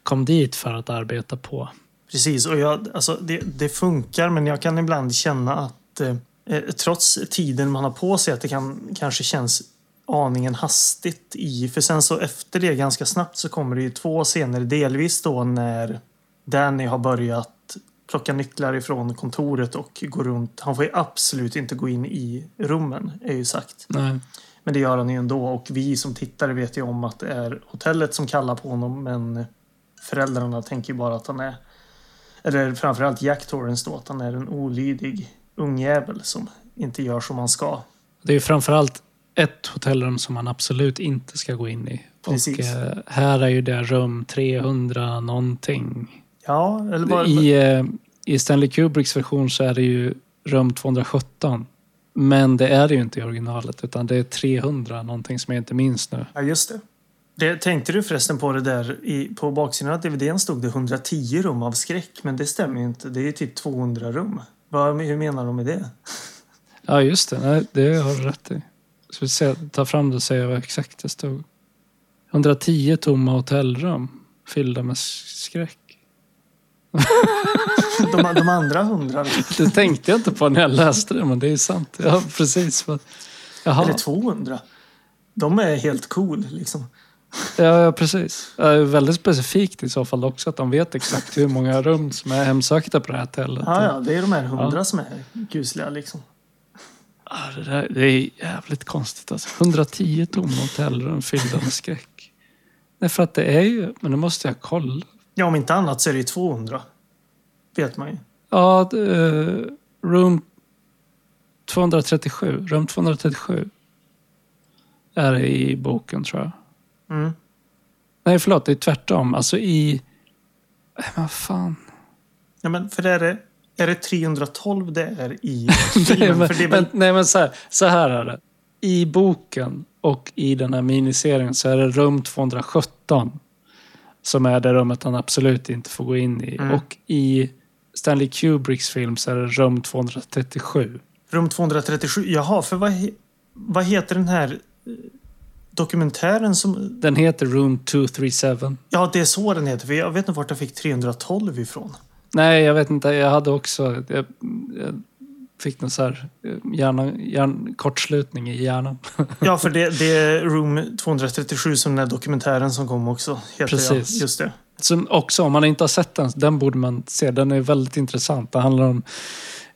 kom dit för att arbeta på. Precis, och jag, alltså, det, det funkar men jag kan ibland känna att eh, eh, trots tiden man har på sig att det kan kanske känns aningen hastigt i. För sen så efter det ganska snabbt så kommer det ju två scener. Delvis då när Danny har börjat plocka nycklar ifrån kontoret och gå runt. Han får ju absolut inte gå in i rummen, är ju sagt. Nej. Men det gör han ju ändå och vi som tittare vet ju om att det är hotellet som kallar på honom men föräldrarna tänker ju bara att han är eller framförallt Jack Torrance då, att han är en olydig ungjävel som inte gör som han ska. Det är ju framförallt ett hotellrum som man absolut inte ska gå in i. Precis. Och eh, här är ju det rum 300 någonting. Ja, eller bara... I, eh, I Stanley Kubricks version så är det ju rum 217. Men det är det ju inte i originalet utan det är 300 någonting som jag inte minns nu. Ja, just det. det. Tänkte du förresten på det där i, på baksidan av DVDn stod det 110 rum av skräck, men det stämmer ju inte. Det är typ 200 rum. Vad, hur menar de med det? Ja just det, Nej, det har du rätt i. Ska vi se, ta fram det och säga vad exakt det stod. 110 tomma hotellrum fyllda med skräck. De, de andra hundra, Det tänkte jag inte på när jag läste det, men det är sant. Ja, precis. Jaha. eller 200, de är helt cool liksom. Ja, ja, precis. Det är väldigt specifikt i så fall också att de vet exakt hur många rum som är hemsökta på det här hotellet. Ja, ja, det är de här hundra Ja. som är kusliga liksom. Ja, det, där, det är jävligt konstigt alltså. 110 tomma hotellrum fyllda med skräck. Nej, för att det är ju... Men nu måste jag kolla. Ja, om inte annat så är det ju 200. Vet man ju. Ja, det, eh, room 237. Rum 237 är det i boken tror jag. Mm. Nej, förlåt. Det är tvärtom. Alltså i... Vad fan. Ja, men för är det, är det 312 det är i Nej, filmen? men, för det är väl, men, nej, men så, här, så här är det. I boken och i den här miniserien så är det rum 217 som är det rummet han absolut inte får gå in i. Mm. Och i Stanley Kubricks film så är det rum 237. rum 237. Jaha, för vad, vad heter den här eh, dokumentären som... Den heter Room 237. Ja, det är så den heter. För jag vet inte vart jag fick 312 ifrån. Nej, jag vet inte. Jag hade också... Jag, jag fick någon så här eh, hjärna, hjärn, kortslutning i hjärnan. Ja, för det, det är Room 237 som den här dokumentären som kom också. Heter Precis. Jag. Just det. Som också, om man inte har sett den, den borde man se. Den är väldigt intressant. Det handlar om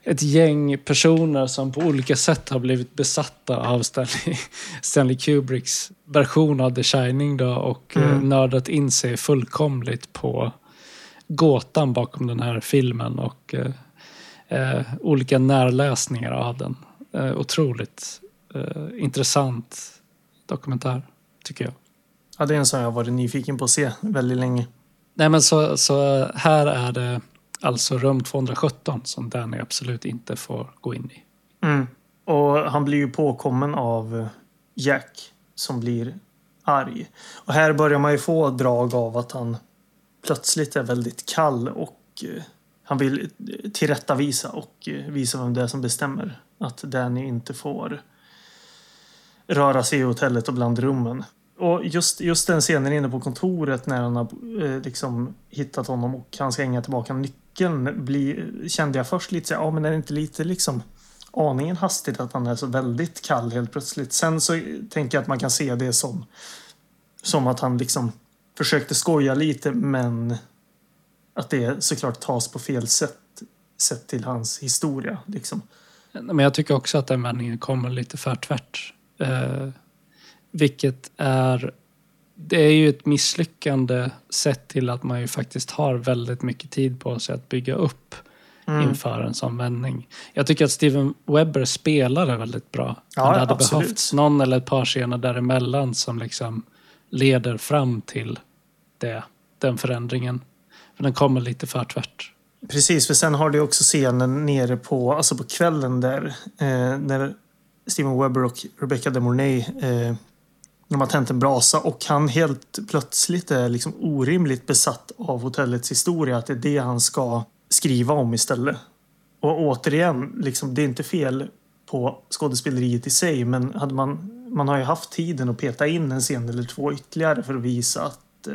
ett gäng personer som på olika sätt har blivit besatta av Stanley, Stanley Kubricks version av The Shining då och mm. nördat in sig fullkomligt på gåtan bakom den här filmen och eh, eh, olika närläsningar av den. Eh, otroligt eh, intressant dokumentär, tycker jag. Ja, det är en som jag varit nyfiken på att se väldigt länge. Nej, men så, så här är det alltså rum 217 som Danny absolut inte får gå in i. Mm. Och han blir ju påkommen av Jack som blir arg. Och här börjar man ju få drag av att han plötsligt är väldigt kall och eh, han vill tillrättavisa och eh, visa vem det är som bestämmer. Att Danny inte får röra sig i hotellet och bland rummen. Och just, just den scenen inne på kontoret när han har eh, liksom hittat honom och han ska hänga tillbaka nyckeln bli, kände jag först lite så ja men är det inte lite liksom aningen hastigt att han är så väldigt kall helt plötsligt. Sen så tänker jag att man kan se det som, som att han liksom försökte skoja lite men att det såklart tas på fel sätt sett till hans historia. Liksom. Men jag tycker också att den vändningen kommer lite för tvärt. Eh, vilket är... Det är ju ett misslyckande sett till att man ju faktiskt har väldigt mycket tid på sig att bygga upp mm. inför en sån vändning. Jag tycker att Steven Webber spelade väldigt bra. Ja, det hade absolut. behövts någon eller ett par scener däremellan som liksom leder fram till det, den förändringen. För den kommer lite för tvärt. Precis, för sen har du också scenen nere på, alltså på kvällen där. Eh, när Steven Webber och Rebecca de Mornay eh, de har tänt en brasa och han helt plötsligt är liksom orimligt besatt av hotellets historia. Att det är det han ska skriva om istället. Och återigen, liksom, det är inte fel på skådespeleriet i sig men hade man, man har ju haft tiden att peta in en scen eller två ytterligare för att visa att eh,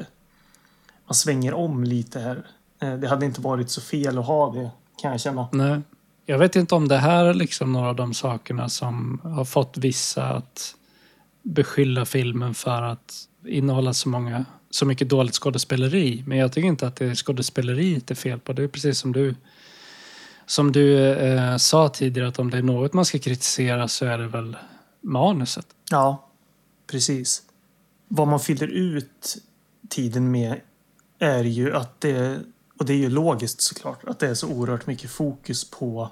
man svänger om lite här. Eh, det hade inte varit så fel att ha det, kan jag känna. Nej. Jag vet inte om det här är liksom några av de sakerna som har fått vissa att beskylla filmen för att innehålla så, många, så mycket dåligt skådespeleri. Men jag tycker inte att det är skådespeleriet det är fel på. Det är precis som du, som du eh, sa tidigare att om det är något man ska kritisera så är det väl manuset. Ja, precis. Vad man fyller ut tiden med är ju att det, och det är ju logiskt såklart, att det är så oerhört mycket fokus på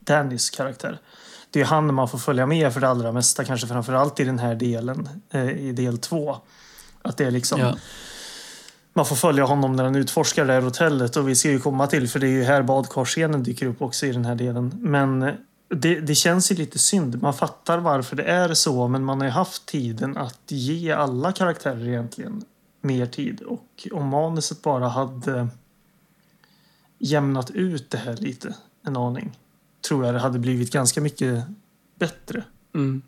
Dannys karaktär. Det är han man får följa med för det allra mesta, kanske framförallt i den här delen, eh, i del två. Att det är liksom... Ja. Man får följa honom när han utforskar det här hotellet och vi ska ju komma till, för det är ju här badkarscenen dyker upp också i den här delen. Men det, det, känns ju lite synd. Man fattar varför det är så, men man har ju haft tiden att ge alla karaktärer egentligen mer tid. Och om manuset bara hade jämnat ut det här lite, en aning, tror jag det hade blivit ganska mycket bättre. Mm.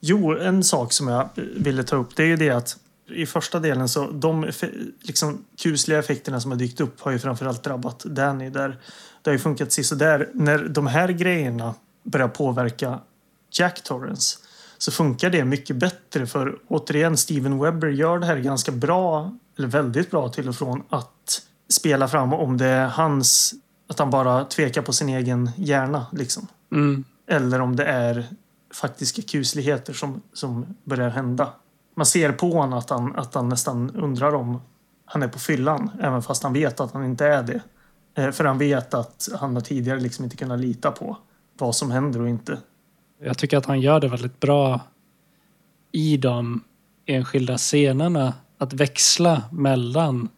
Jo, en sak som jag ville ta upp det är ju det att i första delen så de liksom, kusliga effekterna som har dykt upp har ju framförallt drabbat Danny. Där det har ju funkat där När de här grejerna börjar påverka Jack Torrance så funkar det mycket bättre för återigen Steven Webber gör det här ganska bra, eller väldigt bra till och från att spela fram om det är hans, att han bara tvekar på sin egen hjärna liksom. Mm. Eller om det är faktiska kusligheter som, som börjar hända. Man ser på honom att han, att han nästan undrar om han är på fyllan, även fast han vet att han inte är det. Eh, för han vet att han har tidigare liksom inte kunnat lita på vad som händer och inte. Jag tycker att han gör det väldigt bra i de enskilda scenerna. Att växla mellan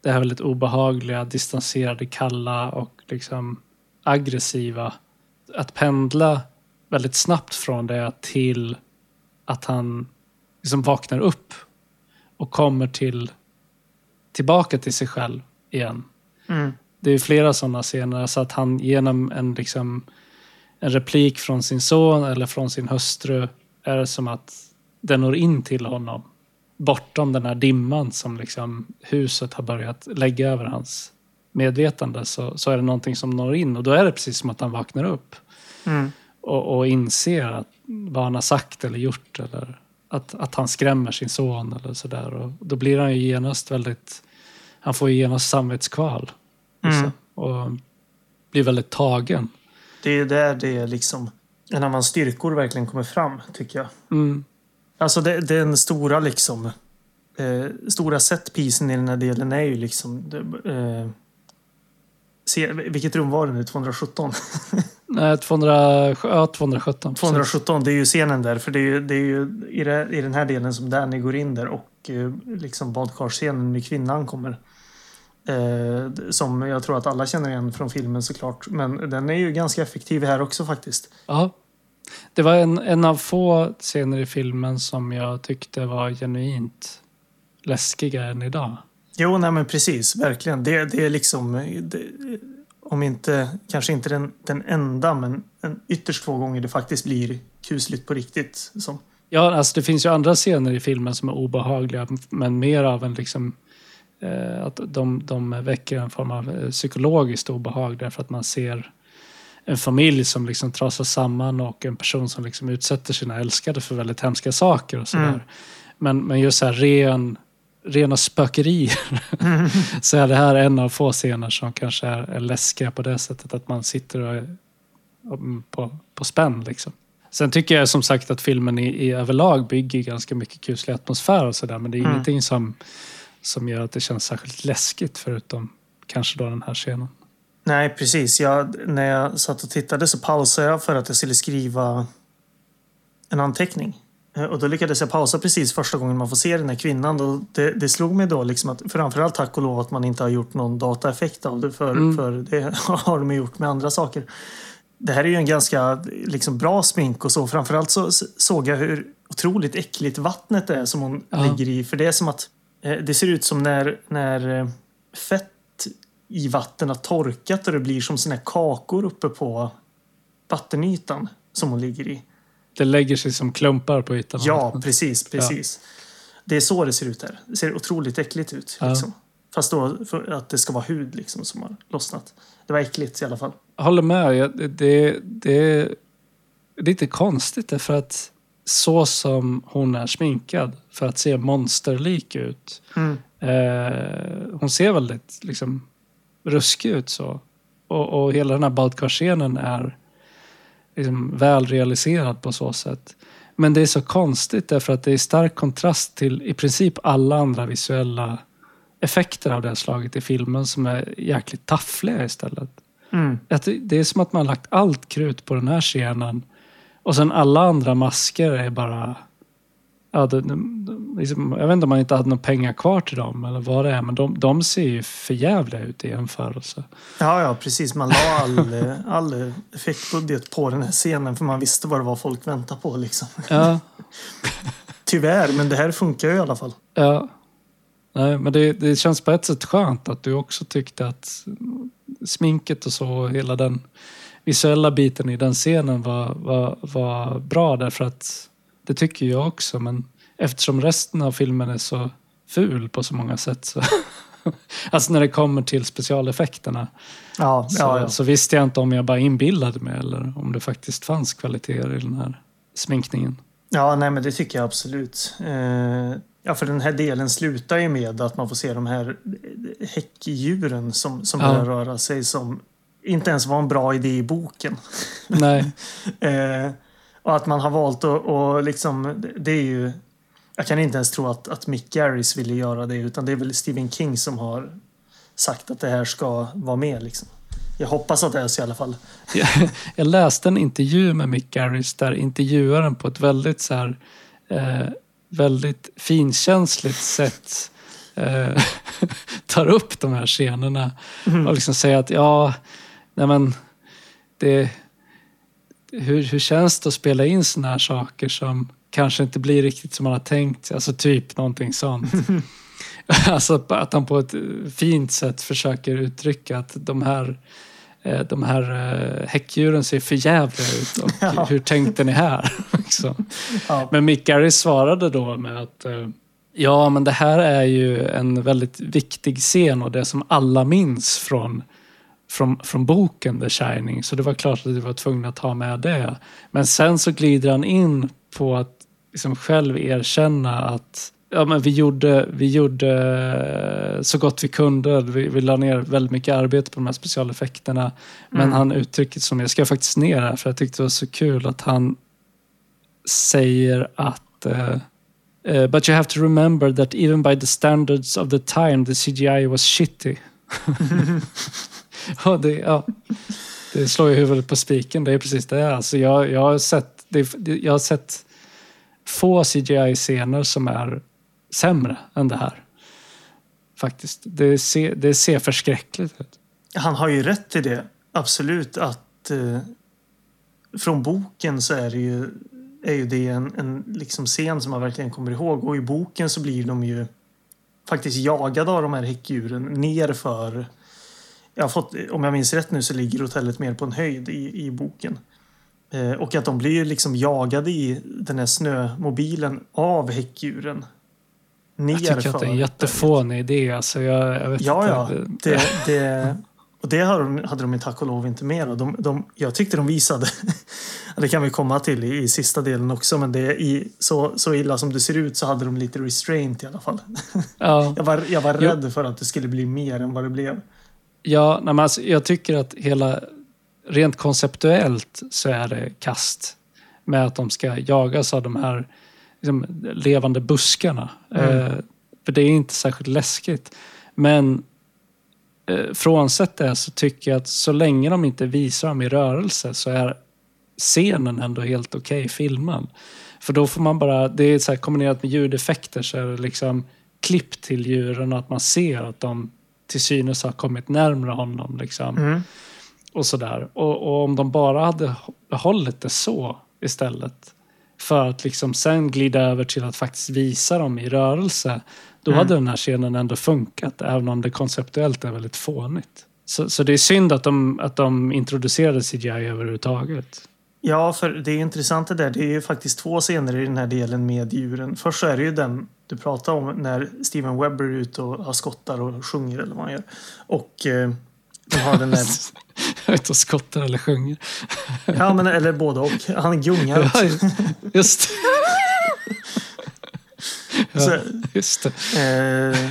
det här väldigt obehagliga, distanserade, kalla och liksom aggressiva. Att pendla väldigt snabbt från det till att han liksom vaknar upp och kommer till tillbaka till sig själv igen. Mm. Det är flera sådana scener, så att han genom en liksom en replik från sin son eller från sin hustru är det som att den når in till honom. Bortom den här dimman som liksom huset har börjat lägga över hans medvetande så, så är det någonting som når in och då är det precis som att han vaknar upp. Mm. Och, och inser att, vad han har sagt eller gjort eller att, att han skrämmer sin son eller sådär. Och då blir han ju genast väldigt, han får ju genast samvetskval. Mm. Och blir väldigt tagen. Det är där det är liksom en av hans styrkor verkligen kommer fram, tycker jag. Mm. Alltså det, den stora liksom eh, stora setpisen i den här delen är ju liksom eh, se, vilket rum var det nu? 217? Nej, 200, ja, 217. 217, det är ju scenen där. För det är ju, det är ju i, det, i den här delen som Danny går in där och eh, liksom badkarsscenen med kvinnan kommer. Eh, som jag tror att alla känner igen från filmen såklart. Men den är ju ganska effektiv här också faktiskt. Ja. Det var en, en av få scener i filmen som jag tyckte var genuint läskiga än idag. Jo, nej men precis. Verkligen. Det, det är liksom... Det, om inte, kanske inte den, den enda, men en, ytterst få gånger det faktiskt blir kusligt på riktigt. Som. Ja, alltså det finns ju andra scener i filmen som är obehagliga, men mer av en liksom... Eh, att de, de väcker en form av eh, psykologiskt obehag därför att man ser en familj som liksom trasar samman och en person som liksom utsätter sina älskade för väldigt hemska saker och sådär. Mm. Men, men just så här ren rena spökerier. Mm. så är det här en av få scener som kanske är, är läskiga på det sättet att man sitter och är, på, på spänn. Liksom. Sen tycker jag som sagt att filmen i, i överlag bygger ganska mycket kuslig atmosfär och sådär men det är mm. ingenting som, som gör att det känns särskilt läskigt förutom kanske då den här scenen. Nej, precis. Jag, när jag satt och tittade så pausade jag för att jag skulle skriva en anteckning. Eh, och då lyckades jag pausa precis första gången man får se den här kvinnan. Då det, det slog mig då liksom att framförallt tack och lov att man inte har gjort någon dataeffekt av det. För, mm. för det har de gjort med andra saker. Det här är ju en ganska liksom, bra smink och så. Framförallt så såg jag hur otroligt äckligt vattnet är som hon ja. ligger i. För det är som att eh, det ser ut som när, när eh, fett i vatten har torkat och det blir som såna här kakor uppe på vattenytan som hon ligger i. Det lägger sig som klumpar på ytan. Ja, precis. precis. Ja. Det är så det ser ut här. Det ser otroligt äckligt ut. Ja. Liksom. Fast då för att det ska vara hud liksom, som har lossnat. Det var äckligt i alla fall. Jag håller med. Det, det, det är lite konstigt därför att så som hon är sminkad för att se monsterlik ut. Mm. Eh, hon ser väldigt liksom, ruskig ut så. Och, och hela den här badkarscenen är liksom väl realiserad på så sätt. Men det är så konstigt därför att det är stark kontrast till i princip alla andra visuella effekter av det här slaget i filmen som är jäkligt taffliga istället. Mm. det är som att man lagt allt krut på den här scenen och sen alla andra masker är bara Ja, det, liksom, jag vet inte om man inte hade några pengar kvar till dem eller vad det är, men de, de ser ju förjävliga ut i jämförelse. Ja, ja, precis. Man la all, all effektbudget på den här scenen för man visste vad det var folk väntade på. Liksom. Ja. Tyvärr, men det här funkar ju i alla fall. Ja. Nej, men det, det känns på ett sätt skönt att du också tyckte att sminket och så, hela den visuella biten i den scenen var, var, var bra därför att det tycker jag också, men eftersom resten av filmen är så ful på så många sätt så Alltså när det kommer till specialeffekterna. Ja, så, ja, ja. så visste jag inte om jag bara inbillade mig eller om det faktiskt fanns kvaliteter i den här sminkningen. Ja, nej men det tycker jag absolut. Eh, ja, för den här delen slutar ju med att man får se de här häckdjuren som, som ja. börjar röra sig som inte ens var en bra idé i boken. Nej. eh, och att man har valt att och liksom, det är ju... Jag kan inte ens tro att, att Mick Garris ville göra det utan det är väl Stephen King som har sagt att det här ska vara med. Liksom. Jag hoppas att det är så i alla fall. Jag, jag läste en intervju med Mick Garris där intervjuaren på ett väldigt så här, eh, väldigt finkänsligt sätt eh, tar upp de här scenerna mm. och liksom säger att ja, nej men det, hur, hur känns det att spela in såna här saker som kanske inte blir riktigt som man har tänkt Alltså typ någonting sånt. alltså att han på ett fint sätt försöker uttrycka att de här eh, de här eh, häckdjuren ser för jävliga ut och ja. hur tänkte ni här? liksom. ja. Men Mick Garris svarade då med att eh, ja, men det här är ju en väldigt viktig scen och det som alla minns från från, från boken The Shining. Så det var klart att du var tvungen att ta med det. Men sen så glider han in på att liksom själv erkänna att ja, men vi, gjorde, vi gjorde eh, så gott vi kunde. Vi, vi la ner väldigt mycket arbete på de här specialeffekterna. Men Mm. han uttrycker som, jag ska faktiskt ner här för jag tyckte det var så kul att han säger att eh, eh, But you have to remember that even by the standards of the time the CGI was shitty. ja, det, ja, det slår ju huvudet på spiken. Det är precis det. Alltså jag, jag, har sett, det, jag har sett få CGI-scener som är sämre än det här. Faktiskt. Det ser, det ser förskräckligt ut. Han har ju rätt i det. Absolut att eh, från boken så är det ju, är ju det en, en liksom scen som man verkligen kommer ihåg. Och i boken så blir de ju faktiskt jagade av de här häckdjuren nerför... Jag har fått, om jag minns rätt nu så ligger hotellet mer på en höjd i, i boken. Eh, och att de blir liksom jagade i den här snömobilen av häckdjuren. Jag tycker att det är en jättefånig idé. Alltså jag, jag vet Ja, inte. ja. Det, det, och det hade de, hade de ju tack och lov inte mer av. De, de, jag tyckte de visade, det kan vi komma till i, i sista delen också, men det är i, så, så illa som det ser ut så hade de lite restraint i alla fall. Ja, Jag var, jag var Jo. rädd för att det skulle bli mer än vad det blev. Ja nej, men alltså, jag tycker att hela... Rent konceptuellt så är det kast med att de ska jagas av de här liksom, levande buskarna. Mm. Eh, för det är inte särskilt läskigt. Men eh, frånsett det så tycker jag att så länge de inte visar dem i rörelse så är scenen ändå helt okej filmad. För då får man bara, det är så här kombinerat med ljudeffekter så är det liksom klipp till djuren och att man ser att de till synes har kommit närmare honom. Liksom Mm. och sådär. Och, och om de bara hade behållit det så istället för att liksom sen glida över till att faktiskt visa dem i rörelse. Då Mm. hade den här scenen ändå funkat, även om det konceptuellt är väldigt fånigt. Så, så det är synd att de, att de introducerade CGI överhuvudtaget. Ja, för det är intressant det där. Det är ju faktiskt två scener i den här delen med djuren. Först så är det ju den du pratar om när Steven Webber är ute och har skottar och sjunger eller vad han gör. Och eh, de har den där... Jag vet inte, skottar eller sjunger. Ja, men eller både och. Han gungar. Ja, just ja, Så, just det. eh,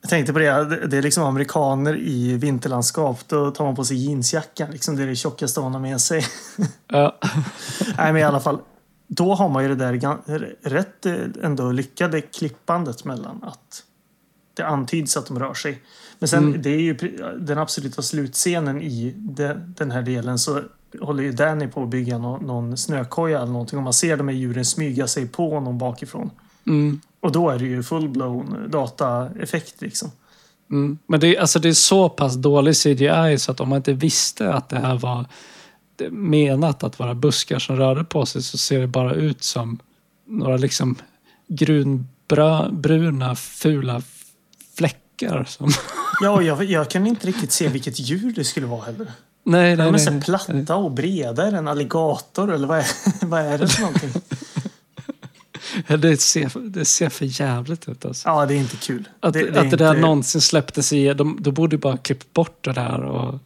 jag tänkte på det. det- Det är liksom amerikaner i vinterlandskap. Då tar man på sig jeansjackan. Liksom det är det tjockaste man har med sig. Ja. Nej, men i alla fall. Då har man ju det där rätt eh, ändå lyckade klippandet mellan att det antyds att de rör sig. Men sen, Mm. det är ju den absoluta slutscenen i de, den här delen så håller ju Danny på att bygga någon, någon snökoja eller någonting och man ser de här djuren smyga sig på honom bakifrån. Mm. Och då är det ju full-blown dataeffekt liksom. Mm. Men det, är- alltså det är så pass dålig CGI så att om man inte visste att det här var menat att vara buskar som rörde på sig så ser det bara ut som några liksom grunbruna fula fläckar. Som... Ja, jag, jag kan inte riktigt se vilket djur det skulle vara heller. nej, De nej, är så nej. platta och breda. Är det en alligator eller vad är, vad är det för någonting? Det ser, det ser för jävligt ut alltså. Ja, det är inte kul. Att det, är att det där någonsin släpptes i, de, de borde bara klippt bort det där och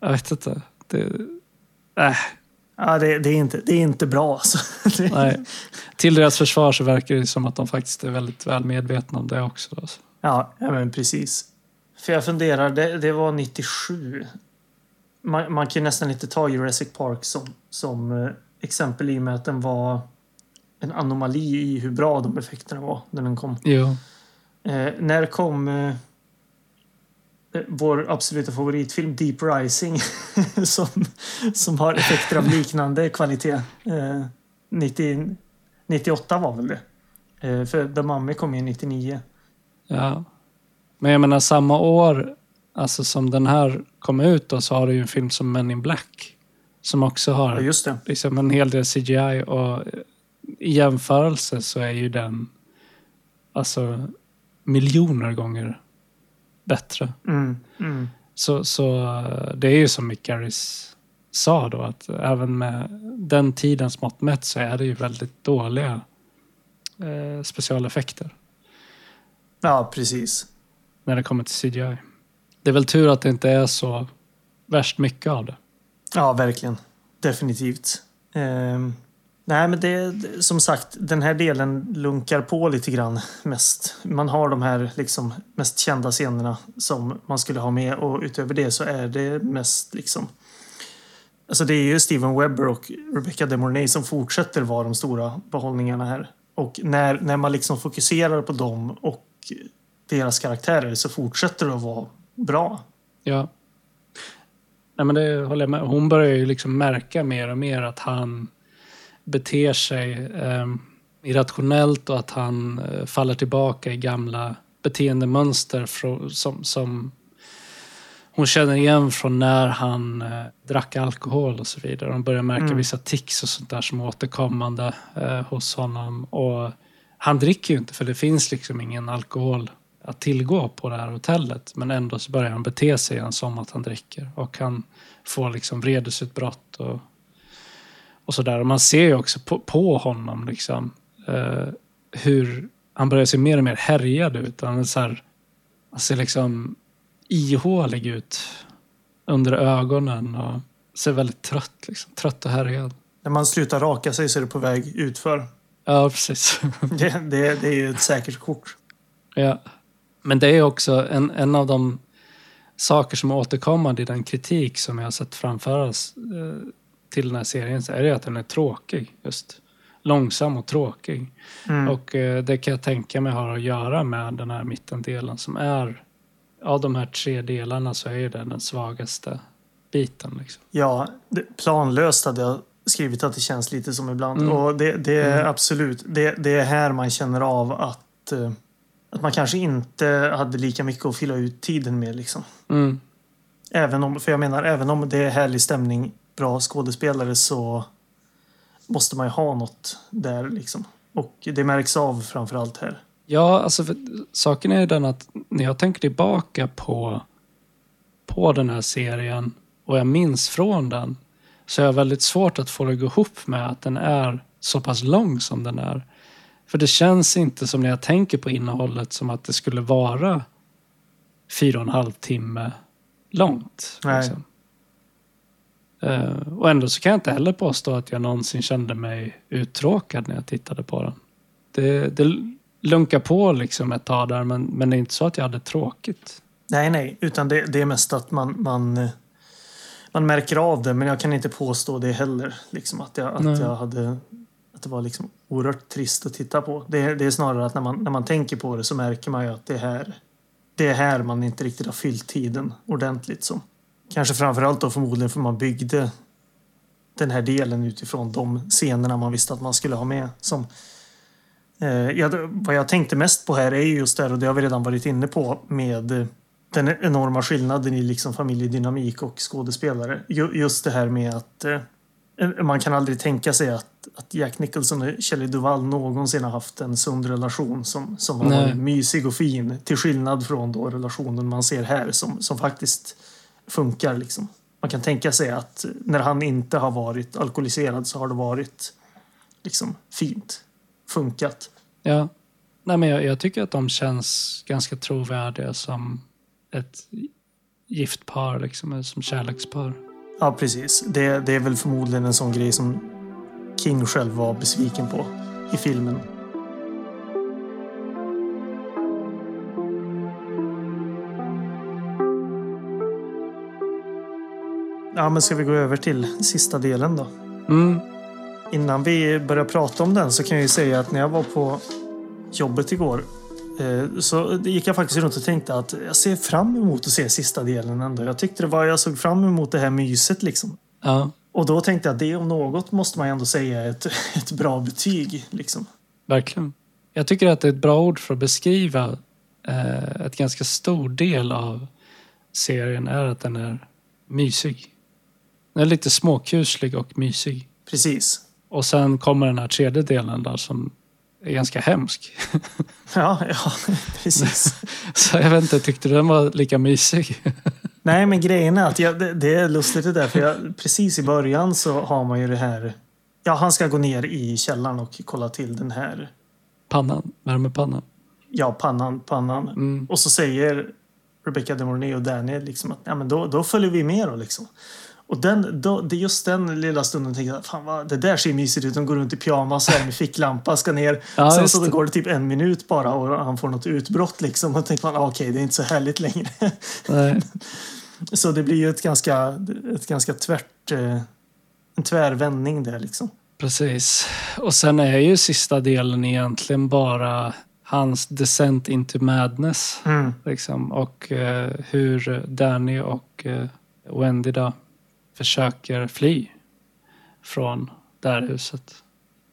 jag vet inte. Det, äh, Ja, det, det, är inte, det är inte bra alltså. Nej. Till deras försvar så verkar det som att de faktiskt är väldigt väl medvetna om det också. Alltså. Ja, ja, men precis. För jag funderar, det, det var 97. Man, man kan ju nästan inte ta Jurassic Park som, som eh, exempel i och med att den var en anomali i hur bra de effekterna var när den kom. Jo. Eh, när kom eh, vår absoluta favoritfilm Deep Rising som, som har effekter av liknande kvalitet. Eh, 90, 98 var väl det? Eh, för The Mummy kom ju 99. Ja. Men jag menar samma år alltså som den här kom ut då, så har du ju en film som Men in Black. Som också Ja, har det. liksom en hel del CGI och i jämförelse så är ju den alltså miljoner gånger bättre. Mm, mm. Så, så det är ju som Mick Garris sa då att även med den tidens mått mätt så är det ju väldigt dåliga eh, specialeffekter Ja, precis. när det kommer till CGI. Det är väl tur att det inte är så värst mycket av det. Ja, verkligen. Definitivt. Ehm, Nej, men det, som sagt, den här delen lunkar på lite grann mest. Man har de här liksom mest kända scenerna som man skulle ha med och utöver det så är det mest liksom Alltså det är ju Steven Webber och Rebecca De Mornay som fortsätter vara de stora behållningarna här. Och när, när man liksom fokuserar på dem och deras karaktärer så fortsätter det att vara bra. Ja. Nej, men det håller jag med. Hon börjar ju liksom märka mer och mer att han beter sig eh, irrationellt och att han eh, faller tillbaka i gamla beteendemönster som, som hon känner igen från när han eh, drack alkohol och så vidare. Hon börjar märka Mm. vissa tics och sånt där som är återkommande eh, hos honom. Och han dricker ju inte för det finns liksom ingen alkohol att tillgå på det här hotellet. Men ändå så börjar han bete sig igen som att han dricker. Och han får liksom vredesutbrott och, och sådär. Man ser ju också på, på honom liksom eh, hur han börjar se mer och mer härjad ut. Han, är så här, han ser liksom ihålig ut under ögonen och ser väldigt trött, liksom, trött och härjad. När man slutar raka sig så är det på väg utför. Ja, precis. Det, det, det är ju ett säkert kort. Ja. Men det är också en, en av de saker som är återkommande i den kritik som jag har sett framföras eh, till den här serien så är det att den är tråkig. Just långsam och tråkig. Mm. Och eh, det kan jag tänka mig har att göra med den här mittendelen som är av de här tre delarna så är ju det den svagaste biten. Liksom. Ja, planlöst hade jag skrivit att det känns lite som ibland. Mm. Och det, det är Mm. absolut, det, det är här man känner av att, eh, att man kanske inte hade lika mycket att fylla ut tiden med. Liksom. Mm. Även om, för jag menar, även om det är härlig stämning, bra skådespelare så måste man ju ha något där. Liksom. Och det märks av framförallt här. Ja, alltså för, saken är ju den att när jag tänker tillbaka på, på den här serien och jag minns från den så är jag väldigt svårt att få det att gå ihop med att den är så pass lång som den är. För det känns inte som när jag tänker på innehållet som att det skulle vara fyra och en halv timme långt. Liksom. Eh, och ändå så kan jag inte heller påstå att jag någonsin kände mig uttråkad när jag tittade på den. Det, det lunkar på liksom ett tag där men, men det är inte så att jag hade tråkigt. Nej, nej, utan det, det är mest att man, man, man märker av det. Men jag kan inte påstå det heller. Liksom, att jag, Nej. att jag hade att det var liksom oerhört trist att titta på. Det, det är snarare att när man, när man tänker på det så märker man ju att det är här, det är här man inte riktigt har fyllt tiden ordentligt. Så. Kanske framförallt då förmodligen för man byggde den här delen utifrån de scenerna man visste att man skulle ha med. Som, eh, ja, det- vad jag tänkte mest på här är ju just det, och det har vi redan varit inne på, med den enorma skillnaden i liksom familjedynamik och skådespelare. Ju, just det här med att eh, man kan aldrig tänka sig att, att Jack Nicholson och Shelley Duvall någonsin har haft en sund relation som, som har varit mysig och fin. Till skillnad från då relationen man ser här som, som faktiskt funkar. Liksom. Man kan tänka sig att när han inte har varit alkoholiserad så har det varit liksom fint. Funkat. Ja. Nej, men jag, jag tycker att de känns ganska trovärdiga som ett gift par, liksom, som kärlekspar. Ja, precis. Det, det är väl förmodligen en sån grej som King själv var besviken på i filmen. Ja, men ska vi gå över till sista delen då? Mm. Innan vi börjar prata om den så kan jag ju säga att när jag var på jobbet igår eh, så gick jag faktiskt runt och tänkte att jag ser fram emot att se sista delen ändå. Jag tyckte det var, jag såg fram emot det här myset liksom. Ja, Och då tänkte jag att det om något måste man ändå säga är ett, ett bra betyg. Liksom. verkligen. Jag tycker att det är ett bra ord för att beskriva eh, ett ganska stor del av serien är att den är mysig. Den är lite småkuslig och mysig. Precis. Och sen kommer den här tredje delen där som är ganska hemsk. Ja, ja, precis. Så jag vet inte, tyckte du den var lika mysig? Nej, men grejen är att jag, det, det är lustigt det där. För jag, precis i början så har man ju det här. Ja, han ska gå ner i källaren och kolla till den här. Pannan, värmepannan. Ja, pannan, pannan. Mm. Och så säger Rebecca De Mornay och Daniel liksom att ja, men då, då följer vi med då liksom. Och den, då, det är just den lilla stunden tänkte jag, fan vad, det där ser mysigt ut. De går runt i pyjamas här med ficklampa, ska ner. Ja, Sen så det. går det typ en minut bara och han får något utbrott liksom. Och tänker man, ah, okej, det är inte så härligt längre. Nej. så det blir ju ett ganska, ett ganska tvärt, eh, en tvärvändning där liksom. Precis. Och sen är ju sista delen egentligen bara hans descent into madness. Mm. Liksom. Och eh, hur Danny och eh, Wendy då försöker fly från det här huset.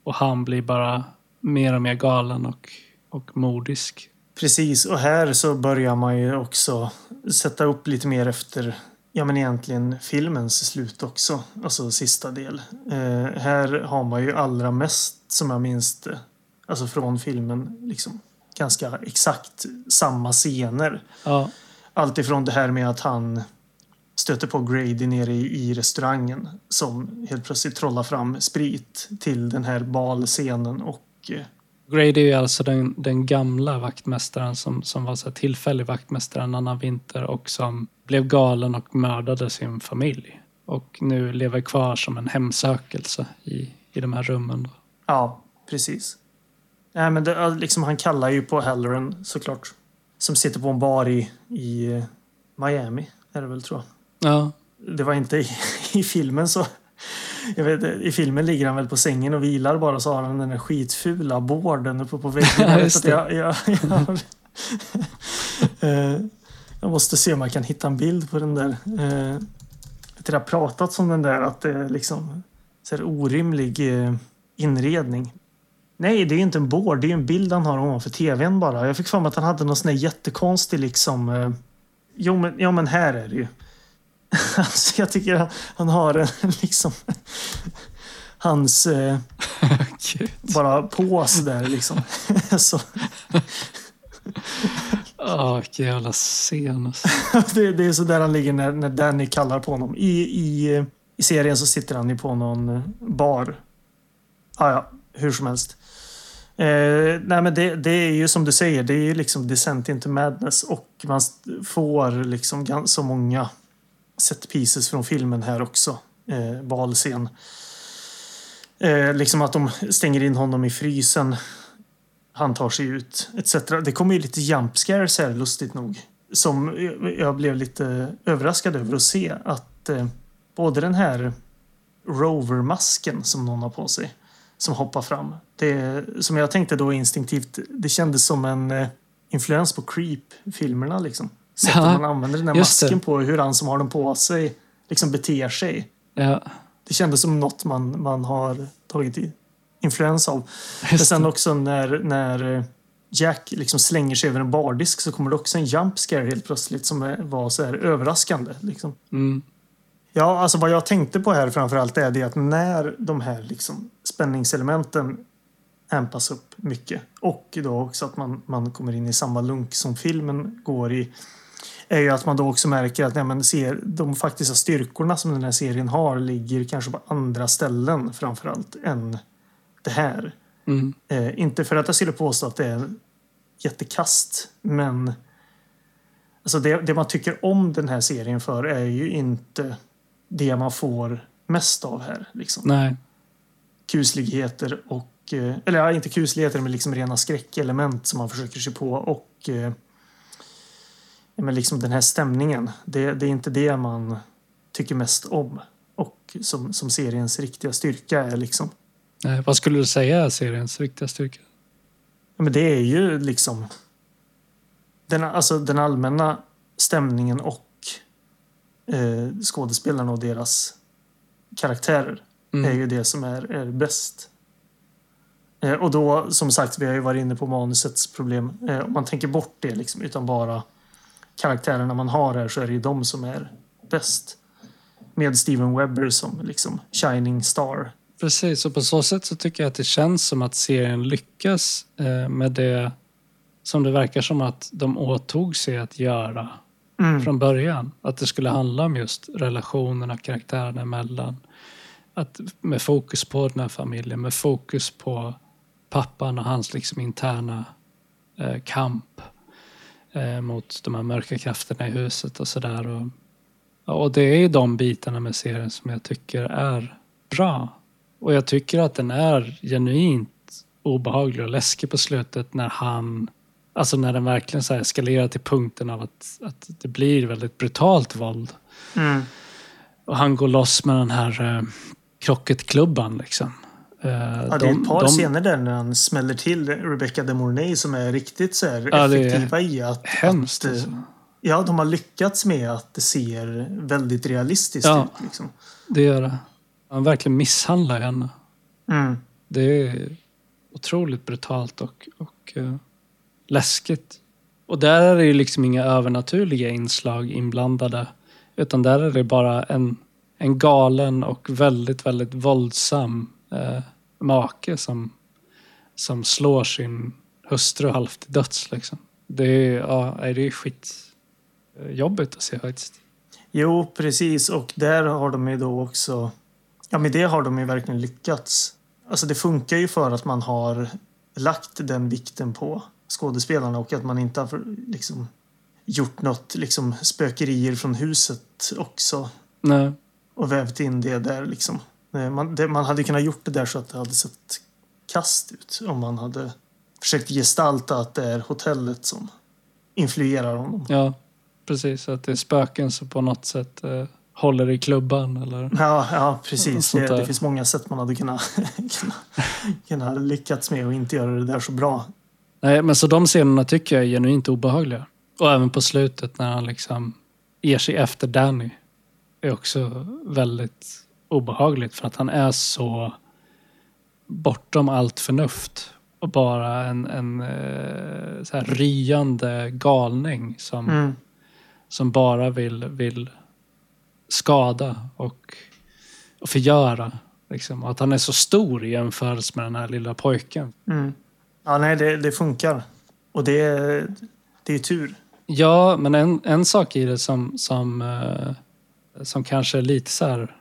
Och han blir bara mer och mer galen och, och modisk. Precis, och här så börjar man ju också sätta upp lite mer efter Ja men egentligen filmens slut också, alltså sista del. Eh, här har man ju allra mest som jag minns det, alltså från filmen, liksom ganska exakt samma scener. Ja, Allt ifrån det här med att han stöter på Grady nere i, restaurangen som helt plötsligt trollar fram sprit till den här balscenen och eh, Grady är alltså den, den gamla vaktmästaren som, som var så tillfällig vaktmästare en annan vinter och som blev galen och mördade sin familj. Och nu lever kvar som en hemsökelse i, i de här rummen. Ja, precis. Nej, men det, liksom, han kallar ju på Halloran såklart. Som sitter på en bar i, i eh, Miami, är det väl tror jag. Ja, Det var inte i, i filmen så. Jag vet, I filmen ligger han väl på sängen och vilar bara så har han den där skitfula borden uppe på väggen. Ja, Jag, just jag, jag, jag, Eh, jag måste se om jag kan hitta en bild på den där. Eh, Det har pratats om den där att det är liksom så här orimlig eh, inredning. Nej, det är inte en board. Det är en bild han har ovanför tvn bara. Jag fick för mig att han hade någon sån där jättekonstig liksom... eh, Jo, men, ja, men här är det ju. Alltså, jag tycker han, han har en liksom... Hans eh, bara pås där liksom. Så, Åh, vilken jävla scen. alltså. det, det är så där han ligger när, när Danny kallar på honom. I, i, I serien så sitter han ju på någon eh, bar. Ah, ja, hur som helst. Eh, nej men det, det är ju som du säger, det är ju liksom Descent into Madness och man får liksom så många set pieces från filmen här också. Eh, balscen. Eh, liksom att de stänger in honom i frysen. Han tar sig ut, etc. Det kommer ju lite jump scares här, lustigt nog. Som jag- blev lite överraskad över att se att eh, både den här Rover-masken som någon har på sig som hoppar fram. Det, som jag tänkte då instinktivt, det kändes som en eh, influens på Creep-filmerna liksom. Sättet Ja, man använder den här just det. masken på, hur han som har den på sig liksom beter sig. Ja, Det kändes som något man, man har tagit influens av. Men sen det. också när, när eh, Jack liksom slänger sig över en bardisk så kommer det också en jump scare helt plötsligt som är- var så här överraskande. Liksom. Mm. Ja, alltså vad jag tänkte på här framförallt är det att när de här liksom spänningselementen ampas upp mycket och då också att man, man kommer in i samma lunk som filmen går i är ju att man då också märker att nej, men ser, de faktiska styrkorna som den här serien har ligger kanske på andra ställen framförallt än det här. Mm. Eh, inte för att jag skulle påstå att det är jättekast, men alltså det, det man tycker om den här serien för är ju inte det man får mest av här. Liksom. Nej. Kusligheter och, eh, eller ja, inte kusligheter men liksom rena skräckelement som man försöker sig på och eh, men liksom den här stämningen. Det, det är inte det man tycker mest om och som, som seriens riktiga styrka är liksom. Nej. Vad skulle du säga är seriens riktiga styrka? Ja, Men det är ju liksom den, alltså den allmänna stämningen och eh, skådespelarna och deras karaktärer Mm. är ju det som är, är bäst. Eh, och då, som sagt, vi har ju varit inne på manusets problem. Eh, om man tänker bort det, liksom, utan bara karaktärerna man har här så är det ju de som är bäst. Med Steven Webber som liksom shining star. Precis, och på så sätt så tycker jag att det känns som att serien lyckas eh, med det som det verkar som att de åtog sig att göra Mm. från början. Att det skulle handla om just relationerna karaktärerna emellan. Att, med fokus på den här familjen, med fokus på pappan och hans liksom interna eh, kamp eh, mot de här mörka krafterna i huset och sådär. Och Och det är ju de bitarna med serien som jag tycker är bra. Och jag tycker att den är genuint obehaglig och läskig på slutet när han Alltså när den verkligen så eskalerar till punkten av att, att det blir väldigt brutalt våld. Mm. Och han går loss med den här eh, krocketklubban liksom. Eh, Ja, det är ett par scener där när han smäller till Rebecca de Mornay som är riktigt så Ja, effektiva i att... Hemskt att, eh, alltså. Ja, de har lyckats med att det ser väldigt realistiskt Ja. ut. Liksom. Det gör det. Han verkligen misshandlar henne. Mm. Det är otroligt brutalt och, och eh, läskigt. Och där är det ju liksom inga övernaturliga inslag inblandade. Utan där är det bara en, en galen och väldigt, väldigt våldsam eh, make som, som slår sin hustru halvt till döds. Liksom. Det är, ja, det är skit eh, jobbigt att se faktiskt. Jo, precis. Och där har de ju då också... Ja, med det har de ju verkligen lyckats. Alltså det funkar ju för att man har lagt den vikten på skådespelarna och att man inte har liksom, gjort något liksom, spökerier från huset också Nej. och vävt in det där. Liksom. Man, det, man hade kunnat gjort det där så att det hade sett kast ut om man hade försökt gestalta att det är hotellet som influerar honom. Ja, precis. Att det är spöken som på något sätt eh, håller i klubban eller... Ja, ja precis. Det, det finns många sätt man hade kunnat, kunnat, kunnat lyckats med och inte göra det där så bra. Nej, men så de scenerna tycker jag är genuint obehagliga. Och även på slutet när han liksom ger sig efter Danny. är också väldigt obehagligt för att han är så bortom allt förnuft. Och bara en, en eh, så här ryande galning som, Mm. som bara vill, vill skada och, och förgöra. Liksom. Och att han är så stor i jämförelse med den här lilla pojken. Mm. Ja, nej, det, det funkar. Och det, det är tur. Ja, men en, en sak i det som, som, eh, som kanske är lite så här...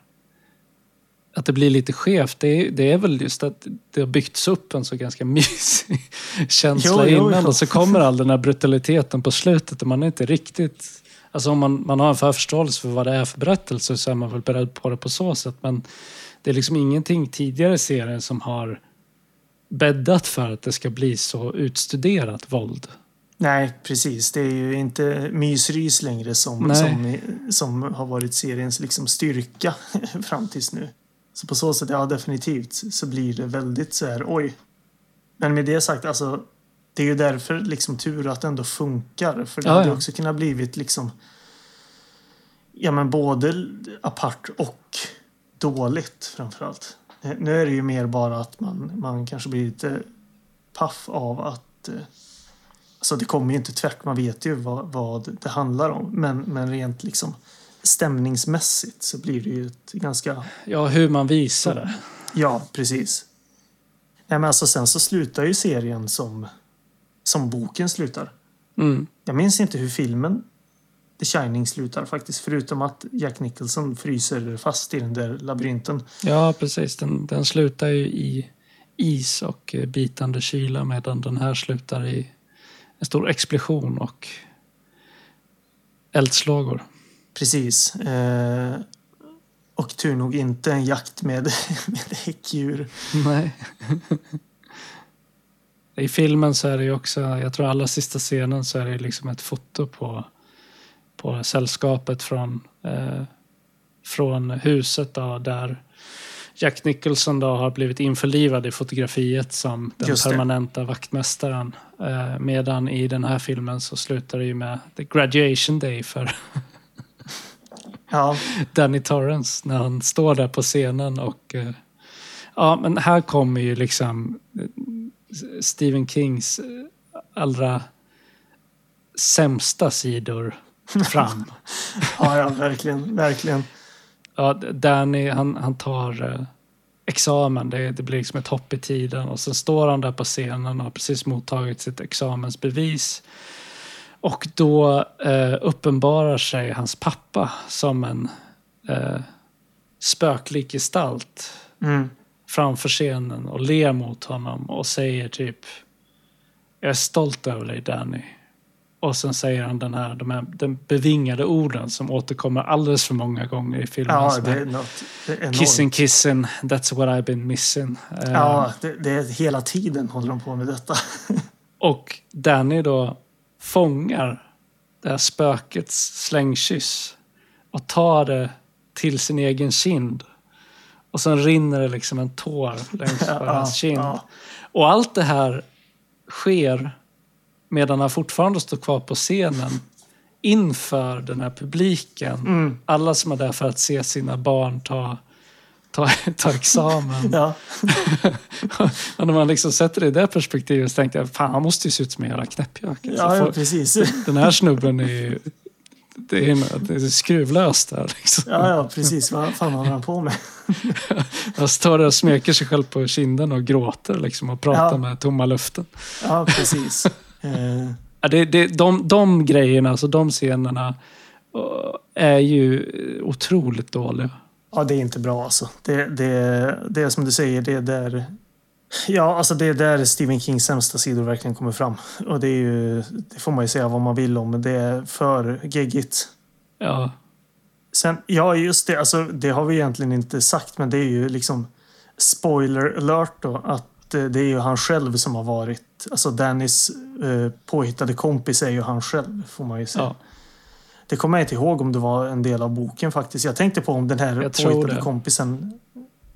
Att det blir lite skevt, det är, det är väl just att det har byggts upp en så ganska mysig känsla Jo, jo, innan jo. och så kommer all den här brutaliteten på slutet och man är inte riktigt... Alltså om man, man har en förförståelse för vad det är för berättelse så är man väl beredd på det på så sätt. Men det är liksom ingenting tidigare i serien som har bäddat för att det ska bli så utstuderat våld. Nej, precis. Det är ju inte mysrys längre som, som, som har varit seriens liksom styrka fram tills nu. Så på så sätt, ja definitivt, så blir det väldigt så här, oj. Men med det sagt, alltså, det är ju därför liksom tur att det ändå funkar. För det Ja, hade ja. också kunnat blivit liksom, ja men både apart och dåligt framförallt. Eh, Nu är det ju mer bara att man, man kanske blir lite paff av att eh, Alltså det kommer ju inte tvärt, man vet ju vad, vad det handlar om. Men, men rent liksom stämningsmässigt så blir det ju ett ganska... Ja, hur man visar det. Ja, precis. Nej, men alltså sen så slutar ju serien som, som boken slutar. Mm. Jag minns inte hur filmen The Shining slutar faktiskt. Förutom att Jack Nicholson fryser fast i den där labyrinten. Ja, precis. Den, den slutar ju i is och eh, bitande kyla medan den här slutar i en stor explosion och eldslågor. Precis. Eh, och tur nog inte en jakt med, med häckdjur. Nej. I filmen så är det ju också, jag tror allra sista scenen så är det liksom ett foto på, på sällskapet från, eh, från huset då, där Jack Nicholson då har blivit införlivad i fotografiet som den Just det. permanenta vaktmästaren. Eh, medan i den här filmen så slutar det ju med the graduation day för Ja, Danny Torrance när han står där på scenen och eh, ja, men här kommer ju liksom eh, Stephen Kings eh, allra sämsta sidor fram. ja, ja verkligen. verkligen. Ja, Danny han, han tar examen, det, det blir liksom ett hopp i tiden och sen står han där på scenen och har precis mottagit sitt examensbevis. Och då eh, uppenbarar sig hans pappa som en eh, spöklik gestalt Mm. framför scenen och ler mot honom och säger typ Jag är stolt över dig Danny. Och sen säger han den här, de här den bevingade orden som återkommer alldeles för många gånger i filmen. Ja, det är något det är. Kissing, kissing, that's what I've been missing. Eh, Ja, det, det är hela tiden håller de på med detta. Och Danny då fångar det här spökets slängkyss och tar det till sin egen kind. Och sen rinner det liksom en tår längs på Ja, hans kind. ja. Och allt det här sker medan han fortfarande står kvar på scenen inför den här publiken. Mm. Alla som är där för att se sina barn ta, ta, ta examen. Ja, och när man liksom sätter det i det perspektivet så tänkte jag, fan han måste ju se ut som en jävla knäppjök. Alltså, ja, ja precis. den här snubben är ju... Det är, det är skruvlöst där liksom. Ja, ja, precis. Vad fan håller han på med? Han står där och smeker sig själv på kinden och gråter liksom och pratar Ja. med tomma luften. Ja, precis. Ja, det, det, de, de grejerna, alltså de scenerna eh, är ju otroligt dåliga. Ja, det är inte bra alltså. Det, det, det är som du säger, det är där... Ja, alltså det är där Stephen Kings sämsta sidor verkligen kommer fram. Och det är ju... Det får man ju säga vad man vill om, men det är för geggigt. Ja, Sen, ja just det, alltså det har vi egentligen inte sagt, men det är ju liksom spoiler alert då, att eh, det är ju han själv som har varit, alltså Dannys eh, påhittade kompis är ju han själv, får man ju säga. ja. Det kommer jag inte ihåg om det var en del av boken faktiskt. Jag tänkte på om den här påhittade kompisen,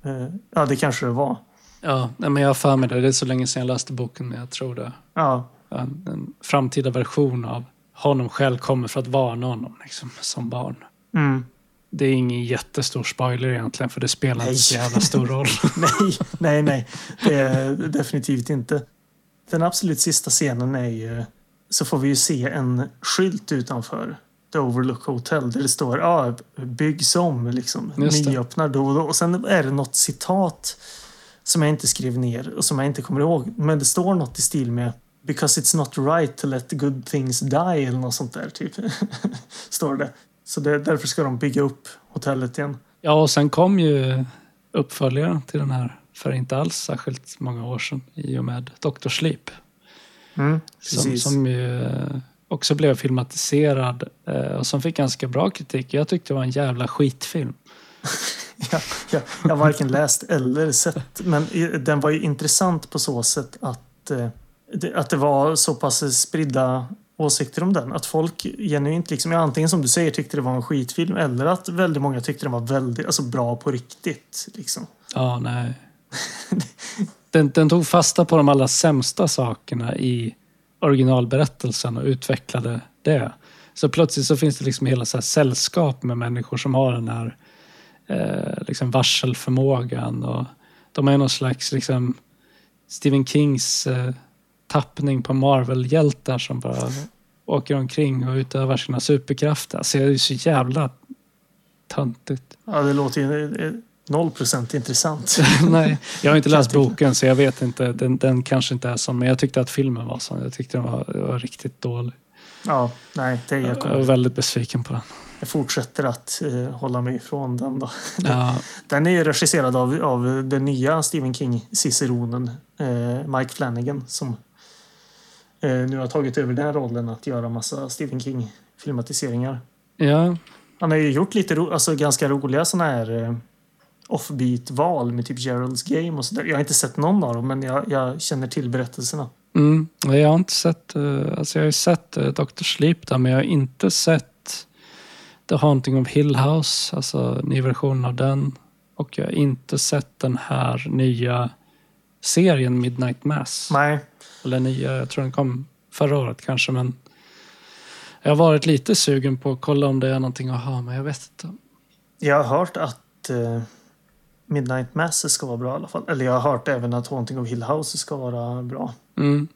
eh, ja det kanske det var. ja nej, men jag har för mig det. Det är så länge sedan jag läste boken, men jag tror det. Ja, En, en framtida version av honom själv kommer för att varna honom liksom, som barn. mm. Det är ingen jättestor spoiler egentligen, för det spelar Nej. inte så jävla stor roll. nej, nej, nej, det är definitivt inte. Den absolut sista scenen är ju, så får vi ju se en skylt utanför The Overlook Hotel där det står ja, byggs om, liksom. Nyöppnar då och då. Och sen är det något citat som jag inte skrev ner och som jag inte kommer ihåg. Men det står något i stil med Because it's not right to let good things die eller något sånt där typ. står det. Så det, därför ska de bygga upp hotellet igen. Ja, och sen kom ju uppföljaren till den här för inte alls särskilt många år sedan i och med Dr. Sleep. Mm, Som, som ju eh, också blev filmatiserad eh, och som fick ganska bra kritik. Jag tyckte det var en jävla skitfilm. Ja, ja, jag har varken läst eller sett. Men den var ju intressant på så sätt att, eh, det, att det var så pass spridda åsikter om den. Att folk genuint, liksom, ja, antingen som du säger, tyckte det var en skitfilm eller att väldigt många tyckte den var väldigt alltså, bra på riktigt. Liksom. Ja, nej. Den, den tog fasta på de allra sämsta sakerna i originalberättelsen och utvecklade det. Så plötsligt så finns det liksom hela så här sällskap med människor som har den här eh, liksom varselförmågan. Och de är någon slags liksom Stephen Kings eh, tappning på Marvel-hjältar som bara åker omkring och utövar sina superkrafter. Alltså det är ju så jävla töntigt. Ja, det låter ju noll procent intressant. Nej, jag har inte läst boken så jag vet inte. Den, den kanske inte är sån, men jag tyckte att filmen var sån. Jag tyckte den var, var riktigt dålig. Ja, nej, det är jag, Jag var väldigt besviken på den. jag fortsätter att eh, hålla mig ifrån den då. Ja, Den är ju regisserad av, av den nya Stephen King-ciceronen eh, Mike Flanagan som eh, nu har tagit över den rollen att göra massa Stephen King-filmatiseringar. ja, Han har ju gjort lite ro, alltså ganska roliga såna här eh, offbeat-val med typ Gerald's Game och sådär. Jag har inte sett någon av dem men jag, jag känner till berättelserna. mm, jag har inte sett, eh, alltså jag har ju sett uh, Dr. Sleep där, men jag har inte sett The Haunting of Hill House, alltså ny version av den. Och jag har inte sett den här nya serien Midnight Mass. Nej, Eller nya, jag tror den kom förra året kanske, men jag har varit lite sugen på att kolla om det är någonting att ha, men jag vet inte. jag har hört att eh, Midnight Mass ska vara bra i alla fall. Eller jag har hört även att Haunting of Hill House ska vara bra. Mm.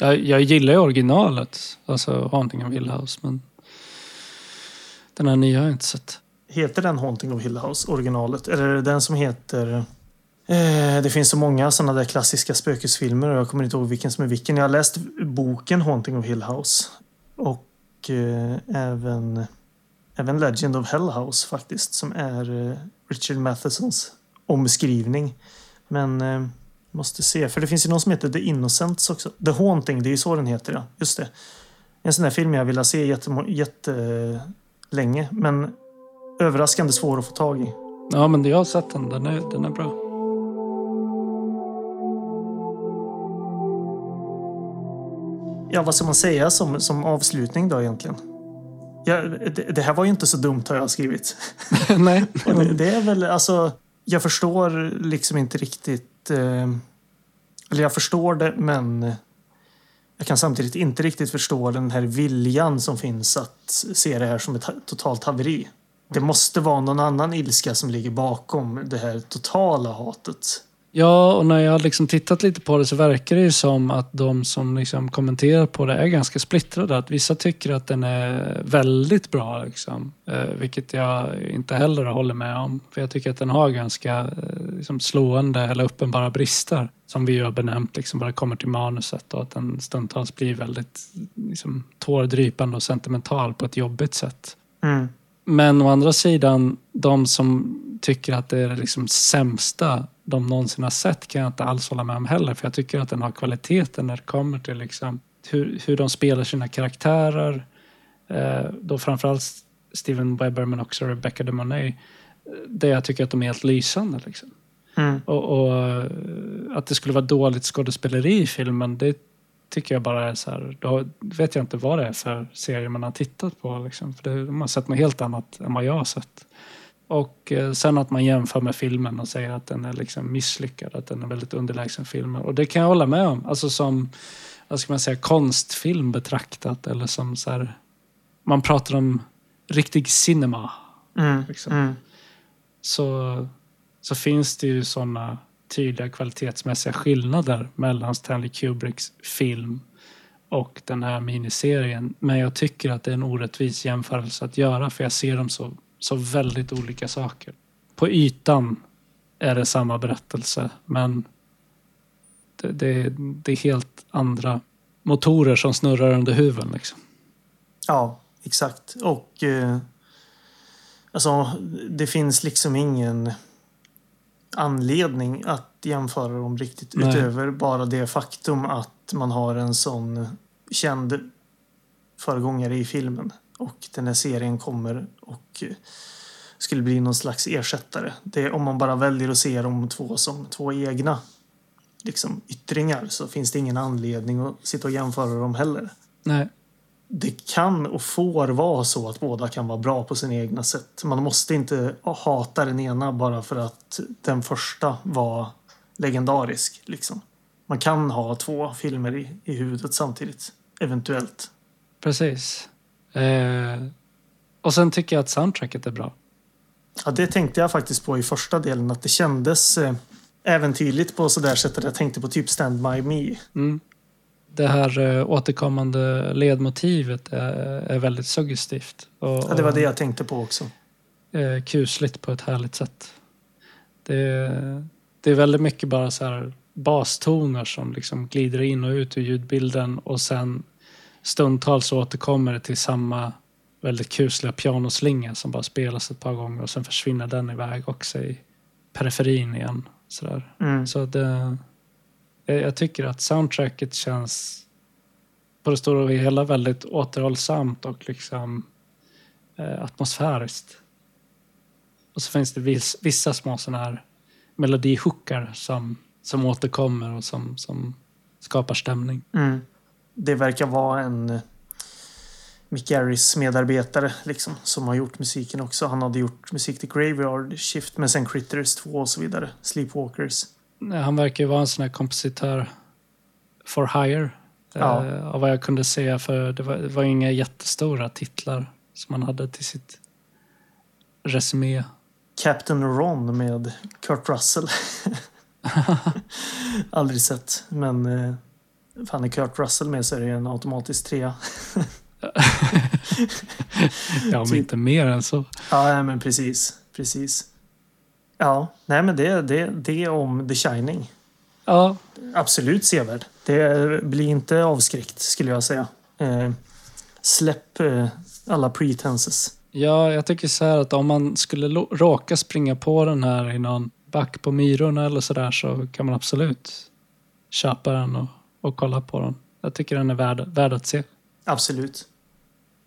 Jag, jag gillar ju originalet, alltså Haunting of Hill House, men den här nya har jag inte sett. Heter den Haunting of Hill House, originalet? Eller är det den som heter... Eh, det finns så många sådana där klassiska spökesfilmer och jag kommer inte ihåg vilken som är vilken. Jag har läst boken Haunting of Hill House. Och eh, även, även Legend of Hell House faktiskt. Som är eh, Richard Mathesons omskrivning. Men eh, måste se, för det finns ju någon som heter The Innocents också. The Haunting, det är ju så den heter ja. Just det. en sån här film jag vill se jättelänge. Jätte men överraskande svår att få tag i. Ja, men jag har sett den. Den är, den är bra. Ja, vad ska man säga som, som avslutning då egentligen? Ja, det, det här var ju inte så dumt har jag skrivit. Nej. det, det, är väl, alltså, jag förstår liksom inte riktigt. Eh, eller jag förstår det, men jag kan samtidigt inte riktigt förstå den här viljan som finns att se det här som ett totalt haveri. Det måste vara någon annan ilska som ligger bakom det här totala hatet. Ja, och när jag har liksom tittat lite på det så verkar det ju som att de som liksom kommenterar på det är ganska splittrade. Att vissa tycker att den är väldigt bra, liksom. eh, vilket jag inte heller håller med om. För jag tycker att den har ganska eh, liksom slående eller uppenbara brister som vi har benämnt liksom, bara kommer till manuset och att den stundtals blir väldigt liksom, tårdrypande och sentimental på ett jobbigt sätt. Mm. Men å andra sidan, de som tycker att det är det liksom sämsta de någonsin har sett kan jag inte alls hålla med om heller. För jag tycker att den har kvaliteten när det kommer till liksom hur, hur de spelar sina karaktärer. Eh, då framförallt Steven Webber men också Rebecca de Monet. Där jag tycker att de är helt lysande. Liksom. Mm. Och, och, eh, att det skulle vara dåligt skådespeleri i filmen, det tycker jag bara är så här, då vet jag inte vad det är för serie man har tittat på. Liksom. För det, de har sett något helt annat än vad jag har sett. Och eh, sen att man jämför med filmen och säger att den är liksom misslyckad, att den är väldigt underlägsen film. Och det kan jag hålla med om. Alltså som, vad ska man säga, konstfilm betraktat eller som så här, man pratar om riktig cinema. Mm. Liksom. Mm. Så, så finns det ju sådana tydliga kvalitetsmässiga skillnader mellan Stanley Kubricks film och den här miniserien. Men jag tycker att det är en orättvis jämförelse att göra för jag ser dem så så väldigt olika saker. På ytan är det samma berättelse men det, det, det är helt andra motorer som snurrar under huven. Liksom. Ja, exakt. Och eh, alltså, det finns liksom ingen anledning att jämföra dem riktigt Nej. utöver bara det faktum att man har en sån känd föregångare i filmen. Och den här serien kommer och skulle bli någon slags ersättare. Det, om man bara väljer att se de två som två egna liksom, yttringar så finns det ingen anledning att sitta och jämföra dem heller. Nej. Det kan och får vara så att båda kan vara bra på sina egna sätt. Man måste inte hata den ena bara för att den första var legendarisk. Liksom. Man kan ha två filmer i, i huvudet samtidigt. Eventuellt. Precis. Eh, och sen tycker jag att soundtracket är bra. Ja, det tänkte jag faktiskt på i första delen. Att det kändes eh, äventyrligt på sådär sätt att jag tänkte på typ Stand By Me. Mm. Det här eh, återkommande ledmotivet är, är väldigt suggestivt. Och, Ja, det var det jag tänkte på också. eh, kusligt på ett härligt sätt. Det, det är väldigt mycket bara så här bastoner som liksom glider in och ut ur ljudbilden och sen stundtals återkommer det till samma väldigt kusliga pianoslinga som bara spelas ett par gånger och sen försvinner den iväg också i periferin igen. Sådär. Mm. Så det, jag, jag tycker att soundtracket känns på det stora och hela väldigt återhållsamt och liksom eh, atmosfäriskt. Och så finns det viss, vissa små sådana här melodihookar som, som återkommer och som, som skapar stämning. Mm. Det verkar vara en Mick Garris medarbetare liksom, som har gjort musiken också. Han hade gjort musik till Graveyard Shift men sen Critters 2 och så vidare. Sleepwalkers. Han verkar ju vara en sån här kompositör for hire. Ja. Eh, av vad jag kunde se för det var, det var inga jättestora titlar som han hade till sitt resumé. Captain Ron med Kurt Russell. Aldrig sett. Men eh, fan är Kurt Russell med så är det en automatisk trea. Ja, Typ. inte mer än så. Ja, men precis. Precis. Ja, nej men det, det, det om The Shining. Ja, Absolut sevärd. Det blir inte avskräckt skulle jag säga. Eh, släpp eh, alla pretenses. ja, jag tycker så här att om man skulle råka springa på den här i någon back på Myrorna eller sådär så kan man absolut köpa den och, och kolla på den. Jag tycker den är värd, värd att se. Absolut.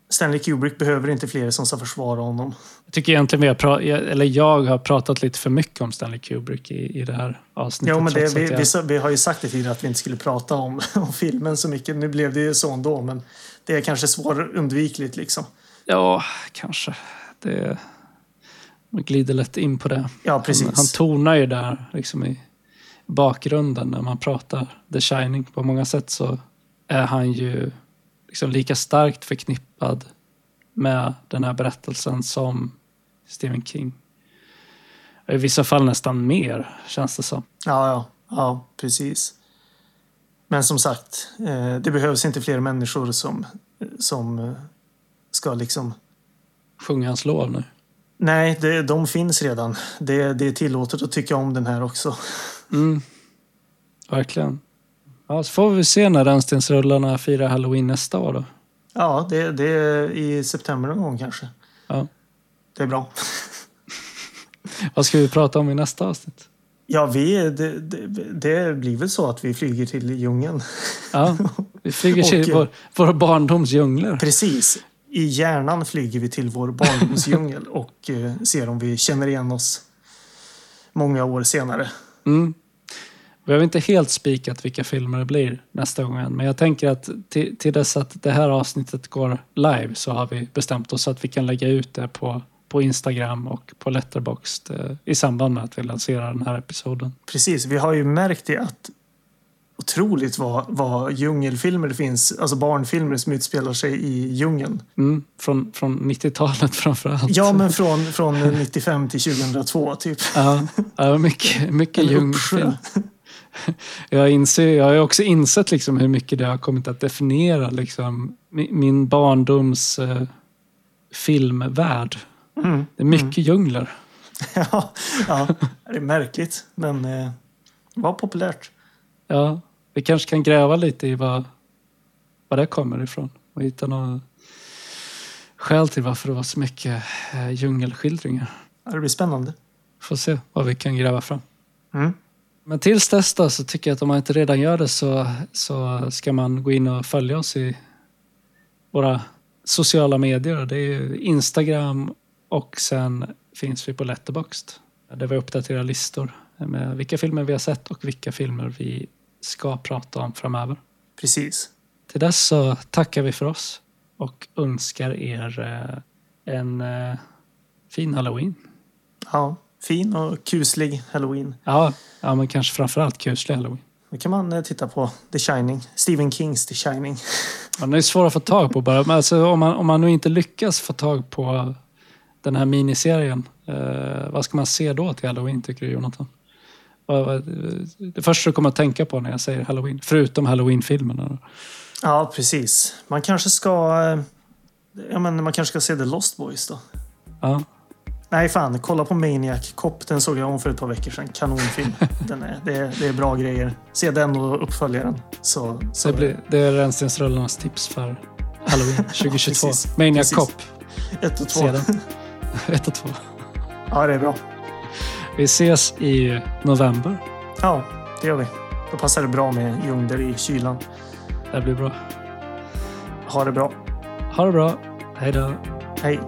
Stanley Kubrick behöver inte fler som ska försvara honom. Jag tycker egentligen vi har, eller jag har pratat lite för mycket om Stanley Kubrick i, i det här avsnittet. Jo, men det, vi, jag- vi, vi har ju sagt det tidigare att vi inte skulle prata om, om filmen så mycket. Nu blev det ju så ändå, men det är kanske svårundvikligt liksom. Ja, kanske. Det, man glider lätt in på det. Ja, Han, precis. han tonar ju där liksom i bakgrunden när man pratar The Shining. På många sätt så är han ju liksom lika starkt förknippad med den här berättelsen som Stephen King. I vissa fall nästan mer, känns det som. Ja, ja, ja, precis. Men som sagt, eh, det behövs inte fler människor som, som eh, ska liksom... Sjunga hans lov nu. Nej, det, de finns redan. Det, det är tillåtet att tycka om den här också. Mm. Verkligen. Ja, så får vi se när rännstensrullarna firar halloween nästa år då. Ja, det, det är i september någon gång kanske. Ja. Det är bra. Vad ska vi prata om i nästa avsnitt? Ja, vi, det, det, det blir väl så att vi flyger till djungeln. Ja, vi flyger till Och- vår, vår barndoms djungler. Precis. I hjärnan flyger vi till vår barndomsdjungel och eh, ser om vi känner igen oss många år senare. Mm. Vi har inte helt spikat vilka filmer det blir nästa gång än, men jag tänker att till, till dess att det här avsnittet går live så har vi bestämt oss att vi kan lägga ut det på, på Instagram och på Letterboxd eh, i samband med att vi lanserar den här episoden. Precis, vi har ju märkt det att otroligt vad, vad djungelfilmer det finns, alltså barnfilmer som utspelar sig i djungeln. Mm. Från, från 90-talet framför allt. Ja, men från, från 95 till 2002 typ. Ja, ja mycket, mycket djungelfilm. Jag, inser, jag har också insett liksom hur mycket det har kommit att definiera liksom, min, barndoms eh, filmvärld. Mm. Det är mycket djungler. Ja, ja, det är märkligt, men eh, det var populärt. Ja, vi kanske kan gräva lite i vad, vad det kommer ifrån och hitta några skäl till varför det var så mycket eh, djungelskildringar. Ja, Det blir spännande. Får se vad vi kan gräva fram. Mm. Men tills dess då, så tycker jag att om man inte redan gör det så, så ska man gå in och följa oss i våra sociala medier. Det är Instagram och sen finns vi på Letterboxd. Där vi uppdaterar listor med vilka filmer vi har sett och vilka filmer vi ska prata om framöver. Precis. Till dess så tackar vi för oss och önskar er eh, en eh, fin halloween. Ja, fin och kuslig halloween. Ja, ja men kanske framförallt kuslig halloween. Då kan man eh, titta på The Shining. Stephen Kings The Shining. Ja, den är svår att få tag på bara. Men alltså, om, man, om man nu inte lyckas få tag på den här miniserien, eh, vad ska man se då till halloween tycker du Jonathan? Det första du kommer att tänka på när jag säger halloween, förutom halloween-filmerna. Ja, precis. Man kanske ska... eh, Ja, men man kanske ska se The Lost Boys då. Ja, Nej, fan. Kolla på Maniac Cop. Den såg jag om för ett par veckor sedan. Kanonfilm. Den är, det, är, det är bra grejer. Se den och uppföljaren. Så, så det, blir, det är Rännstensrullarnas tips för halloween 2022. Precis. Maniac. Cop, Ett och två. Ett och två. Ja, det är bra. Vi ses i november. Ja, det gör vi. Då passar det bra med djungler i kylan. Det blir bra. Ha det bra. Ha det bra. Hej då. Hej.